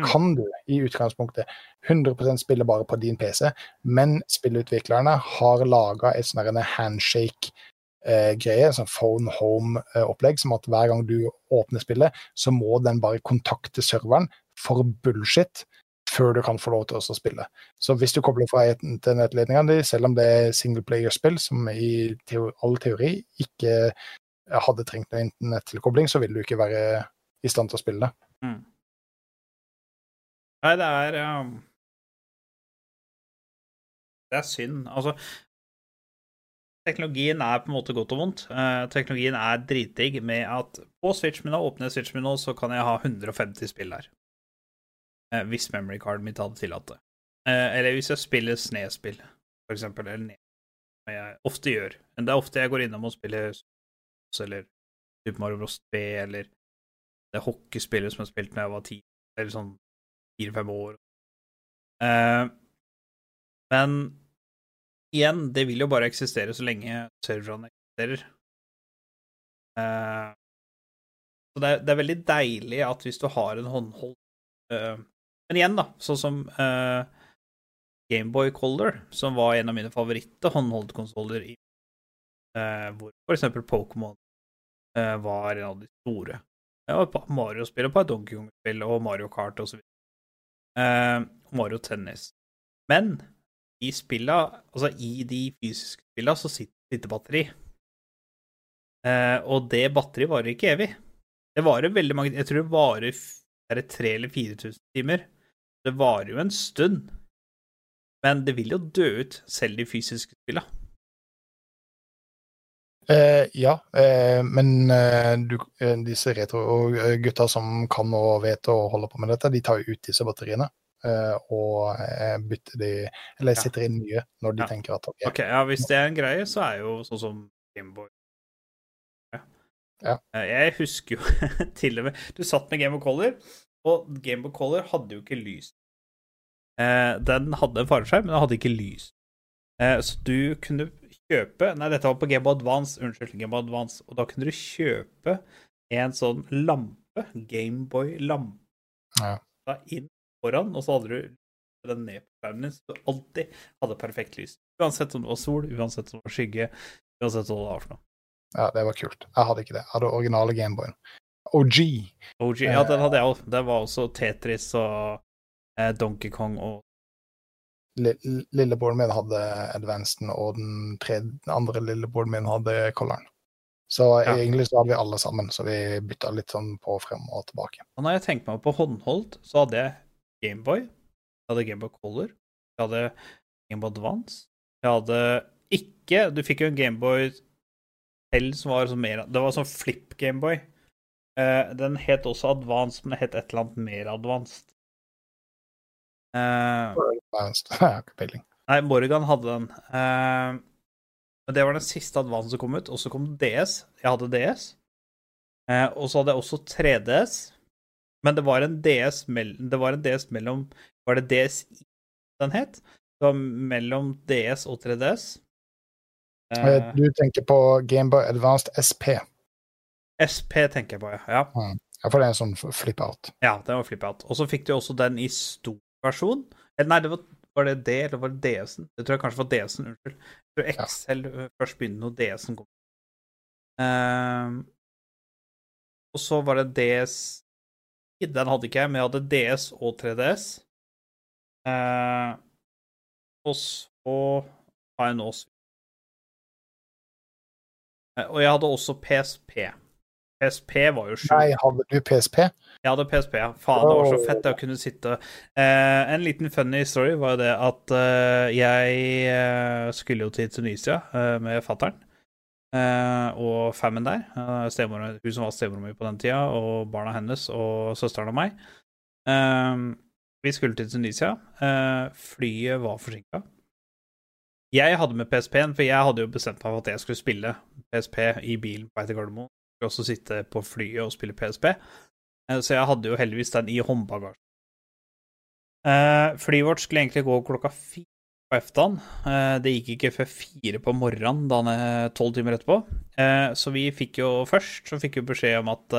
Mm. Kan du i utgangspunktet 100% spille bare på din PC, men spillutviklerne har laga et sånn handshake-greie, sånn phone home-opplegg, som at hver gang du åpner spillet, så må den bare kontakte serveren for bullshit før du kan få lov til å spille. Så hvis du kobler fra internettledningene din, selv om det er singleplayerspill, som i all teori ikke hadde trengt en internettilkobling, så vil du ikke være i stand til å spille det. Mm. Nei, det er um, Det er synd. Altså Teknologien er på en måte godt og vondt. Uh, teknologien er dritdigg med at på Switch min jeg Switch min nå, så kan jeg ha 150 spill der. Uh, hvis memory carden mitt hadde tillatt det. Uh, eller hvis jeg spiller snespill, for eksempel. Eller ned, som jeg ofte gjør. Men det er ofte jeg går innom og spiller Super Mario Bros. 3, eller det hockeyspillet som jeg spilte da jeg var ti, eller sånn fire-fem år. Uh, men igjen, det vil jo bare eksistere så lenge serverne eksisterer. Uh, så det er, det er veldig deilig at hvis du har en håndhold uh, Men igjen, da, sånn som uh, Gameboy Color, som var en av mine favoritte håndholdtkonsoller eh, hvor for eksempel Pokémon var en av de store. Var et par Mario-spill og et par Donkey Kong-spill og Mario Kart og så videre. Eh, Mario Tennis. Men i spilla, altså i de fysiske spilla, så sitter batteri. Uh, og det batteriet varer ikke evig. Det varer veldig mange Jeg tror det varer er det 3000 eller 4000 timer. Det varer jo en stund. Men det vil jo dø ut, selv de fysiske spilla. Eh, ja, eh, men eh, du, eh, disse retro-gutta som kan og vet og holder på med dette, de tar jo ut disse batteriene. eh, og eh, bytter de Eller Ja. sitter inn nye når de Ja. tenker at OK. okay, ja, Hvis det er en greie, så er jo sånn som Gameboy ja. Ja. Jeg husker jo [laughs] til og med Du satt med Gameboy Color, og Gameboy Color hadde jo ikke lys. Eh, Den hadde en fareskjerm, men den hadde ikke lys. Eh, Så du kunne kjøpe Nei, dette var på Gameboy Advance, unnskyld, Game Advance. Og da kunne du kjøpe en sånn lampe, Gameboy-lampe, Ja. inn foran, og så hadde du den ned på skjermen din, så du alltid hadde perfekt lys. Uansett om det var sol, uansett om det var skygge, uansett hva det var for noe. ja, det var kult. Jeg hadde ikke det. Jeg hadde originale Gameboyen. OG. OG, ja, den hadde jeg òg. Det var også Tetris og eh, Donkey Kong og Lillebroren min hadde Advanceden, og den, tredje, den andre lillebroren min hadde Coloren. Så Ja. egentlig så hadde vi alle sammen, så vi bytta litt sånn på frem og tilbake. Og når jeg tenkte meg på håndholdt, så hadde jeg Gameboy, jeg hadde Gameboy Color, jeg hadde Gameboy Advance, jeg hadde ikke Du fikk jo en Gameboy selv som var sånn mer Det var sånn flip Gameboy. Eh, den het også Advance, men det het et eller annet mer advanced. Eh, nei, Morgan hadde den. Uh, men det var den siste Advance som kom ut, og så kom DS. Jeg hadde DS. Uh, og så hadde jeg også 3DS. Men det var en DS, mell det var en DS mellom Var det DSI den het? Det var mellom DS og 3DS. Uh, Du tenker på Gameboy Advanced SP. SP tenker jeg på, ja. ja. Ja, for det er en sånn flip-out. Ja, det var flip-out. Og så fikk du også den i stor versjon. Eller nei, det var, var det det, eller var det DS-en? Det tror jeg kanskje var DS-en, unnskyld. Jeg tror Ja. XL øh, først begynte når DS-en kom. Uh, og så var det DS Den hadde ikke jeg, men jeg hadde DS og 3DS. Uh, og så har jeg nå Eh, Og jeg hadde også PSP. PSP var jo sjukt. Nei, hadde du PSP? Jeg hadde PSP, ja. Faen, det var så fett å kunne sitte eh, En liten funny story var jo det at eh, jeg eh, skulle jo til Tunisia eh, med fattern eh, og fammen der. Uh, hun som var stemora mi på den tida, og barna hennes og søsteren og meg. Eh, vi skulle til Tunisia. Eh, flyet var forsinka. Jeg hadde med PSP-en, for jeg hadde jo bestemt meg for at jeg skulle spille PSP i bilen på vei til Gardermoen. Skulle også sitte på flyet og spille PSP. Eh, Så jeg hadde jo heldigvis den i håndbagasjen. Eh, flyet vårt skulle egentlig gå klokka fire på eftan. Eh, det gikk ikke før fire på morgenen dagen tolv timer etterpå. Så vi fikk jo først så fikk vi beskjed om at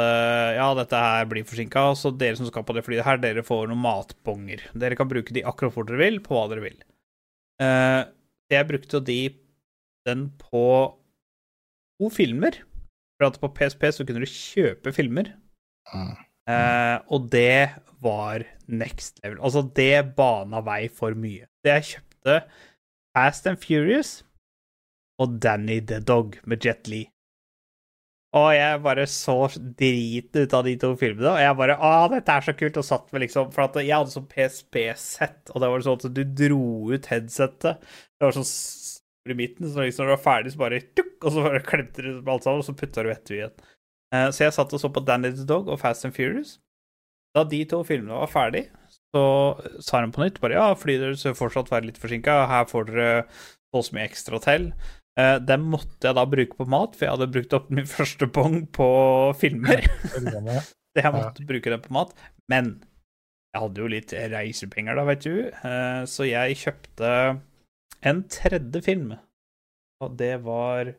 ja, dette her blir forsinka, så dere som skal på det flyet her, dere får noen matbonger. Dere kan bruke de akkurat hvor dere vil, på hva dere vil. Jeg brukte jo de den på to filmer. For at på PSP så kunne du kjøpe filmer. Mm. Eh, og det var next level. Altså, det bana vei for mye. Det jeg kjøpte Fast and Furious og Danny the Dog med Jet Li. Og jeg bare så driten ut av de to filmene, og jeg bare Å, dette er så kult! Og satt med liksom For at jeg hadde sånn PSP-sett, og det var sånn at du dro ut headsetet. Det var sånn i midten, så liksom når du var ferdig, så bare tuk, Og så bare klemte du alt sammen, og så putta du etter igjen. Eh, Så jeg satt og så på Danny the Dog og Fast and Furious. Da de to filmene var ferdig, så sa de på nytt bare ja, flyet deres vil fortsatt være litt forsinka, her får dere så mye ekstra til. Uh, Den måtte jeg da bruke på mat, for jeg hadde brukt opp min [laughs] første bong på filmer. [laughs] så jeg måtte bruke den på mat. Men jeg hadde jo litt reisepenger da, vet du, uh, så jeg kjøpte en tredje film. Og det var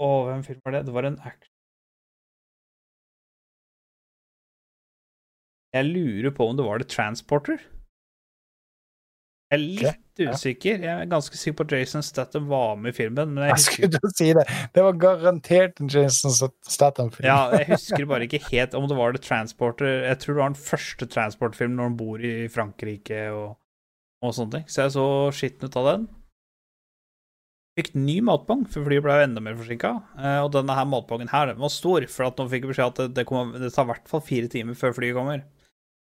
Å, hvem film var det? Det var en action Jeg lurer på om det var The Transporter. Jeg er litt okay. usikker. Jeg er ganske sikker på at Jason Statham var med i filmen. Men jeg Jeg skulle si det. Det var garantert en Jason Statham-film. ja, jeg [laughs] husker bare ikke helt om det var The Transporter. Jeg tror det var den første Transport-filmen når han bor i Frankrike og, og sånne ting. Så jeg så skitten ut av den. Fikk ny matbong, for flyet ble jo enda mer forsinka. Og denne her matbongen her, den var stor, for at nå fikk jeg beskjed at det, kommer- det tar i hvert fall fire timer før flyet kommer.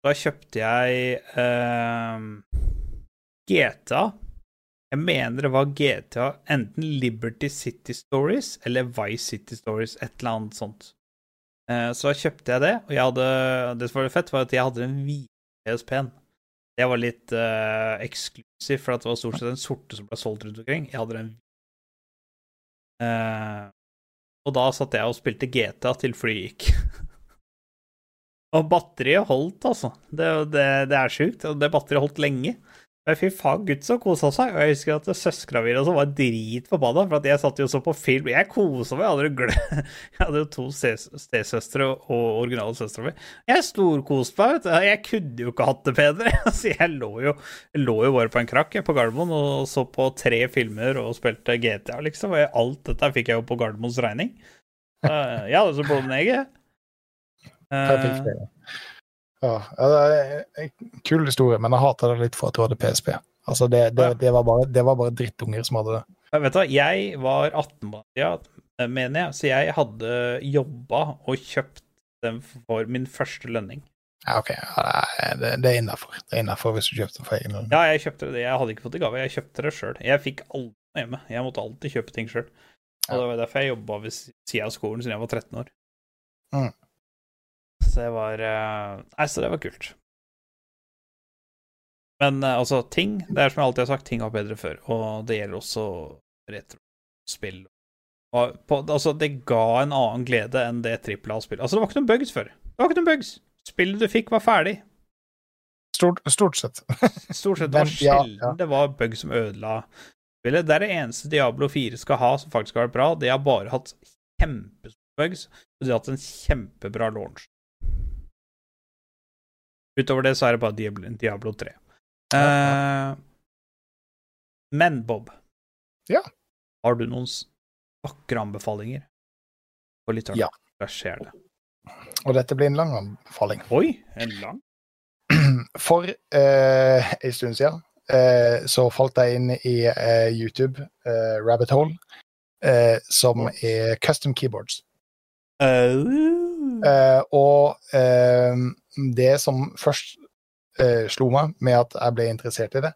Da kjøpte jeg eh, GTA. Jeg mener det var GTA, enten Liberty City Stories eller Vice City Stories, et eller annet sånt. Eh, så da kjøpte jeg det, og jeg hadde, det som var litt fett, var at jeg hadde den hvite PSP-en. Det var litt uh, eksklusiv, for det var stort sett den sorte som ble solgt rundt omkring. Jeg hadde den Eh, Og da satt jeg og spilte GTA til flyet gikk. [laughs] og batteriet holdt, altså. Det, det, det er sjukt. Det batteriet holdt lenge. Men fy faen, gutt så kosa seg. Og jeg husker at søstera mi også var dritforbanna, for at jeg satt jo så på film. Jeg kosa meg. Jeg hadde, jo [laughs] jeg hadde jo to stes- stesøstre og originale søstera mi. Jeg storkoste meg, vet du. Jeg kunne jo ikke hatt det bedre. [laughs] Altså, jeg lå jo, lå jo bare på en krakk på Gardermoen og så på tre filmer og spilte GTA, liksom. Og alt dette fikk jeg jo på Gardermoens regning. Eh, Jeg hadde så blod i jeg. Eh, Perfekt. Ja, det er en kul historie, men jeg hater det litt for at du hadde PSP. Altså, det, det, det, var bare, det var bare drittunger som hadde det. Jeg vet du hva, jeg var 18 ja, mener jeg, så jeg hadde jobba og kjøpt den for min første lønning. Ja, OK. Det er- innafor. Det er innafor hvis du kjøpte den for egen lønn. Ja, jeg kjøpte det. Jeg hadde ikke fått det i gave, jeg kjøpte det sjøl. Jeg fikk aldri hjemme. Jeg måtte alltid kjøpe ting sjøl. Og det var derfor jeg jobba ved sida av skolen siden jeg var 13 år. Mm. Så det var eh, Nei, så det var kult. Men eh, altså, ting Det er som jeg alltid har sagt, ting var bedre før. Og det gjelder også retrospill. Og på, altså, det ga en annen glede enn det trippel A-spillet. Altså, det var ikke noen bugs før. Det var ikke noen bugs. Spillet du fikk, var ferdig. Stort, stort sett. [laughs] Stort sett. Det var ja, sjelden ja. det var bug som ødela spillet. Det er det eneste Diablo 4 skal ha som faktisk har vært bra. De har bare hatt kjempebugs, og de har hatt en kjempebra launch. Utover det så er det bare Diablo, Diablo 3. Eh, men Bob, Ja. har du noen vakre anbefalinger for lytterne? Ja. Hva skjer det? Og dette blir en lang anbefaling. Oi, en lang [clears throat] For eh, en stund siden eh, så falt jeg inn i eh, YouTube eh, rabbit hole, eh, som er custom keyboards. Uh. Eh, og eh, det som først eh, slo meg med at jeg ble interessert i det,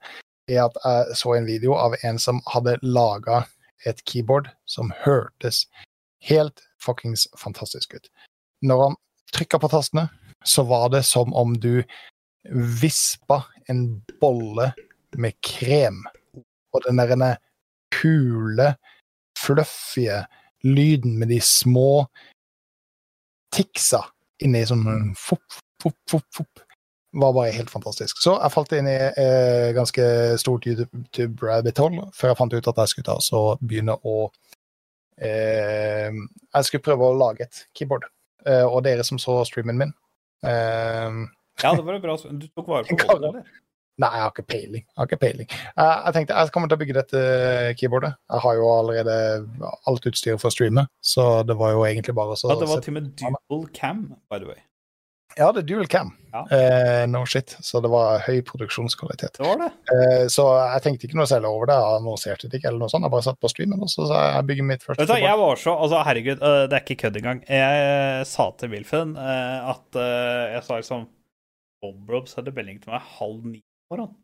er at jeg så en video av en som hadde laga et keyboard som hørtes helt fuckings fantastisk ut. Når han trykka på tastene, så var det som om du vispa en bolle med krem. Og den der kule, fluffige lyden med de små ticsa inni sånn fopp, fopp, fopp, fopp, var bare helt fantastisk. Så jeg falt inn i eh, ganske stort YouTube rabbit hole før jeg fant ut at jeg skulle ta og begynne å eh, Jeg skulle prøve å lage et keyboard. Eh, og dere som så streamen min eh, Ja, det var jo bra. Du tok vare på [laughs] Kan- eller? Nei, jeg har ikke peiling. Jeg har ikke peiling. Jeg, jeg tenkte jeg kommer til å bygge dette keyboardet. Jeg har jo allerede alt utstyret for å streame, så det var jo egentlig bare å Ja, det var til og med dual cam, by the way. Ja, det er dual cam. Ja. Eh, no shit. Så det var høy produksjonskvalitet. Det var det. Eh, så jeg tenkte ikke noe særlig over det. Jeg annonserte det ikke, eller noe sånt. Jeg bare satt på streamen, og så sa jeg jeg bygger mitt første Vet du, jeg var så Altså, herregud, øh, det er ikke kødd engang. Jeg sa til Wilfen øh, at øh, Jeg sa liksom Bob hadde melding til meg halv ni på morgenen.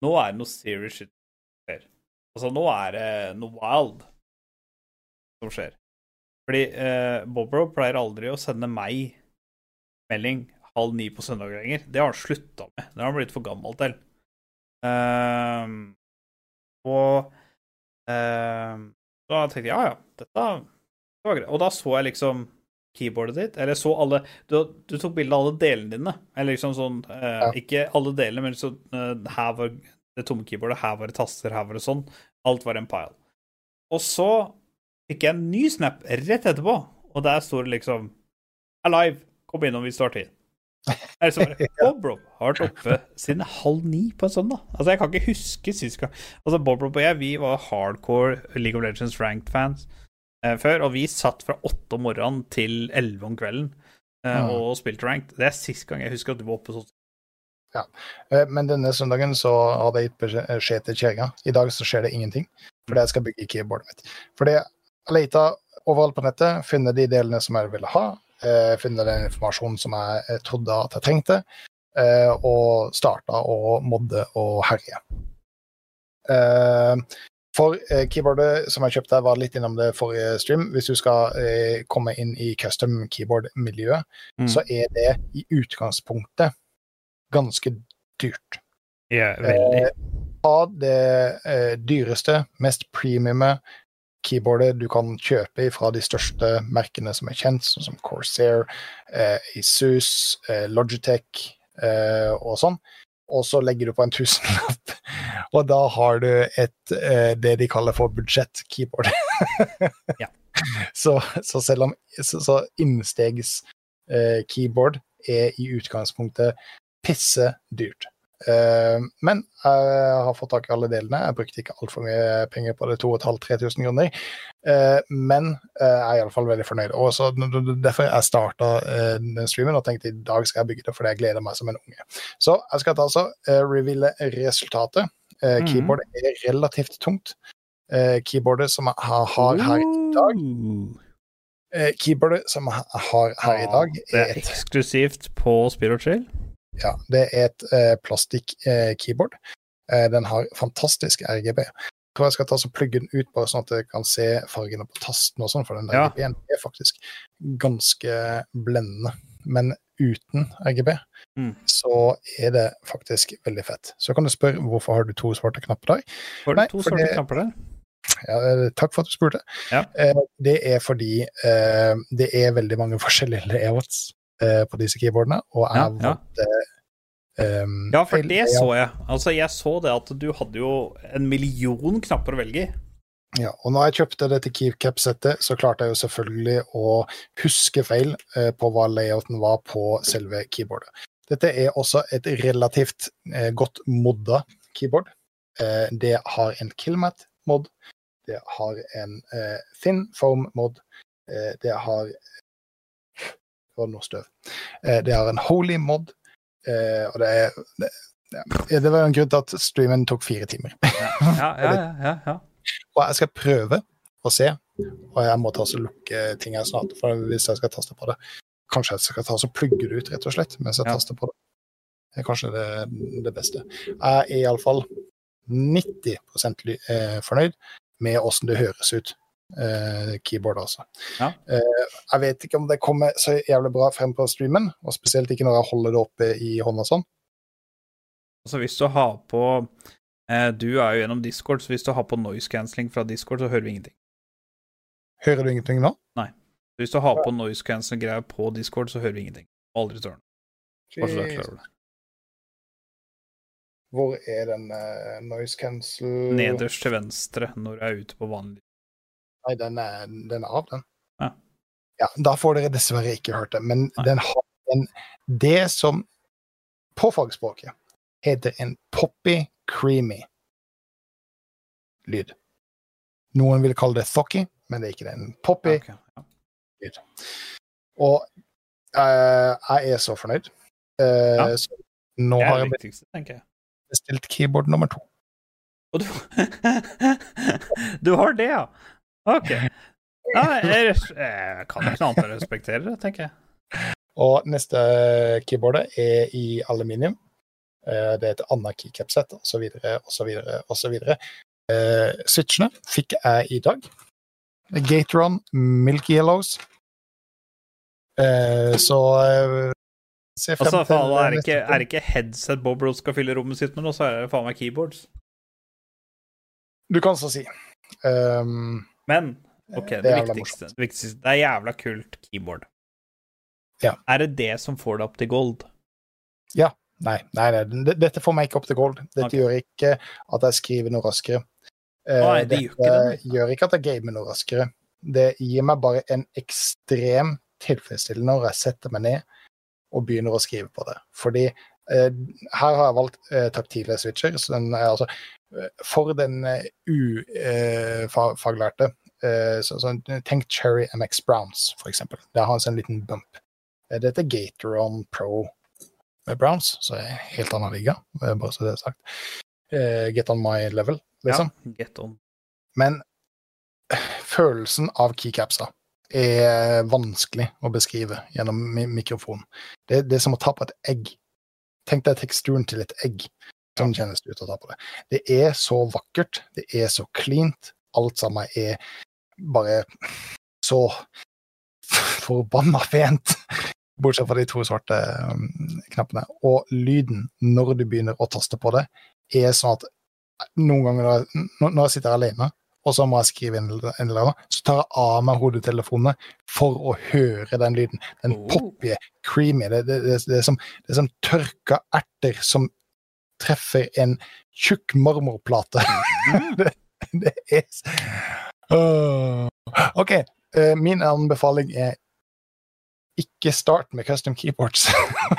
Nå er det noe serious shit som skjer. Altså, nå er det noe wild som skjer. Fordi øh, Bob Rob pleier aldri å sende meg melding halv ni på søndager lenger. Det har han slutta med. Det har han blitt for gammel til. Uh, og uh, da tenkte jeg ja, ja, dette det var greit. Og da så jeg liksom keyboardet ditt, eller så alle Du, du tok bilde av alle delene dine. Eller liksom sånn uh, Ja. Ikke alle delene, men liksom eh, her var det tomme keyboardet, her var det taster, her var det sånn. Alt var en pile. Og så fikk jeg en ny snap rett etterpå, og der står det liksom Alive, kom innom du har tid. Jeg liksom bare, Bob Rob har vært oppe siden halv ni på en søndag. Altså, jeg kan ikke huske sist gang Altså, Bob Rob og jeg, vi var hardcore League of Legends ranked-fans eh, før, og vi satt fra åtte om morgenen til elleve om kvelden eh, Mm. og spilte ranked. Det er sist gang jeg husker at du var oppe sånn. Ja, men denne søndagen så hadde jeg gitt beskjed beskjed til kjerringa. I dag så skjer det ingenting, fordi jeg skal bygge keyboardet mitt. Fordi jeg leita overalt på nettet, funnet de delene som jeg ville ha, eh, funnet den informasjonen som jeg eh, trodde at jeg trengte, eh, og starta å modde og herje. Eh, for eh, keyboardet som jeg kjøpte, var litt innom det forrige stream. Hvis du skal eh, komme inn i custom keyboard-miljøet, Mm. så er det i utgangspunktet ganske dyrt. Ja, veldig. Ta det eh, dyreste, mest premiume keyboardet du kan kjøpe fra de største merkene som er kjent, sånn som Corsair, eh, Isus, eh, Logitech eh, og sånn. Og så legger du på en tusenlapp, [laughs] og da har du et, eh, det de kaller for budsjett-keyboard. Ja. [laughs] Så, så selv om så, så innstegs eh, er i utgangspunktet pisse dyrt. Eh, men jeg har fått tak i alle delene. Jeg brukte ikke altfor mye penger på det, 2500-3000 kroner. Eh, men eh, jeg er iallfall veldig fornøyd. Og så Derfor jeg starta den streamen og tenkte i dag skal jeg bygge det, fordi jeg gleder meg som en unge. Så jeg skal ta altså reveale resultatet. Mhm. Keyboardet er relativt tungt. Keyboardet som jeg har, her i dag, keyboardet som jeg har her i dag, Det er et eksklusivt på Spiro Chill. Ja, det er et eh, plastikk-keyboard. Eh, den har fantastisk RGB. Jeg tror jeg skal ta så plugge den ut, bare sånn at jeg kan se fargene på tasten og sånn, for den Ja. RGB-en er faktisk ganske blendende. Men uten RGB, Mm. så er det faktisk veldig fett. Så kan du spørre hvorfor har du to svarte knapper der. Har du Nei, to svarte det- knapper der? Ja, eh, takk for at du spurte. Ja. Eh, Det er fordi eh, det er veldig mange forskjellige [laughs] layouts eh, på disse keyboardene, og jeg Ja, har ja. um, Ja, for det så jeg. Altså, jeg så det at du hadde jo en million knapper å velge i. Ja, og når jeg kjøpte dette keycap-settet, så klarte jeg jo selvfølgelig å huske feil eh, på hva layouten var på selve keyboardet. Dette er også et relativt eh, godt modda keyboard. Eh, det har en killmat-mod, det har en eh, thin foam-mod, det har Det var noe støv. Eh, det har en holy-mod, eh, og det er det, ja, det var en grunn til at streamen tok fire timer. Ja, ja, [laughs] ja. ja, ja. Og jeg skal prøve å se, og jeg må ta og lukke ting her snart, for hvis jeg skal taste på det. Kanskje jeg skal ta og plugge det ut, rett og slett, mens jeg taster på det. Det er kanskje det, det beste. Jeg er iallfall 90 ly- eh, fornøyd med åssen det høres ut. Eh, keyboard, altså. Ja. Eh, jeg vet ikke om det kommer så jævlig bra frem på streamen, og spesielt ikke når jeg holder det oppe i hånda sånn. Altså, hvis du har på eh, Du er jo gjennom Discord, så hvis du har på noise cancelling fra Discord, så hører vi ingenting. Hører du ingenting nå? Nei. Hvis du har på noise cancelling-greier på Discord, så hører vi ingenting. Aldri tør den. Hvor er den uh, noise cancel Nederst til venstre når du er ute på vanlig Nei, den er, den er av, den. Ja. Ja, Da får dere dessverre ikke hørt det, men Nei. den har en Det som på fagspråket heter en poppy creamy lyd. Noen vil kalle det thocky, men det er ikke det. En poppy. okay. ja. Og uh, jeg er så fornøyd. Uh, Ja. så nå har jeg jeg. bestilt keyboard nummer to. Og du [laughs] Du har det, ja? OK. Ja, jeg, jeg kan ikke noe annet enn å respektere det, tenker jeg. Og neste keyboardet er i aluminium. Eh, Det er et annet keycap-sett, osv., osv., osv. Switchene fikk jeg i dag. Gateron Milky Yellows. Eh, Så eh, se frem Altså, faen, er det ikke, er det ikke headset Bob Rose skal fylle rommet sitt med nå, så er det faen meg keyboards. Du kan så si. Um, Men OK, det, Det viktigste, det viktigste Det er jævla kult keyboard. Ja. Er det det som får det opp til gold? Nei, nei, nei, dette får meg ikke opp til gold. Dette okay. gjør ikke at jeg skriver noe raskere. Eh, Nei, det gjør ikke det. gjør ikke at jeg gamer noe raskere. Det gir meg bare en ekstrem tilfredsstillelse når jeg setter meg ned og begynner å skrive på det. Fordi eh, her har jeg valgt eh, taktile switcher. Så den er altså eh, For den eh, ufaglærte eh, så, så, Tenk Cherry MX Browns, for eksempel. Der har vi en liten bump. Eh, Dette er Gatoron Pro med Browns, så er helt annen liga, eh, bare så det er sagt. Eh, get on my level, liksom. Ja, get on. Men eh, følelsen av keycapsa er vanskelig å beskrive gjennom mi mikrofon. Det, det er som å ta på et egg. Tenk deg teksturen til et egg. Det ut å ta på det. Det er så vakkert, det er så cleant. Alt sammen er bare så [laughs] forbanna pent. Bortsett fra de to svarte um, knappene. Og lyden når du begynner å taste på det, er sånn at noen ganger når jeg, når når jeg sitter alene, og så må jeg skrive en eller en eller annen, så tar jeg av meg hodetelefonene for å høre den lyden. Den Oh. poppy, creamy. Det, det, det, det, er som, det er som tørka erter som treffer en tjukk marmorplate. [laughs] det, det er Åh. OK. uh, min anbefaling er ikke start med custom keyboards.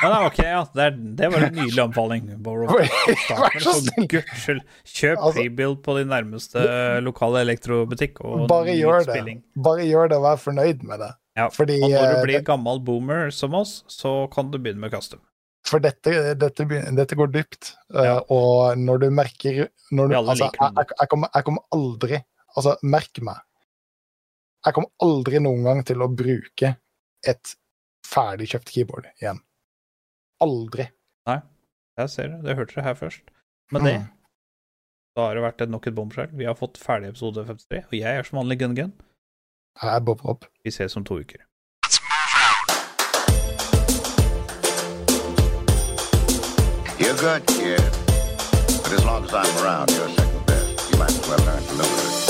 Ja, nei, ok, ja. Det, er, det var en nydelig anbefaling. Vær så snill! kjøp Altså- prebuild på din nærmeste lokale elektrobutikk. Bare gjør det. Bare gjør det og vær fornøyd med det. Ja, Fordi, og når eh, du blir det- gammel boomer som oss, så kan du begynne med custom. For dette, dette, dette går dypt. Ja. Uh, Og når du merker når du, altså, jeg, jeg, jeg, kommer, jeg kommer aldri Altså, merk meg. Jeg kommer aldri noen gang til å bruke et ferdigkjøpt keyboard igjen. Aldri. Nei, Jeg ser det. Det hørte dere her først. Men det Mm. da har det vært nok et bombskjell. Vi har fått ferdig episode 53, og jeg er som vanlig Gun Gun. Jeg er Bob Rob. Vi ses om to uker. You're good, kid. But as long as I'm around, you're second best. You might as well learn to live with